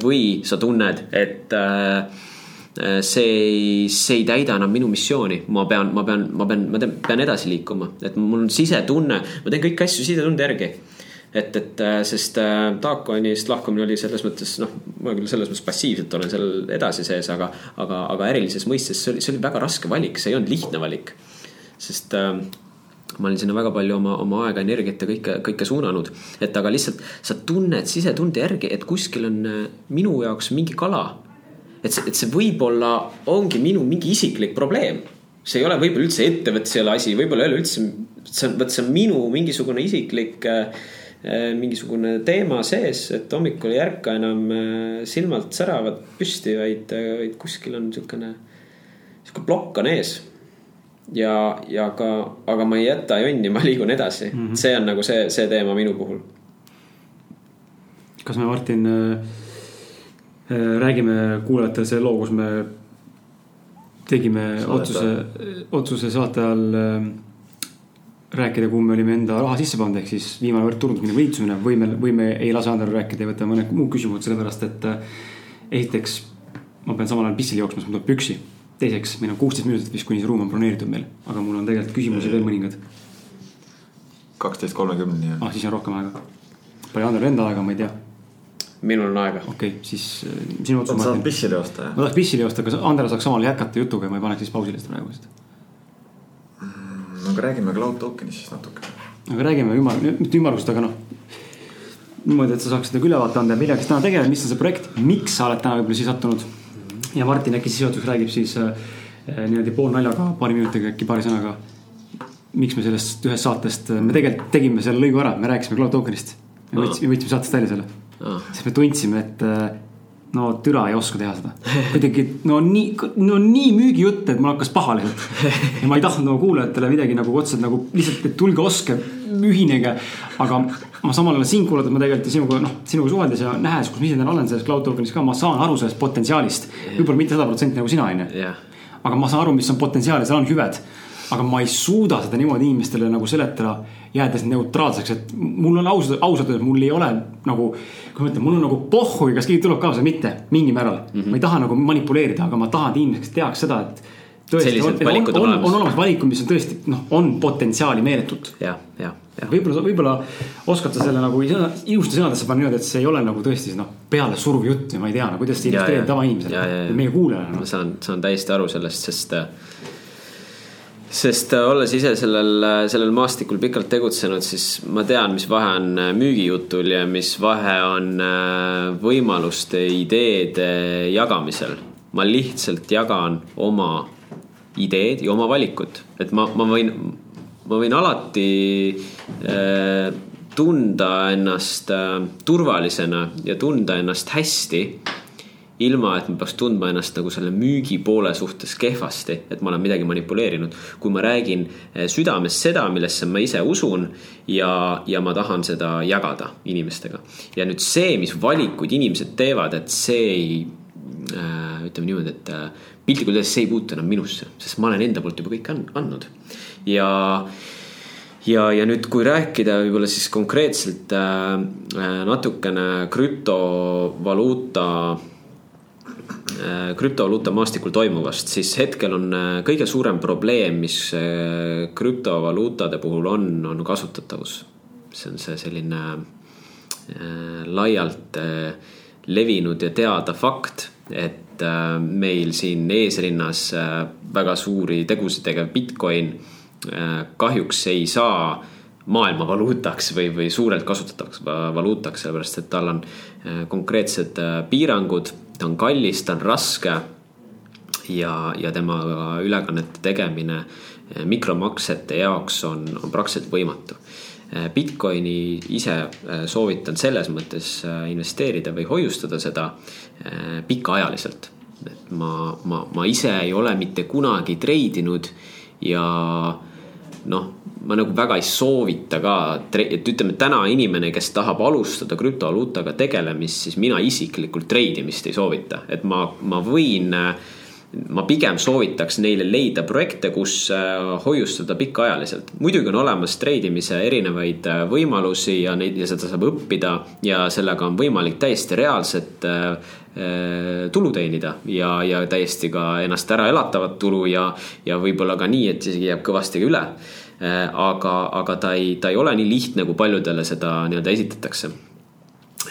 või sa tunned, et äh, see ei, see ei täida enam minu missiooni, ma pean, ma pean, ma pean, ma pean edasi liikuma, et mul on sisetunne, ma teen kõiki asju sisetunde järgi et, et äh, sest äh, Taakonist lahkumine oli selles mõttes noh, ma küll selles mõttes passiivselt olen seal edasi sees, aga, aga, aga ärilises mõistes see oli, see oli väga raske valik, see ei olnud lihtne valik. sest äh, ma olin sinna väga palju oma, oma aega, energiat ja kõike, kõike suunanud. et aga lihtsalt sa tunned sisetunde järgi, et kuskil on äh, minu jaoks mingi kala. et see, et see võib-olla ongi minu mingi isiklik probleem. see ei ole võib-olla üldse ettevõtte asi, võib-olla ei ole üldse, see on, vot see on minu mingisugune isiklik äh, Äh, mingisugune teema sees, et hommikul ei ärka enam äh, silmalt säravad püsti, vaid, äh, vaid kuskil on niisugune, niisugune plokk on ees. ja, ja ka, aga ma ei jäta jonni, ma liigun edasi mm, -hmm. see on nagu see, see teema minu puhul. kas me, Martin äh,, räägime kuulajatele selle loo, kus me tegime Saadeta. otsuse, otsuse saate all äh, rääkida, kuhu me olime enda raha sisse pannud, ehk siis viimane võrd turundusmine või liitusmine või me, või me ei lase Andrel rääkida ja võtame mõned muud küsimused, sellepärast et äh, esiteks ma pean samal ajal pissile jooksma, siis mul tuleb püksi. teiseks, meil on kuusteist minutit vist, kuni see ruum on broneeritud meil, aga mul on tegelikult küsimusi veel mõningad. kaksteist kolmekümneni. ah, siis on rohkem aega. palju Andrel enda aega, ma ei tea. minul on aega. okei okay,, siis äh, sinu otsus. sa tahad pissile joosta, jah? ma tahaks pissile joosta, kas Andrel saaks samal jätkata jutuga ja ma ei paneks siis pausile seda praegu vist no aga räägime cloud token'ist siis natuke. aga räägime ümar, mitte ümmargust, aga noh. niimoodi, et sa saaksid nagu ülevaate anda, millega sa täna tegeled, mis on see projekt, miks sa oled täna võib-olla siia sattunud. ja Martin äkki sissejuhatuseks räägib siis äh, niimoodi poolnaljaga, paari minutiga äkki paari sõnaga. miks me sellest ühest saatest, me tegelikult tegime selle lõigu ära, me rääkisime cloud token'ist. me võtsime, võtsime saatest välja selle. sest me tundsime, et äh, no türa ei oska teha seda. kuidagi no nii, no nii müügijutt, et mul hakkas paha lihtsalt. ja ma ei tahtnud nagu kuulajatele midagi nagu otseselt nagu lihtsalt, et tulge ostke, ühinege. aga ma samal ajal sind kuulates ma tegelikult sinuga noh, sinuga suheldes ja nähes, kus ma ise täna olen selles cloud token'is ka, ma saan aru sellest potentsiaalist. võib-olla mitte sada protsenti nagu sina on ju. aga ma saan aru, mis on potentsiaal ja seal on hüved aga ma ei suuda seda niimoodi inimestele nagu seletada, jäädes neutraalseks, et mul on ausalt, ausalt öeldes, mul ei ole nagu. kui ma ütlen, mul on nagu pohhui, kas keegi tuleb kaasa või mitte, mingil määral mm. -hmm. ma ei taha nagu manipuleerida, aga ma tahan, et inimesed teaks seda, et. tõesti, on, on, on, on olemas valikud, mis on tõesti noh, on potentsiaali meeletult. jah, jah võib-olla, võib-olla oskad sa selle nagu ilusti sõnadesse panna niimoodi, et see ei ole nagu tõesti noh, peale suruv jutt või ma ei tea, no kuidas sa illustreerid tavainimesele meie kuulajale no.. ma saan, saan täiesti aru sellest, sest sest äh, olles ise sellel, äh, sellel maastikul pikalt tegutsenud, siis ma tean, mis vahe on äh, müügijutul ja mis vahe on võimaluste, ideede jagamisel. ma lihtsalt jagan oma ideed ja oma valikut, et ma, ma võin, ma võin alati äh, tunda ennast äh, turvalisena ja tunda ennast hästi ilma et ma peaks tundma ennast nagu selle müügipoole suhtes kehvasti, et ma olen midagi manipuleerinud. kui ma räägin eh, südames seda, millesse ma ise usun ja, ja ma tahan seda jagada inimestega. ja nüüd see, mis valikuid inimesed teevad, et see ei äh,, ütleme niimoodi, et äh, piltlikult öeldes see ei puutu enam minusse, sest ma olen enda poolt juba kõik andnud ja ja, ja nüüd, kui rääkida võib-olla siis konkreetselt äh, natukene krüptovaluuta Äh, krüptovaluuta maastikul toimuvast, siis hetkel on äh, kõige suurem probleem, mis äh, krüptovaluutade puhul on, on kasutatavus. see on see selline laialt levinud ja teada fakt, et meil siin eesrinnas väga suuri tegusid tegev Bitcoin kahjuks ei saa maailma valuutaks või, või suurelt kasutatavaks valuutaks, sellepärast et tal on konkreetsed piirangud ta on kallis, ta on raske. ja, ja temaga ülekannete tegemine eh, mikromaksete jaoks on, on praktiliselt võimatu. Bitcoini ise soovitan selles mõttes investeerida või hoiustada seda pikaajaliselt. et ma, ma, ma ise ei ole mitte kunagi treidinud ja noh, ma nagu väga ei soovita ka, et ütleme täna inimene, kes tahab alustada krüptovaluutaga tegelemist, siis mina isiklikult treidimist ei soovita, et ma, ma võin ma pigem soovitaks neile leida projekte, kus äh, hoiustada pikaajaliselt. muidugi on olemas treidimise erinevaid äh, võimalusi ja neid ja seda saab õppida ja sellega on võimalik täiesti reaalset äh, tulu teenida ja, ja täiesti ka ennast ära elatavat tulu ja, ja võib-olla ka nii, et isegi jääb kõvasti üle Äh, aga, aga ta ei, ta ei ole nii lihtne, kui paljudele seda nii-öelda esitatakse.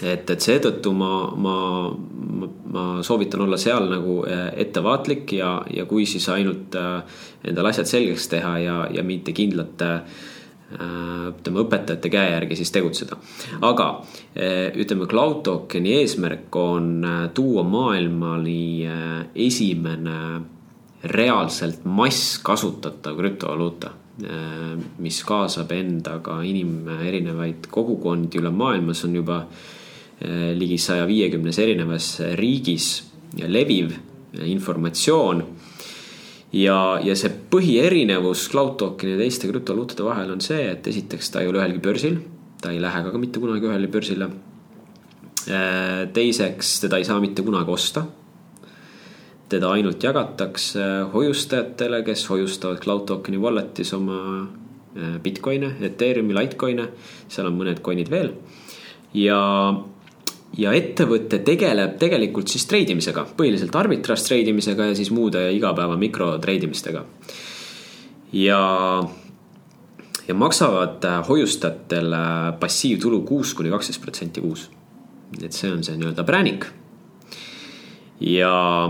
et, et seetõttu ma, ma, ma soovitan olla seal nagu äh, ettevaatlik ja, ja kui siis ainult äh, endale asjad selgeks teha ja, ja mitte kindlate ütleme õpetajate käe järgi siis tegutseda. aga ütleme, Cloud Tokeni eesmärk on tuua maailmani esimene reaalselt masskasutatav krüptovaluuta Äh, mis kaasab endaga inim-, erinevaid kogukondi üle maailma, see on juba äh, ligi saja viiekümnes erinevas riigis leviv informatsioon. Ja, ja see põhierinevus Cloud Tokeni ja teiste krüptovaluutade vahel on see, et esiteks ta ei ole ühelgi börsil, ta ei lähe ka mitte kunagi ühele börsile. Äh, teiseks, teda ei saa mitte kunagi osta teda ainult jagatakse hoiustajatele, kes hoiustavad Cloud Tokeni wallet'is oma äh, Bitcoin'e, Ethereumi, Litecoin'e, seal on mõned coin'id veel. ja, ja ettevõte tegeleb tegelikult siis treidimisega, põhiliselt arbitrage treidimisega ja siis muude igapäeva mikrotreidimistega. ja, ja maksavad äh, hoiustajatele passiivtulu kuus kuni kaksteist protsenti kuus. et see on see nii-öelda präänik ja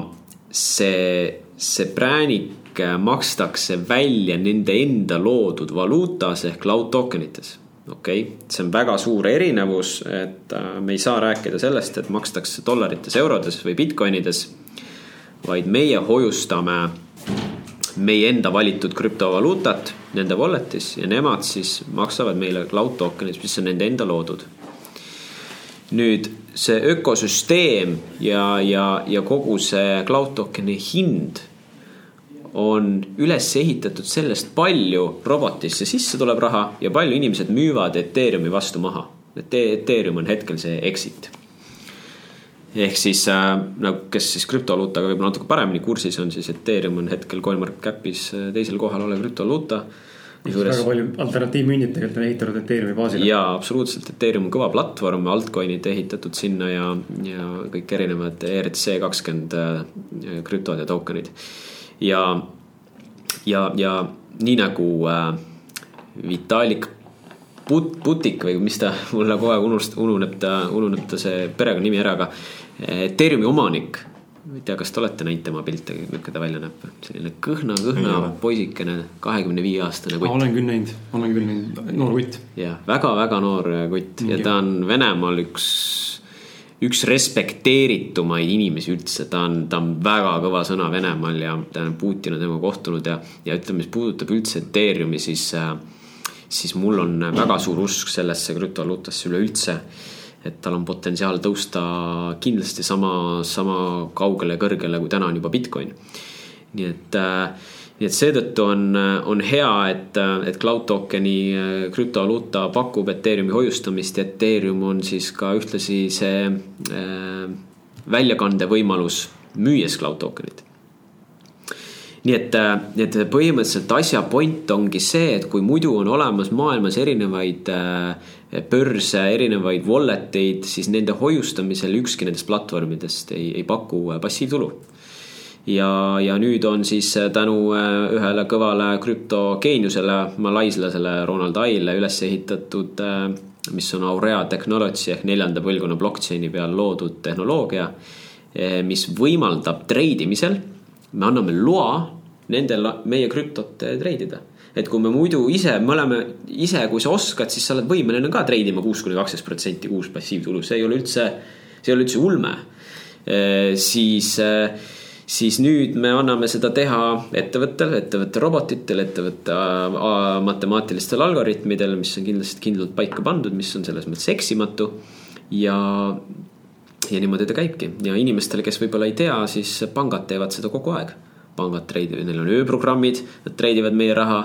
see, see präänik makstakse välja nende enda loodud valuutas ehk cloud token ites okei okay., see on väga suur erinevus, et äh, me ei saa rääkida sellest, et makstakse dollarites, eurodes või Bitcoinides. vaid meie hoiustame meie enda valitud krüptovaluutat nende wallet'is ja nemad siis maksavad meile cloud token'is, mis on nende enda loodud. nüüd see ökosüsteem ja, ja, ja kogu see cloud token'i hind on üles ehitatud sellest, palju robotisse sisse tuleb raha ja palju inimesed müüvad Ethereumi vastu maha. et Ethereum on hetkel see exit. ehk siis nagu, kes siis krüptovaluutaga võib-olla natuke paremini kursis on, siis Ethereum on hetkel CoinMarketCapis äh, teisel kohal olev krüptovaluuta Kusjuures... väga palju alternatiivmündid tegelikult on ehitatud Ethereumi baasil. jaa, absoluutselt, Ethereum on kõva platvorm, altcoin'id ehitatud sinna ja, ja kõik erinevad ERC kakskümmend äh, krüptod ja token'id. Ja, ja, ja nii nagu äh, Vitalik Put-, Putik või mis ta, mulle kogu aeg unust-, ununeb ta, ununeb ta see perekonnanimi ära, aga Ethereumi omanik ma ei tea, kas te olete näinud tema pilte, milline ta välja näeb, selline kõhna, kõhna poisikene, kahekümne viie aastane kutt. olen küll näinud, olen küll näinud, noor kutt. jah, väga-väga noor kutt ja ta on Venemaal üks, üks respekteeritumaid inimesi üldse, ta on, ta on väga kõva sõna Venemaal ja on Putin on temaga kohtunud ja, ja ütleme, mis puudutab üldse Ethereumi, siis, siis mul on väga suur usk sellesse krüptovaluutasse üleüldse et tal on potentsiaal tõusta kindlasti sama, sama kaugele ja kõrgele, kui täna on juba Bitcoin. nii et, äh, nii et seetõttu on, on hea, et, et Cloud Tokeni äh, krüptovaluuta pakub Ethereumi hoiustamist ja Ethereum on siis ka ühtlasi see äh, väljakande võimalus müües Cloud Tokenit nii et, äh, nii et põhimõtteliselt asja point ongi see, et kui muidu on olemas maailmas erinevaid äh, börse, erinevaid wallet eid, siis nende hoiustamisel ükski nendest platvormidest ei, ei paku passiivtulu. Ja, ja nüüd on siis tänu ühele kõvale krüptogeeniusele, malaislasele Ronald Aile üles ehitatud, mis on Aurea Technology ehk neljanda põlvkonna blockchain'i peal loodud tehnoloogia, mis võimaldab treidimisel me anname loa nendel meie krüptot treidida. et kui me muidu ise, me oleme ise, kui sa oskad, siis sa oled võimeline ka treidima kuus kuni kaksteist protsenti kuus passiivtulu, see ei ole üldse, see ei ole üldse ulme. siis, siis nüüd me anname seda teha ettevõttel, ettevõtte robotitel, ettevõtte matemaatilistel algoritmidel, mis on kindlasti kindlalt paika pandud, mis on selles mõttes eksimatu. ja, ja niimoodi ta käibki ja inimestele, kes võib-olla ei tea, siis pangad teevad seda kogu aeg. pangad treidivad, neil on ööprogrammid, nad treidivad meie raha.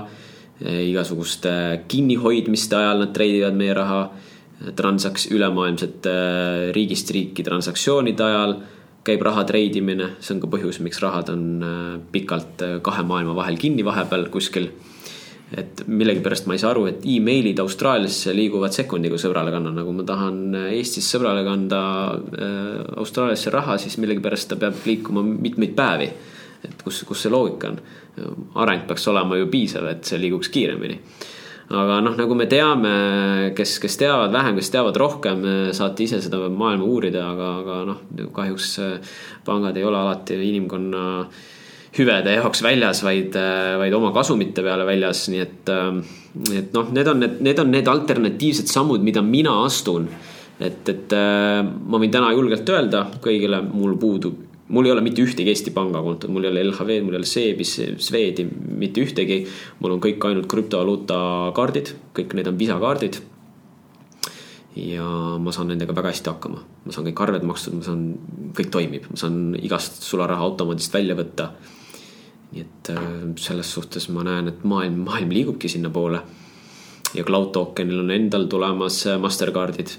igasuguste kinnihoidmiste ajal nad treidivad meie raha. Transaks-, ülemaailmsete riigist riiki transaktsioonide ajal käib raha treidimine, see on ka põhjus, miks rahad on äh, pikalt äh, kahe maailma vahel kinni vahepeal kuskil. et millegipärast ma ei saa aru, et emailid Austraaliasse liiguvad sekundiga sõbrale kannan, nagu ma tahan äh, Eestis sõbrale kanda Austraaliasse raha, siis millegipärast ta peab liikuma mitmeid päevi. et kus, kus see loogika on? areng peaks olema ju piisav, et see liiguks kiiremini aga noh, nagu me teame, kes, kes teavad vähem, kes teavad rohkem, saate ise seda maailma uurida, aga, aga noh, kahjuks äh, pangad ei ole alati inimkonna hüvede jaoks väljas, vaid, äh, vaid oma kasumite peale väljas, nii et. Äh, et noh, need on need, need on need alternatiivsed sammud, mida mina astun. et, et ma võin täna julgelt öelda kõigile, mul puudub mul ei ole mitte ühtegi Eesti pangakontot, mul ei ole LHV-d, mul ei ole SEB-is, Swedi, mitte ühtegi. mul on kõik ainult krüptovaluuta kaardid, kõik need on Visa kaardid. ja ma saan nendega väga hästi hakkama, ma saan kõik arved makstud, ma saan, kõik toimib, ma saan igast sularaha automaadist välja võtta. nii et äh, selles suhtes ma näen, et maailm, maailm liigubki sinnapoole. ja Cloud Tokenil on endal tulemas äh, Mastercardid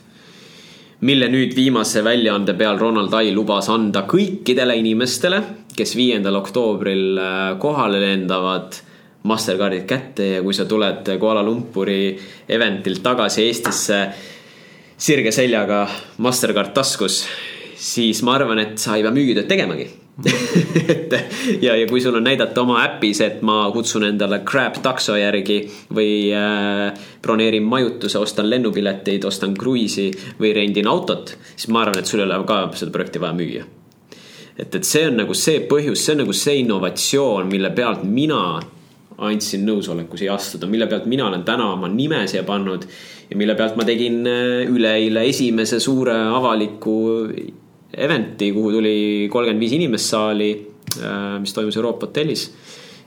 mille nüüd viimase väljaande peal Ronald Ai lubas anda kõikidele inimestele, kes viiendal oktoobril äh, kohale lendavad. Mastercardid kätte ja kui sa tuled Kuala Lumpuri eventilt tagasi Eestisse sirge seljaga Mastercard taskus, siis ma arvan, et sa ei pea müügitööd tegemagi et ja, ja kui sul on näidata oma äpis, et ma kutsun endale Crab takso järgi või äh, broneerin majutuse, ostan lennupileteid, ostan kruiisi või rendin autot, siis ma arvan, et sul ei ole ka seda projekti vaja müüa. et, et see on nagu see põhjus, see on nagu see innovatsioon, mille pealt mina andsin nõusoleku siia astuda, mille pealt mina olen täna oma nime siia pannud ja mille pealt ma tegin äh, üleeile esimese suure avaliku event'i, kuhu tuli kolmkümmend viis inimest saali, äh, mis toimus Euroopa hotellis.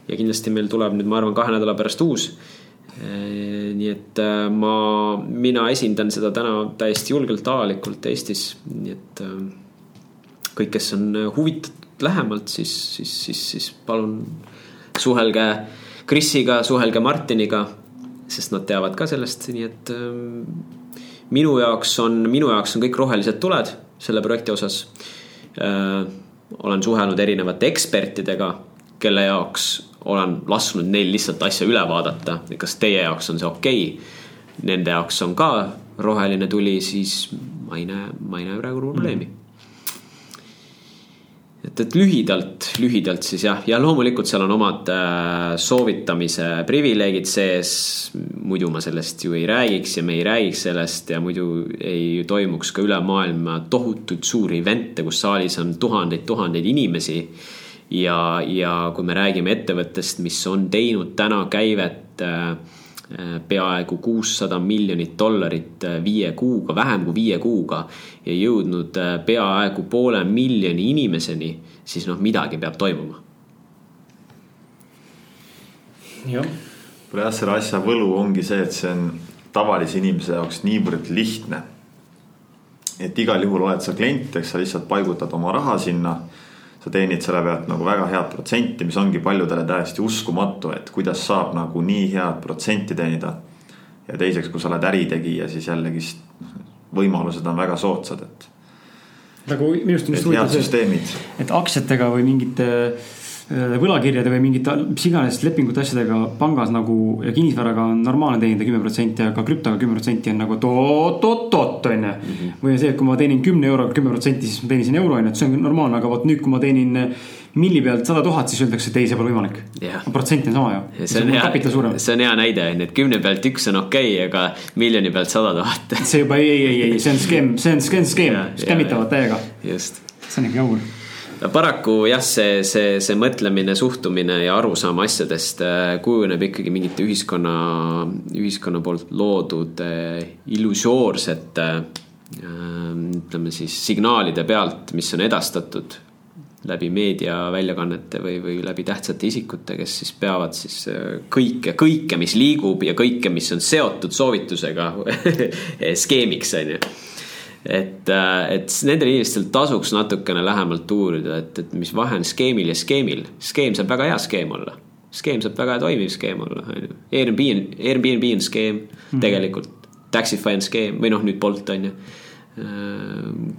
ja kindlasti meil tuleb nüüd, ma arvan, kahe nädala pärast uus. Äh, nii et äh, ma, mina esindan seda täna täiesti julgelt avalikult Eestis, nii et kõik, kes on huvitatud lähemalt, siis, siis, siis, siis palun suhelge Krisiga, suhelge Martiniga, sest nad teavad ka sellest, nii et minu jaoks on, minu jaoks on kõik rohelised tuled selle projekti osas. Äh, olen suhelnud erinevate ekspertidega, kelle jaoks olen lasknud neil lihtsalt asja üle vaadata, kas teie jaoks on see okei okay.. Nende jaoks on ka roheline tuli, siis ma ei näe, ma ei näe praegu probleemi mm et, et lühidalt, lühidalt siis jah, ja loomulikult seal on omad äh, soovitamise privileegid sees. muidu ma sellest ju ei räägiks ja me ei räägiks sellest ja muidu ei toimuks ka üle maailma tohutuid suuri event'e, kus saalis on tuhandeid-tuhandeid inimesi. ja, ja kui me räägime ettevõttest, mis on teinud täna käivet äh, peaaegu kuussada miljonit dollarit äh, viie kuuga, vähem kui viie kuuga. ja jõudnud äh, peaaegu poole miljoni inimeseni, siis noh, midagi peab toimuma. jah. võib-olla jah, selle asja võlu ongi see, et see on tavalise inimese jaoks niivõrd lihtne. et igal juhul oled sa klient, eks sa lihtsalt paigutad oma raha sinna sa teenid selle pealt nagu väga head protsenti, mis ongi paljudele täiesti uskumatu, et kuidas saab nagu nii head protsenti teenida. ja teiseks, kui sa oled äritegija, siis jällegist võimalused on väga soodsad, et. nagu minu arust on just huvitav see, et aktsiatega või mingite Äh, võlakirjade või mingite mis iganes lepingute asjadega pangas nagu ja kinnisvaraga on normaalne teenida kümme protsenti, aga krüptoga kümme protsenti on nagu oot-oot-oot on ju. Mhm. või see, et kui ma teenin kümne euroga kümme protsenti, siis ma teenisin euro on ju, et see on normaalne, aga vot nüüd, kui ma teenin milli pealt sada tuhat, siis öeldakse, et ei, see pole võimalik. protsent on sama ju. see on hea, see on hea näide on ju, et kümne pealt üks on okei okay,, aga miljoni pealt sada tuhat. see juba ei, ei, ei, ei, see on skeem, see on skeem, skeem, skämmitavad täiega. just. see on ikka jabur paraku jah, see, see, see mõtlemine, suhtumine ja arusaam asjadest äh, kujuneb ikkagi mingite ühiskonna, ühiskonna poolt loodud äh, illusoorsete äh, ütleme siis signaalide pealt, mis on edastatud läbi meediaväljaannete või, või läbi tähtsate isikute, kes siis peavad siis kõike, kõike, mis liigub ja kõike, mis on seotud soovitusega skeemiks, on ju et, äh, et nendel inimestel tasuks natukene lähemalt uurida, et, et mis vahe on skeemil ja skeemil. skeem saab väga hea skeem olla. skeem saab väga toimiv skeem olla, on ju. Airbnb, Airbnb on skeem mm -hmm. tegelikult. Taxify on skeem või noh, nüüd Bolt on ju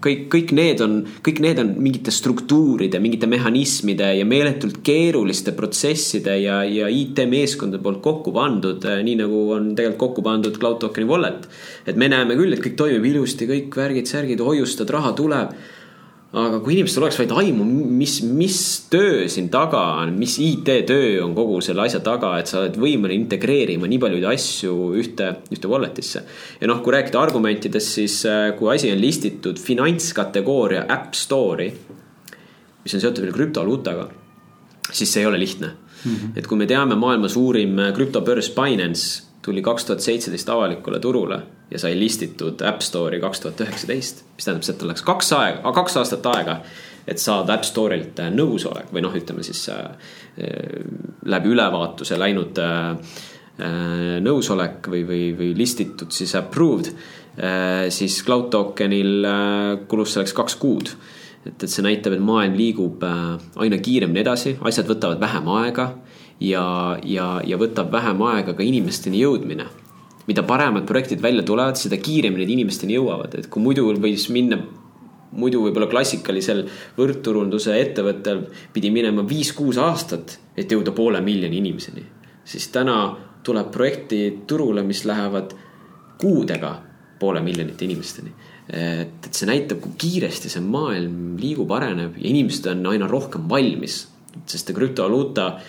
kõik, kõik need on, kõik need on mingite struktuuride, mingite mehhanismide ja meeletult keeruliste protsesside ja, ja IT-meeskondade poolt kokku pandud, äh, nii nagu on tegelikult kokku pandud Cloud Tokeni wallet. et me näeme küll, et kõik toimib ilusti, kõik värgid-särgid, hoiustad, raha tuleb aga kui inimestel oleks vaid aimu, mis, mis töö siin taga on, mis IT-töö on kogu selle asja taga, et sa oled võimeline integreerima nii paljusid asju ühte, ühte wallet'isse. ja noh, kui rääkida argumentidest, siis äh, kui asi on listitud finantskategooria App Store'i, mis on seotud veel krüptovaluutaga, siis see ei ole lihtne mm. -hmm. et kui me teame, maailma suurim äh, krüptobörs Binance tuli kaks tuhat seitseteist avalikule turule ja sai listitud App Store'i kaks tuhat üheksateist. mis tähendab et tal läks kaks aega, kaks aastat aega, et saada App Store'ilt äh, nõusolek või noh, ütleme siis äh, äh, läbi ülevaatuse läinud nõusolek või, või, või listitud siis approved siis Cloud Tokenil kulus selleks kaks kuud. et, et see näitab, et maailm liigub aina kiiremini edasi, asjad võtavad vähem aega ja, ja, ja võtab vähem aega ka inimesteni jõudmine mida paremad projektid välja tulevad, seda kiiremini need inimesteni jõuavad, et kui muidu võis minna muidu võib-olla klassikalisel võrdturunduse ettevõttel pidi minema viis-kuus aastat, et jõuda poole miljoni inimeseni. siis täna tuleb projekti turule, mis lähevad kuudega poole miljonite inimesteni. et, et see näitab, kui kiiresti see maailm liigub, areneb ja inimesed on aina rohkem valmis. sest krüptovaluuta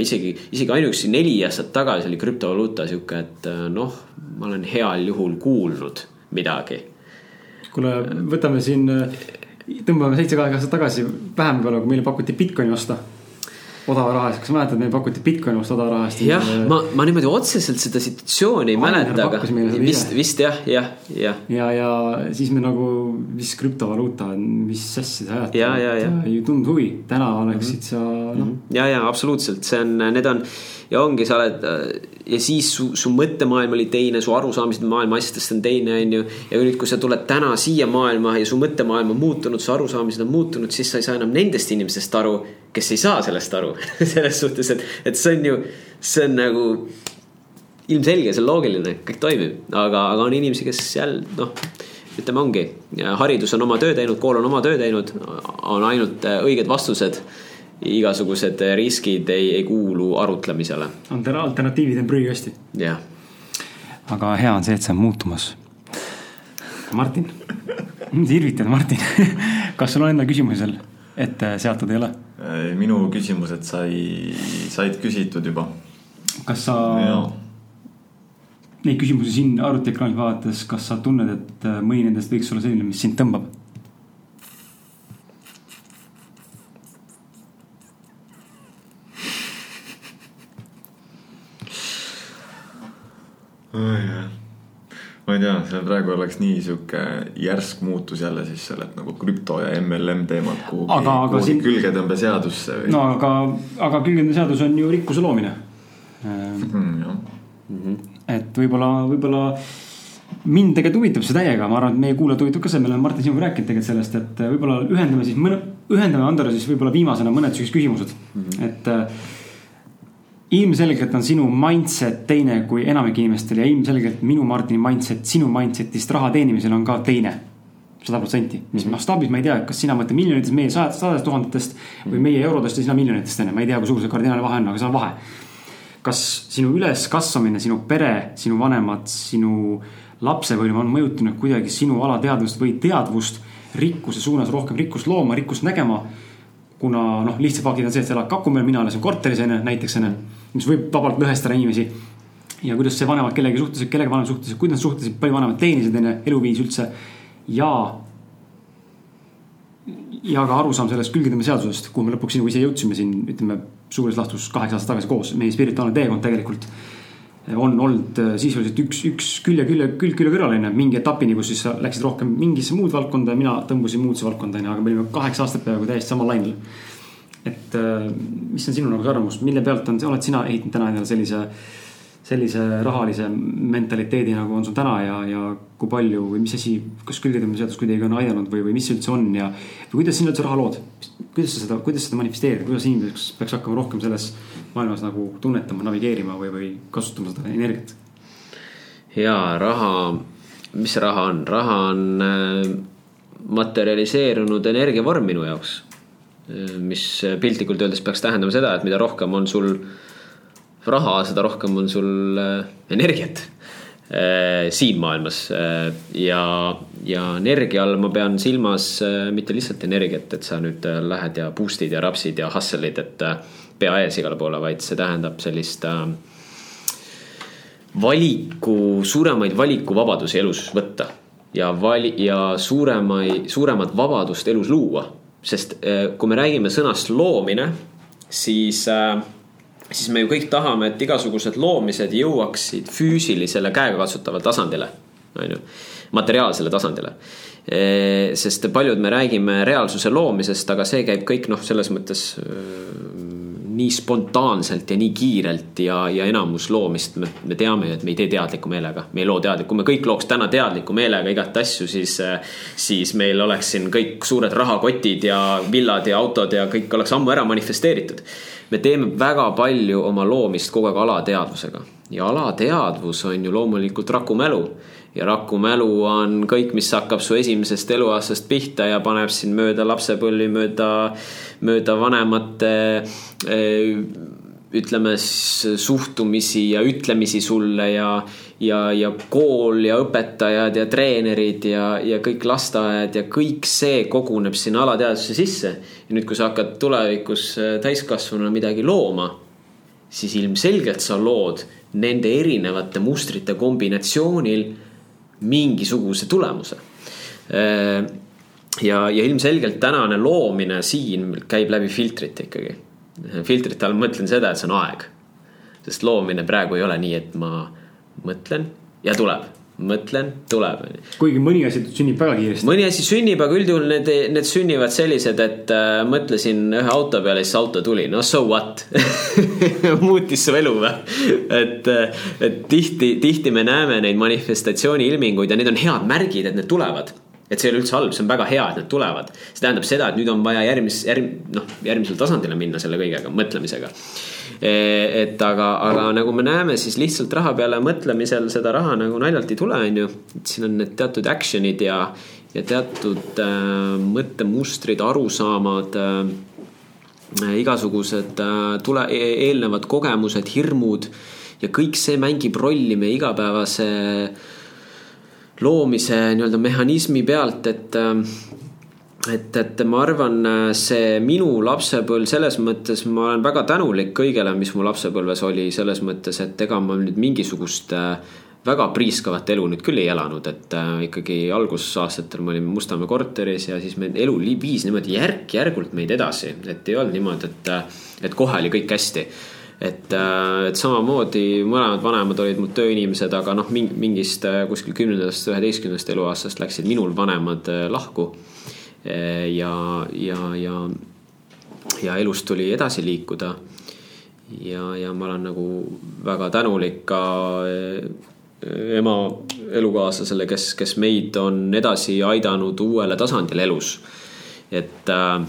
isegi, isegi ainuüksi neli aastat tagasi oli krüptovaluuta sihuke, et äh, noh, ma olen heal juhul kuulnud midagi. kuule, võtame siin, äh, tõmbame seitse-kaheksa aastat tagasi vähem võib-olla, kui meile pakuti Bitcoini osta odava raha eest, kas mäletad, meil pakuti Bitcoini osta odava raha eest? jah, ma, ma niimoodi otseselt seda situatsiooni ei mäleta, aga vist, vist jah, jah, jah. ja, ja siis me nagu, mis krüptovaluuta on, mis asja ja, ja. ei tundnud huvi, täna oleksid mm -hmm. sa noh. ja, ja absoluutselt, see on, need on ja ongi, sa oled ja siis su, su mõttemaailm oli teine, su arusaamised maailma asjadest on teine, on ju. ja nüüd, kui sa tuled täna siia maailma ja su mõttemaailm on muutunud, su arusaamised on muutunud, siis sa ei saa enam nendest inimestest aru, kes ei saa sellest aru. Selles suhtes, et, et see on ju, see on nagu ilmselge, see on loogiline, kõik toimib, aga, aga on inimesi, kes jälle noh ütleme, ongi, haridus on oma töö teinud, kool on oma töö teinud, on ainult õiged vastused igasugused riskid ei, ei kuulu arutlemisele. alternatiivid on prügikasti. jah. aga hea on see, et see on muutumas. Martin, sa irvitad, Martin kas sul on enda küsimusi seal ette seatud, ei ole? minu küsimused sai, said küsitud juba. kas sa ja. neid küsimusi siin arvutiekraanil vaadates, kas sa tunned, et mõni nendest võiks olla selline, mis sind tõmbab? Ma ei tea, see praegu oleks nii sihuke järsk muutus jälle siis sellelt nagu krüpto ja MLM teemalt kuhugi, kuhugi siin... külgetõmbeseadusse või? no aga, aga külgetõmbeseadus on ju rikkuse loomine mm,. jah mm -hmm. et võib-olla, võib-olla mind tegelikult huvitab see täiega, ma arvan, et meie kuulajad huvitab ka see, me oleme Martin sinuga rääkinud tegelikult sellest, et võib-olla ühendame siis mõne, ühendame Andero siis võib-olla viimasena mõned siuksed küsimused mm, -hmm. et ilmselgelt on sinu mindset teine kui enamik inimestel ja ilmselgelt minu Martini mindset sinu mindset'ist raha teenimisel on ka teine. sada protsenti, mis mhm. mastaabis ma ei tea, kas sina mõtled miljonitest, meie sadadest, sadadest tuhandetest või meie eurodest ja sina miljonitest on ju, ma ei tea, kui suur see kardinaalne vahe on, aga seal on vahe. kas sinu üleskasvamine, sinu pere, sinu vanemad, sinu lapsepõlv on mõjutanud kuidagi sinu alateadvust või teadvust rikkuse suunas rohkem rikkust looma, rikkust nägema kuna noh, lihtsad faktid on see, et sa elad Kakumäel, mina elasin korteris onju, näiteks onju, mis võib vabalt lõhestada inimesi. ja kuidas see vanemad kellegi suhtlesid, kellega vanemad suhtlesid, kuidas nad suhtlesid, palju vanemad teenisid onju, eluviis üldse. ja, ja ka arusaam sellest külgetõmbeseadusest, kuhu me lõpuks sinuga ise jõudsime siin, ütleme suures laastus kaheksa aastat tagasi koos, meie spirituaalne teekond tegelikult. On olnud sisuliselt üks, üks külje, külje, külg külje kõrval on ju, mingi etapini, kus siis sa läksid rohkem mingisse muud valdkonda ja mina tõmbusin muusse valdkonda on ju, aga me olime kaheksa aastat peaaegu täiesti samal lainel. et mis on sinu nagu arvamus, mille pealt on, oled sina ehitanud täna endale sellise äh, sellise rahalise mentaliteedi nagu on sul täna ja, ja kui palju või mis asi, kas külgetõmbeseadus kuidagi on aidanud või, või mis see üldse on ja. või kuidas sina üldse raha lood, kuidas sa seda, kuidas seda manifesteerid, kuidas inimene peaks, peaks hakkama rohkem selles maailmas nagu tunnetama, navigeerima või, või kasutama seda energiat? ja raha, mis see raha on, raha on äh, materialiseerunud energiavorm minu jaoks. Äh, mis piltlikult öeldes peaks tähendama seda, et mida rohkem on sul raha, seda rohkem on sul äh, energiat äh, siin maailmas äh, ja, ja energia all ma pean silmas mitte lihtsalt energiat, et sa nüüd lähed ja boost'id ja rapsid ja hustle'id, et pea ees igale poole, vaid see tähendab sellist valiku, suuremaid valikuvabadusi elus võtta ja vali- ja suuremaid, suuremat vabadust elus luua. sest kui me räägime sõnast loomine, siis äh, siis me ju kõik tahame, et igasugused loomised jõuaksid füüsilisele käegakatsutavale tasandile, on ju, materiaalsele tasandile. sest paljud me räägime reaalsuse loomisest, aga see käib kõik noh, selles mõttes nii spontaanselt ja nii kiirelt ja, ja enamus loomist me, me teame ju, et me ei tee teadliku meelega. me ei loo teadlikku, kui me kõik looks täna teadliku meelega igat asju, siis, siis meil oleks siin kõik suured rahakotid ja villad ja autod ja kõik oleks ammu ära manifesteeritud. Me teeme väga palju oma loomist kogu aeg alateadvusega. Ja alateadvus on ju loomulikult rakumälu ja rakumälu on kõik, mis hakkab su esimesest eluaastast pihta ja paneb sind mööda lapsepõlvi, mööda, mööda vanemate eh, ütleme suhtumisi ja ütlemisi sulle ja, ja, ja kool ja õpetajad ja treenerid ja, ja kõik lasteaed ja kõik see koguneb sinna alateadvusse sisse. ja nüüd, kui sa hakkad tulevikus äh, täiskasvanuna midagi looma, siis ilmselgelt sa lood nende erinevate mustrite kombinatsioonil mingisuguse tulemuse. Äh, ja, ja ilmselgelt tänane loomine siin käib läbi filtrite ikkagi. Filtrite all mõtlen seda, et see on aeg. sest loomine praegu ei ole nii, et ma mõtlen ja tuleb mõtlen, tuleb. kuigi mõni asi sünnib väga kiiresti. mõni asi sünnib, aga üldjuhul need, need sünnivad sellised, et äh, mõtlesin ühe auto peale, siis auto tuli, no so what muutis su elu või? et, äh, et tihti, tihti me näeme neid manifestatsiooni ilminguid ja need on head märgid, et need tulevad et see ei ole üldse halb, see on väga hea, et need tulevad. see tähendab seda, et nüüd on vaja järgmis-, järg-, noh, järgmisele tasandile minna selle kõigega, mõtlemisega. E, et aga, aga nagu me näeme, siis lihtsalt raha peale mõtlemisel seda raha nagu naljalt ei tule, on ju. siin on need teatud action'id ja, ja teatud äh, mõttemustrid, arusaamad äh,. igasugused äh, tule, e-, eelnevad kogemused, hirmud ja kõik see mängib rolli meie igapäevase äh, loomise nii-öelda mehhanismi pealt, et ähm, et, et ma arvan, see minu lapsepõlv selles mõttes, ma olen väga tänulik kõigele, mis mu lapsepõlves oli, selles mõttes, et ega ma nüüd mingisugust äh, väga priiskavat elu nüüd küll ei elanud, et äh, ikkagi algusaastatel me olime Mustamäe korteris ja siis me elu viis niimoodi järk-järgult meid edasi, et ei olnud niimoodi, et, äh, et kohe oli kõik hästi. Et, äh, et samamoodi mõlemad vanemad olid mu tööinimesed, aga noh, mingist äh, kuskil kümnendast, üheteistkümnendast eluaastast läksid minul vanemad äh, lahku. Ja, ja, ja, ja elus tuli edasi liikuda. ja, ja ma olen nagu väga tänulik ka ema elukaaslasele, kes, kes meid on edasi aidanud uuele tasandile elus. et äh,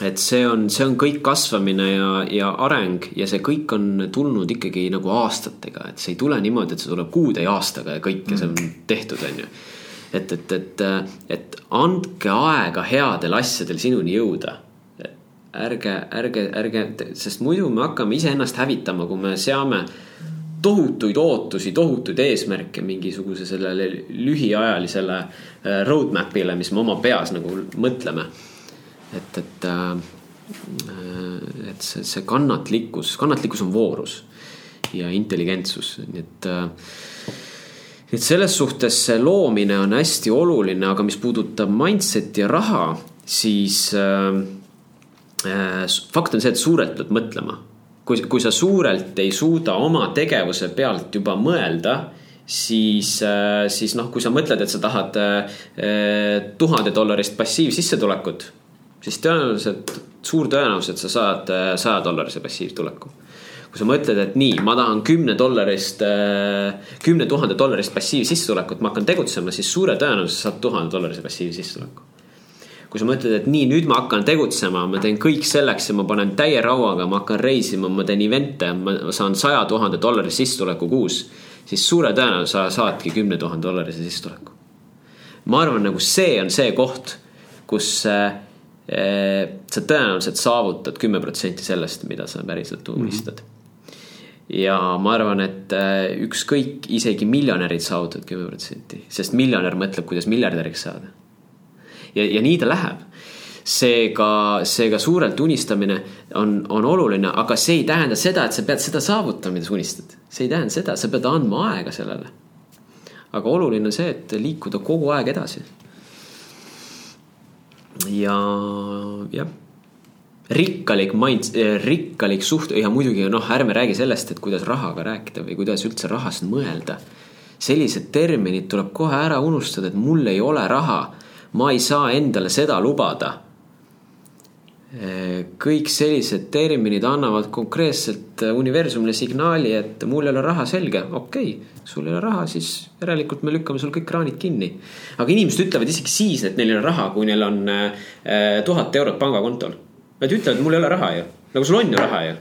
et see on, see on kõik kasvamine ja, ja areng ja see kõik on tulnud ikkagi nagu aastatega, et see ei tule niimoodi, et see tuleb kuude ja aastaga ja kõik ja see on mm. tehtud, on ju. Et, et, et, et andke aega headel asjadel sinuni jõuda. ärge, ärge, ärge, sest muidu me hakkame iseennast hävitama, kui me seame tohutuid ootusi, tohutuid eesmärke mingisuguse sellele lühiajalisele äh, roadmap'ile, mis me oma peas nagu mõtleme et, et, äh, et see, see kannatlikkus, kannatlikkus on voorus ja intelligentsus, nii et äh, et selles suhtes see loomine on hästi oluline, aga mis puudutab mindset'i ja raha, siis äh, äh, fakt on see, et suurelt pead mõtlema. kui, kui sa suurelt ei suuda oma tegevuse pealt juba mõelda siis, äh, siis noh, kui sa mõtled, et sa tahad tuhande dollarist passiivsissetulekut, siis tõenäoliselt, suur tõenäosus, et sa saad saja dollarise passiivtuleku kui sa mõtled, et nii, ma tahan kümne dollarist, äh, kümne tuhande dollarist passiivsissetulekut, ma hakkan tegutsema, siis suure tõenäosusega saad tuhande dollarise passiivsissetuleku. kui sa mõtled, et nii, nüüd ma hakkan tegutsema, ma teen kõik selleks ja ma panen täie rauaga, ma hakkan reisima, ma teen event'e, ma saan saja tuhande dollarise sissetuleku kuus. siis suure tõenäosusega saadki kümne tuhande dollarise sissetuleku. ma arvan, nagu see on see koht, kus äh, sa tõenäoliselt saavutad kümme protsenti sellest, mida sa päriselt unistad mm. -hmm ja ma arvan, et äh, ükskõik, isegi miljonärid saavutavad kümme protsenti, sest miljonär mõtleb, kuidas miljardäriks saada. ja, ja nii ta läheb. seega, seega suurelt unistamine on, on oluline, aga see ei tähenda seda, et sa pead seda saavutama, mida sa unistad. see ei tähenda seda, sa pead andma aega sellele. aga oluline on see, et liikuda kogu aeg edasi. ja, jah rikkalik mind, eh, rikkalik suht- ja muidugi noh, ärme räägi sellest, et kuidas rahaga rääkida või kuidas üldse rahast mõelda. sellised terminid tuleb kohe ära unustada, et mul ei ole raha, ma ei saa endale seda lubada. Eh, kõik sellised terminid annavad konkreetselt universumile signaali, et mul ei ole raha, selge, okei okay,, sul ei ole raha, siis järelikult me lükkame sul kõik kraanid kinni. aga inimesed ütlevad isegi siis, et neil ei ole raha, kui neil on eh, tuhat eurot pangakontol Nad ütlevad, mul ei ole raha ju, nagu sul on ju raha ju.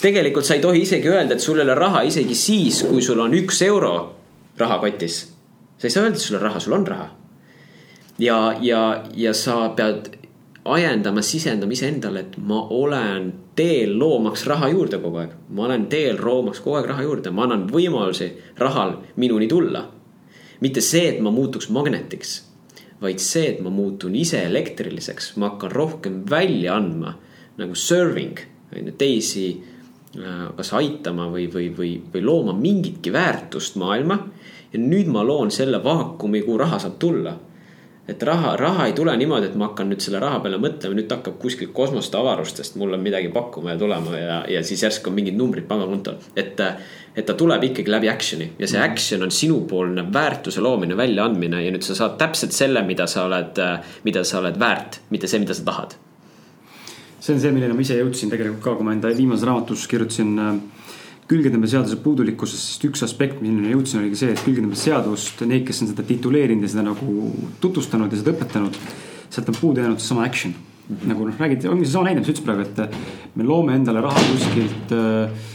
tegelikult sa ei tohi isegi öelda, et sul ei ole raha isegi siis, kui sul on üks euro rahakotis. sa ei saa öelda, et sul on raha, sul on raha. ja, ja, ja sa pead ajendama, sisendama iseendale, et ma olen teel loomaks raha juurde kogu aeg. ma olen teel loomaks kogu aeg raha juurde, ma annan võimalusi rahal minuni tulla. mitte see, et ma muutuks magnetiks vaid see, et ma muutun ise elektriliseks, ma hakkan rohkem välja andma nagu serving, on ju, teisi äh, kas aitama või, või, või, või looma mingitki väärtust maailma. ja nüüd ma loon selle vaakumi, kuhu raha saab tulla et raha, raha ei tule niimoodi, et ma hakkan nüüd selle raha peale mõtlema, nüüd hakkab kuskilt kosmoste avarustest mulle midagi pakkuma ja tulema ja, ja siis järsku on mingid numbrid pangakontol. et, et ta tuleb ikkagi läbi action'i ja see action on sinupoolne väärtuse loomine, väljaandmine ja nüüd sa saad täpselt selle, mida sa oled, mida sa oled väärt, mitte see, mida sa tahad. see on see, milleni ma ise jõudsin tegelikult ka, kui ma enda viimases raamatus kirjutasin külgetõmbeseaduse puudulikkusest, sest üks aspekt, milleni jõudsin, oligi see, et külgetõmbeseadust, neid, kes on seda tituleerinud ja seda nagu tutvustanud ja seda õpetanud, sealt on puudu jäänud seesama action mm. -hmm. nagu noh, räägid, ongi seesama näide, mis sa ütlesid praegu, et me loome endale raha kuskilt äh,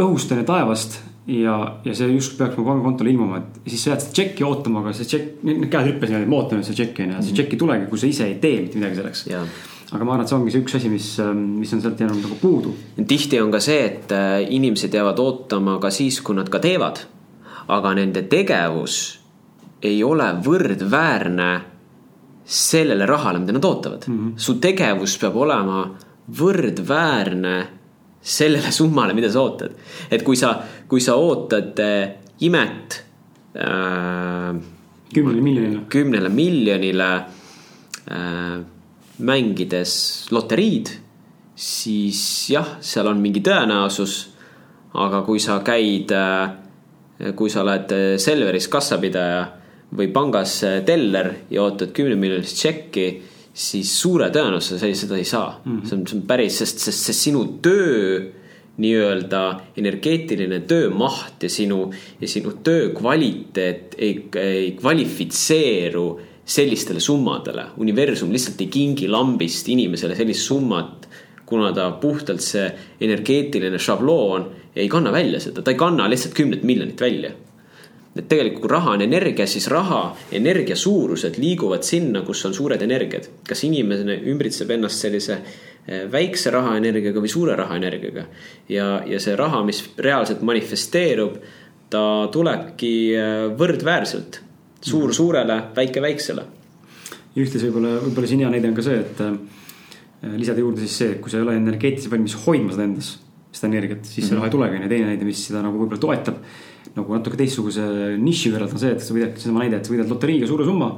õhust ja taevast ja, ja see justkui peaks mu pangakontole ilmuma, et siis sa jääd seda tšekki ootama, aga see tšekk, käed niimoodi, ma ootan, et see tšekk on ja see tšekk ei tulegi, kui sa ise ei tee mitte midagi selleks yeah aga ma arvan, et see ongi see üks asi, mis, ähm, mis on sealt jäänud nagu puudu. tihti on ka see, et äh, inimesed jäävad ootama ka siis, kui nad ka teevad. aga nende tegevus ei ole võrdväärne sellele rahale, mida nad ootavad mm. -hmm. su tegevus peab olema võrdväärne sellele summale, mida sa ootad. et kui sa, kui sa ootad äh, imet äh,. kümnele miljonile. kümnele miljonile äh, mängides loteriid, siis jah, seal on mingi tõenäosus. aga kui sa käid, äh, kui sa oled äh, Selveris kassapidaja või pangas äh, teller ja ootad kümne miljonilist tšekki, siis suure tõenäosusega sa seda ei saa mm. -hmm. see on, see on päris, sest, sest see sinu töö nii-öelda energeetiline töömaht ja sinu, ja sinu töö kvaliteet ei, ei kvalifitseeru sellistele summadele. universum lihtsalt ei kingi lambist inimesele sellist summat, kuna ta puhtalt see energeetiline šabloon ei kanna välja seda, ta ei kanna lihtsalt kümnet miljonit välja. et tegelikult, kui raha on energia, siis raha, energia suurused liiguvad sinna, kus on suured energiad. kas inimene ümbritseb ennast sellise eh, väikse rahaenergiaga või suure rahaenergiaga. ja, ja see raha, mis reaalselt manifesteerub, ta tulebki eh, võrdväärselt suur suurele, väike väiksele. ja ühtlasi võib-olla, võib-olla siin hea näide on ka see, et äh, lisada juurde siis see, et kui sa ei ole energeetiliselt valmis hoidma seda endas, seda energiat, siis mm -hmm. see raha ei tulegi. ja teine näide, mis seda nagu võib-olla toetab nagu natuke teistsuguse niši võrrelda on see, et sa võidad, seesama näide, et sa võidad loteriiga suure summa.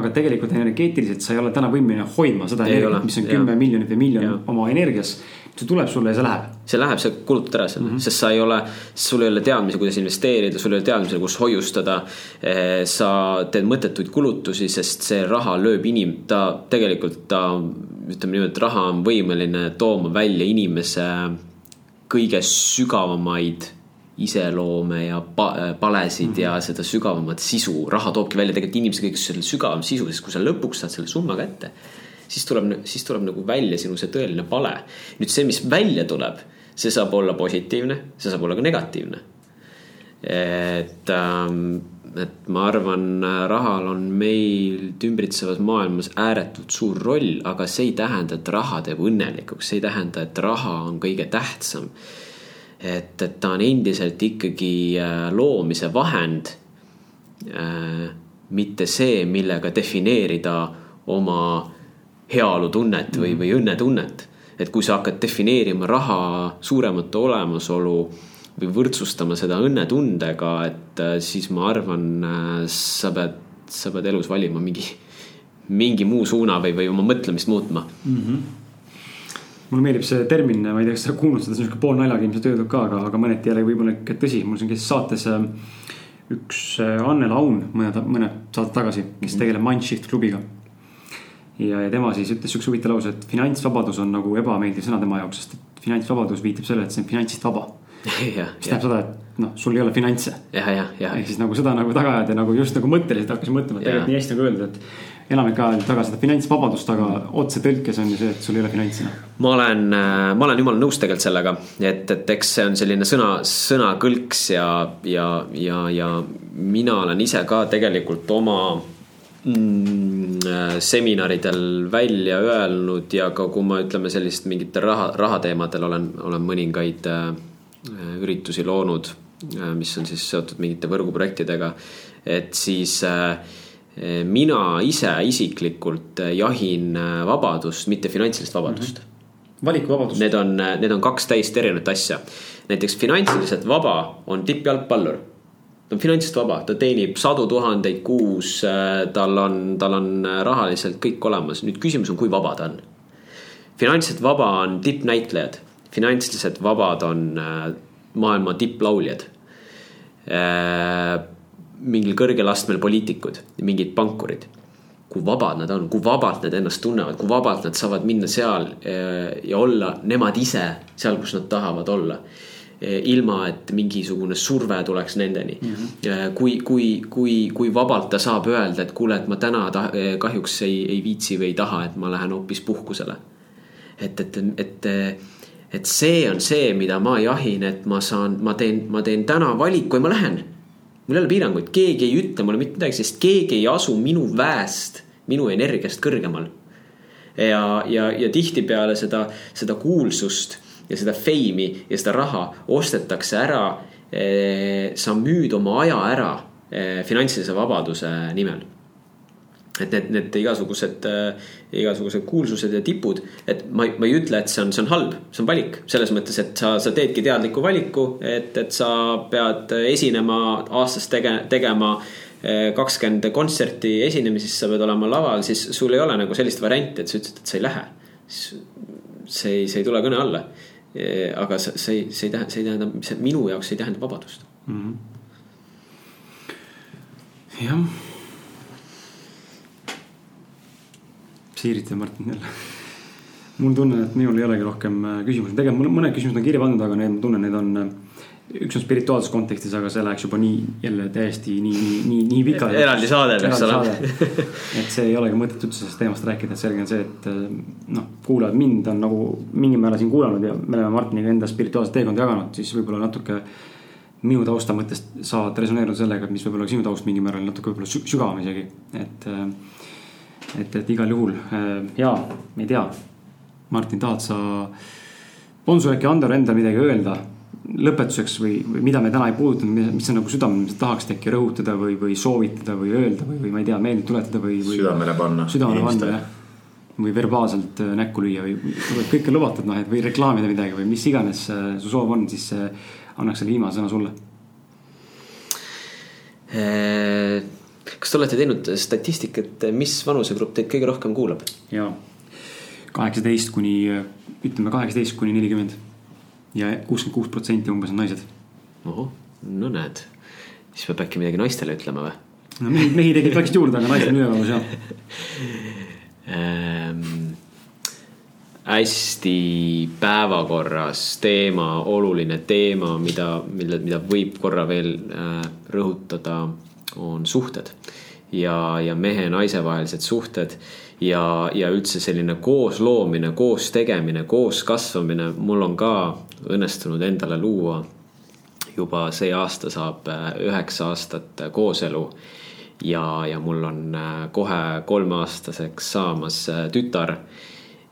aga tegelikult energeetiliselt sa ei ole täna võimeline hoidma seda energiat, mis on kümme miljonit või miljon ja. oma energias. See tuleb sulle ja see läheb. see läheb, sa kulutad ära selle mm, -hmm. sest sa ei ole, sul ei ole teadmisi, kuidas investeerida, sul ei ole teadmisi, kus hoiustada. Eh, sa teed mõttetuid kulutusi, sest see raha lööb inim-, ta tegelikult ta, ütleme niimoodi, et raha on võimeline tooma välja inimese kõige sügavamaid iseloome ja pa palesid mm -hmm. ja seda sügavamat sisu. raha toobki välja tegelikult inimese kõige sügavam sisu, sest kui sa lõpuks saad selle summa kätte siis tuleb, siis tuleb nagu välja sinu see tõeline pale. nüüd see, mis välja tuleb, see saab olla positiivne, see saab olla ka negatiivne. et, ähm, et ma arvan, rahal on meil ümbritsevas maailmas ääretult suur roll, aga see ei tähenda, et raha teeb õnnelikuks, see ei tähenda, et raha on kõige tähtsam. et, et ta on endiselt ikkagi äh, loomise vahend. Äh, mitte see, millega defineerida oma heaolutunnet või, või õnnetunnet. et kui sa hakkad defineerima raha suuremat olemasolu või võrdsustama seda õnnetundega, et äh, siis ma arvan, äh, sa pead, sa pead elus valima mingi, mingi muu suuna või, või oma mõtlemist muutma mm. -hmm mulle meeldib see termin, ma ei tea, kas sa kuulnud seda, see on sihuke poolnaljaga ilmselt öeldud ka, aga, aga mõneti jälle võib-olla ikka tõsi. mul siin käis saates äh, üks Annel Aun mõned, mõned saated tagasi, kes -hmm. tegeleb Mindshift klubiga ja, ja tema siis ütles siukse huvitava lause, et finantsvabadus on nagu ebameeldiv sõna tema jaoks, sest et finantsvabadus viitab sellele, et see on finantsist vaba. mis tähendab seda, et noh, sul ei ole finantse. ehk siis nagu seda nagu taga ajada ja nagu just nagu mõtteliselt hakkasin mõtlema, et tegelikult nii hästi nagu öelda, et enamik ajal taga seda finantsvabadust, aga otsetõlkes on ju see, et sul ei ole finantsi no.. ma olen, äh, ma olen jumala nõus tegelikult sellega, et, et eks see on selline sõna, sõnakõlks ja, ja, ja, ja mina olen ise ka tegelikult oma seminaridel välja öelnud ja ka kui ma ütleme sellist mingitel raha, rahateemadel olen, olen mõningaid äh, üritusi loonud äh,, mis on siis seotud mingite võrguprojektidega. et siis äh, mina ise isiklikult jahin äh, vabadust, mitte finantsilist vabadust mm. -hmm. valikuvabadust. Need on, need on kaks täiesti erinevat asja. näiteks finantsiliselt vaba on tippjalgpallur ta on finantsist vaba, ta teenib sadu tuhandeid kuus, äh, tal on, tal on äh, rahaliselt kõik olemas, nüüd küsimus on, kui vaba ta on. finantsiliselt vaba on tippnäitlejad, finantsiliselt vabad on äh, maailma tipplauljad. mingil kõrgel astmel poliitikud, mingid pankurid kui vabad nad on, kui vabalt nad ennast tunnevad, kui vabalt nad saavad minna seal ja olla nemad ise seal, kus nad tahavad olla ilma et mingisugune surve tuleks nendeni mm. -hmm. kui, kui, kui, kui vabalt ta saab öelda, et kuule, et ma täna ta, eh, kahjuks ei, ei viitsi või ei taha, et ma lähen hoopis puhkusele. et, et, et, et see on see, mida ma jahin, et ma saan, ma teen, ma teen täna valiku ja ma lähen. mul ei ole piiranguid, keegi ei ütle mulle mitte midagi, sest keegi ei asu minu väest, minu energiast kõrgemal. ja, ja, ja tihtipeale seda, seda kuulsust ja seda feimi ja seda raha ostetakse ära. Eh, sa müüd oma aja ära eh, finantsilise vabaduse nimel. et need, need igasugused, eh, igasugused kuulsused ja tipud, et ma, ma ei ütle, et see on, see on halb, see on valik. selles mõttes, et sa, sa teedki teadliku valiku, et, et sa pead esinema aastas tege-, tegema kakskümmend kontserti esinemisi, siis sa pead olema laval, siis sul ei ole nagu sellist varianti, et sa ütlesid, et sa ei lähe. see ei, see ei tule kõne alla aga see, see, see ei tähenda, see ei tähenda, see minu jaoks ei tähenda vabadust mm. -hmm. jah. Siirit ja Martin jälle. mul tunne, et minul ei olegi rohkem äh, küsimusi, tegelikult mõned küsimused on kirja pandud, aga need, ma tunnen, need on äh, üks on spirituaalses kontekstis, aga see läheks juba nii jälle täiesti nii, nii, nii, nii pikali. eraldi saade peaks olema. et see ei olegi mõtet üldse sellest teemast rääkida, et selge on see, et eh, noh, kuulajad mind on nagu mingil määral siin kuulanud ja me oleme Martiniga enda spirituaalset teekonda jaganud, siis võib-olla natuke minu tausta mõttes saavad resoneeruda sellega, mis võib-olla sinu taust mingil määral natuke võib-olla sügavam isegi, et. Eh, et, et igal juhul eh, ja, ei tea, Martin, tahad sa, on sul äkki Andor endal midagi öelda lõpetuseks või, või mida me täna ei puudutanud, mis sa nagu südamele tahaksid äkki rõhutada või, või soovitada või öelda või, või ma ei tea, meelde tuletada või, või. südamele panna. südamele panna jah. või verbaalselt äh, näkku lüüa või, või kõike lubatud noh, et või reklaamida midagi või mis iganes äh, su soov on, siis äh, annaks selle viimase sõna sulle. kas te olete teinud statistikat, mis vanusegrupp teid kõige rohkem kuulab? jaa kaheksateist kuni, ütleme kaheksateist kuni nelikümmend. Ja kuuskümmend kuus protsenti umbes on naised. ohoh, no näed, siis peab äkki midagi naistele ütlema või? no mehi, mehi tekib väikselt juurde, aga naised on ülevaalus jah ähm, hästi päevakorras teema, oluline teema, mida, mille, mida võib korra veel äh, rõhutada, on suhted. ja, ja mehe ja naise vahelised suhted ja, ja üldse selline koosloomine, koos tegemine, koos kasvamine, mul on ka õnnestunud endale luua juba see aasta saab äh, üheksa aastat kooselu ja, ja mul on äh, kohe kolmeaastaseks saamas äh, tütar.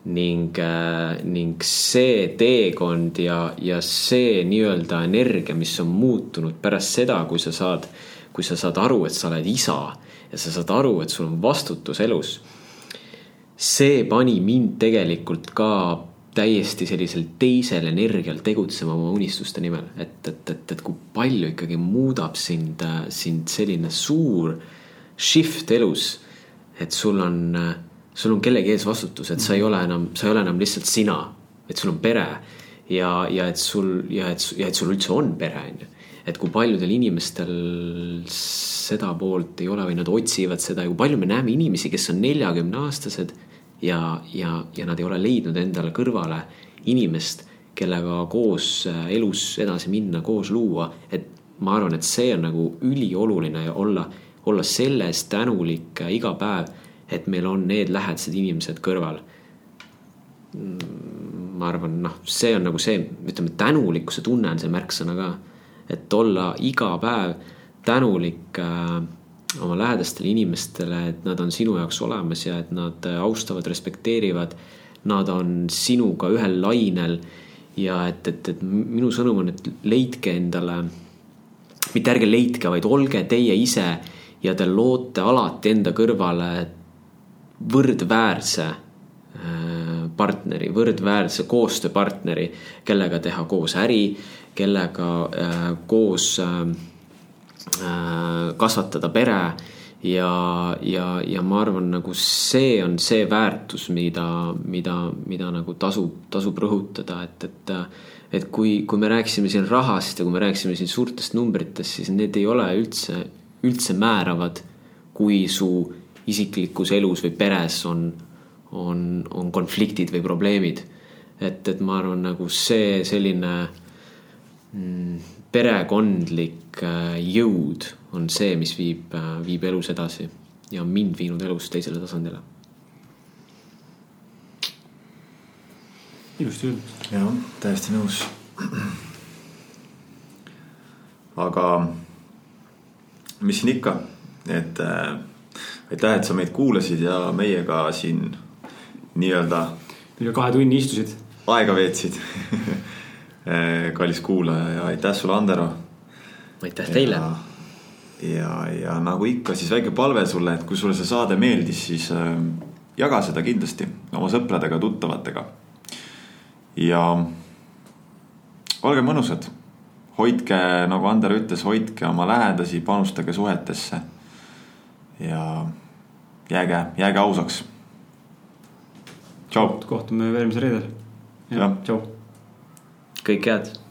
ning, äh, ning see teekond ja, ja see nii-öelda energia, mis on muutunud pärast seda, kui sa saad, kui sa saad aru, et sa oled isa ja sa saad aru, et sul on vastutus elus. see pani mind tegelikult ka täiesti sellisel teisel energial tegutsema oma unistuste nimel, et, et, et, et kui palju ikkagi muudab sind, sind selline suur shift elus. et sul on, sul on kellegi ees vastutus, et sa ei ole enam, sa ei ole enam lihtsalt sina, et sul on pere. ja, ja et sul ja et, ja et sul üldse on pere, on ju. et kui paljudel inimestel seda poolt ei ole või nad otsivad seda ja kui palju me näeme inimesi, kes on neljakümne aastased ja, ja, ja nad ei ole leidnud endale kõrvale inimest, kellega koos elus edasi minna, koos luua, et ma arvan, et see on nagu ülioluline olla olla selle eest tänulik äh, iga päev, et meil on need lähedased inimesed kõrval. Mm, ma arvan, noh, see on nagu see, ütleme, tänulikkuse tunne on see märksõna ka. et olla iga päev tänulik äh, oma lähedastele inimestele, et nad on sinu jaoks olemas ja et nad äh, austavad, respekteerivad. Nad on sinuga ühel lainel ja et, et, et minu sõnum on, et leidke endale, mitte ärge leidke, vaid olge teie ise ja te loote alati enda kõrvale võrdväärse äh, partneri, võrdväärse koostööpartneri, kellega teha koos äri, kellega äh, koos äh, kasvatada pere ja, ja, ja ma arvan, nagu see on see väärtus, mida, mida, mida nagu tasub, tasub rõhutada, et, et et kui, kui me rääkisime siin rahast ja kui me rääkisime siin suurtest numbritest, siis need ei ole üldse üldse määravad, kui su isiklikus elus või peres on, on, on konfliktid või probleemid. et, et ma arvan, nagu see selline mm, perekondlik äh, jõud on see, mis viib, äh, viib elus edasi ja on mind viinud elus teisele tasandile. ilusti öeldud. jah, täiesti nõus. aga mis siin ikka, et äh, aitäh, et sa meid kuulasid ja meiega siin nii-öelda. üle kahe tunni istusid. aega veetsid kallis kuulaja ja aitäh sulle, Andero. Aitäh teile. ja, ja nagu ikka, siis väike palve sulle, et kui sulle see saade meeldis, siis äh, jaga seda kindlasti oma sõpradega, tuttavatega. ja olge mõnusad hoidke, nagu Ander ütles, hoidke oma lähedasi, panustage suhetesse. ja jääge, jääge ausaks. tšau. kohtume järgmisel reedel. jah, tšau. kõike head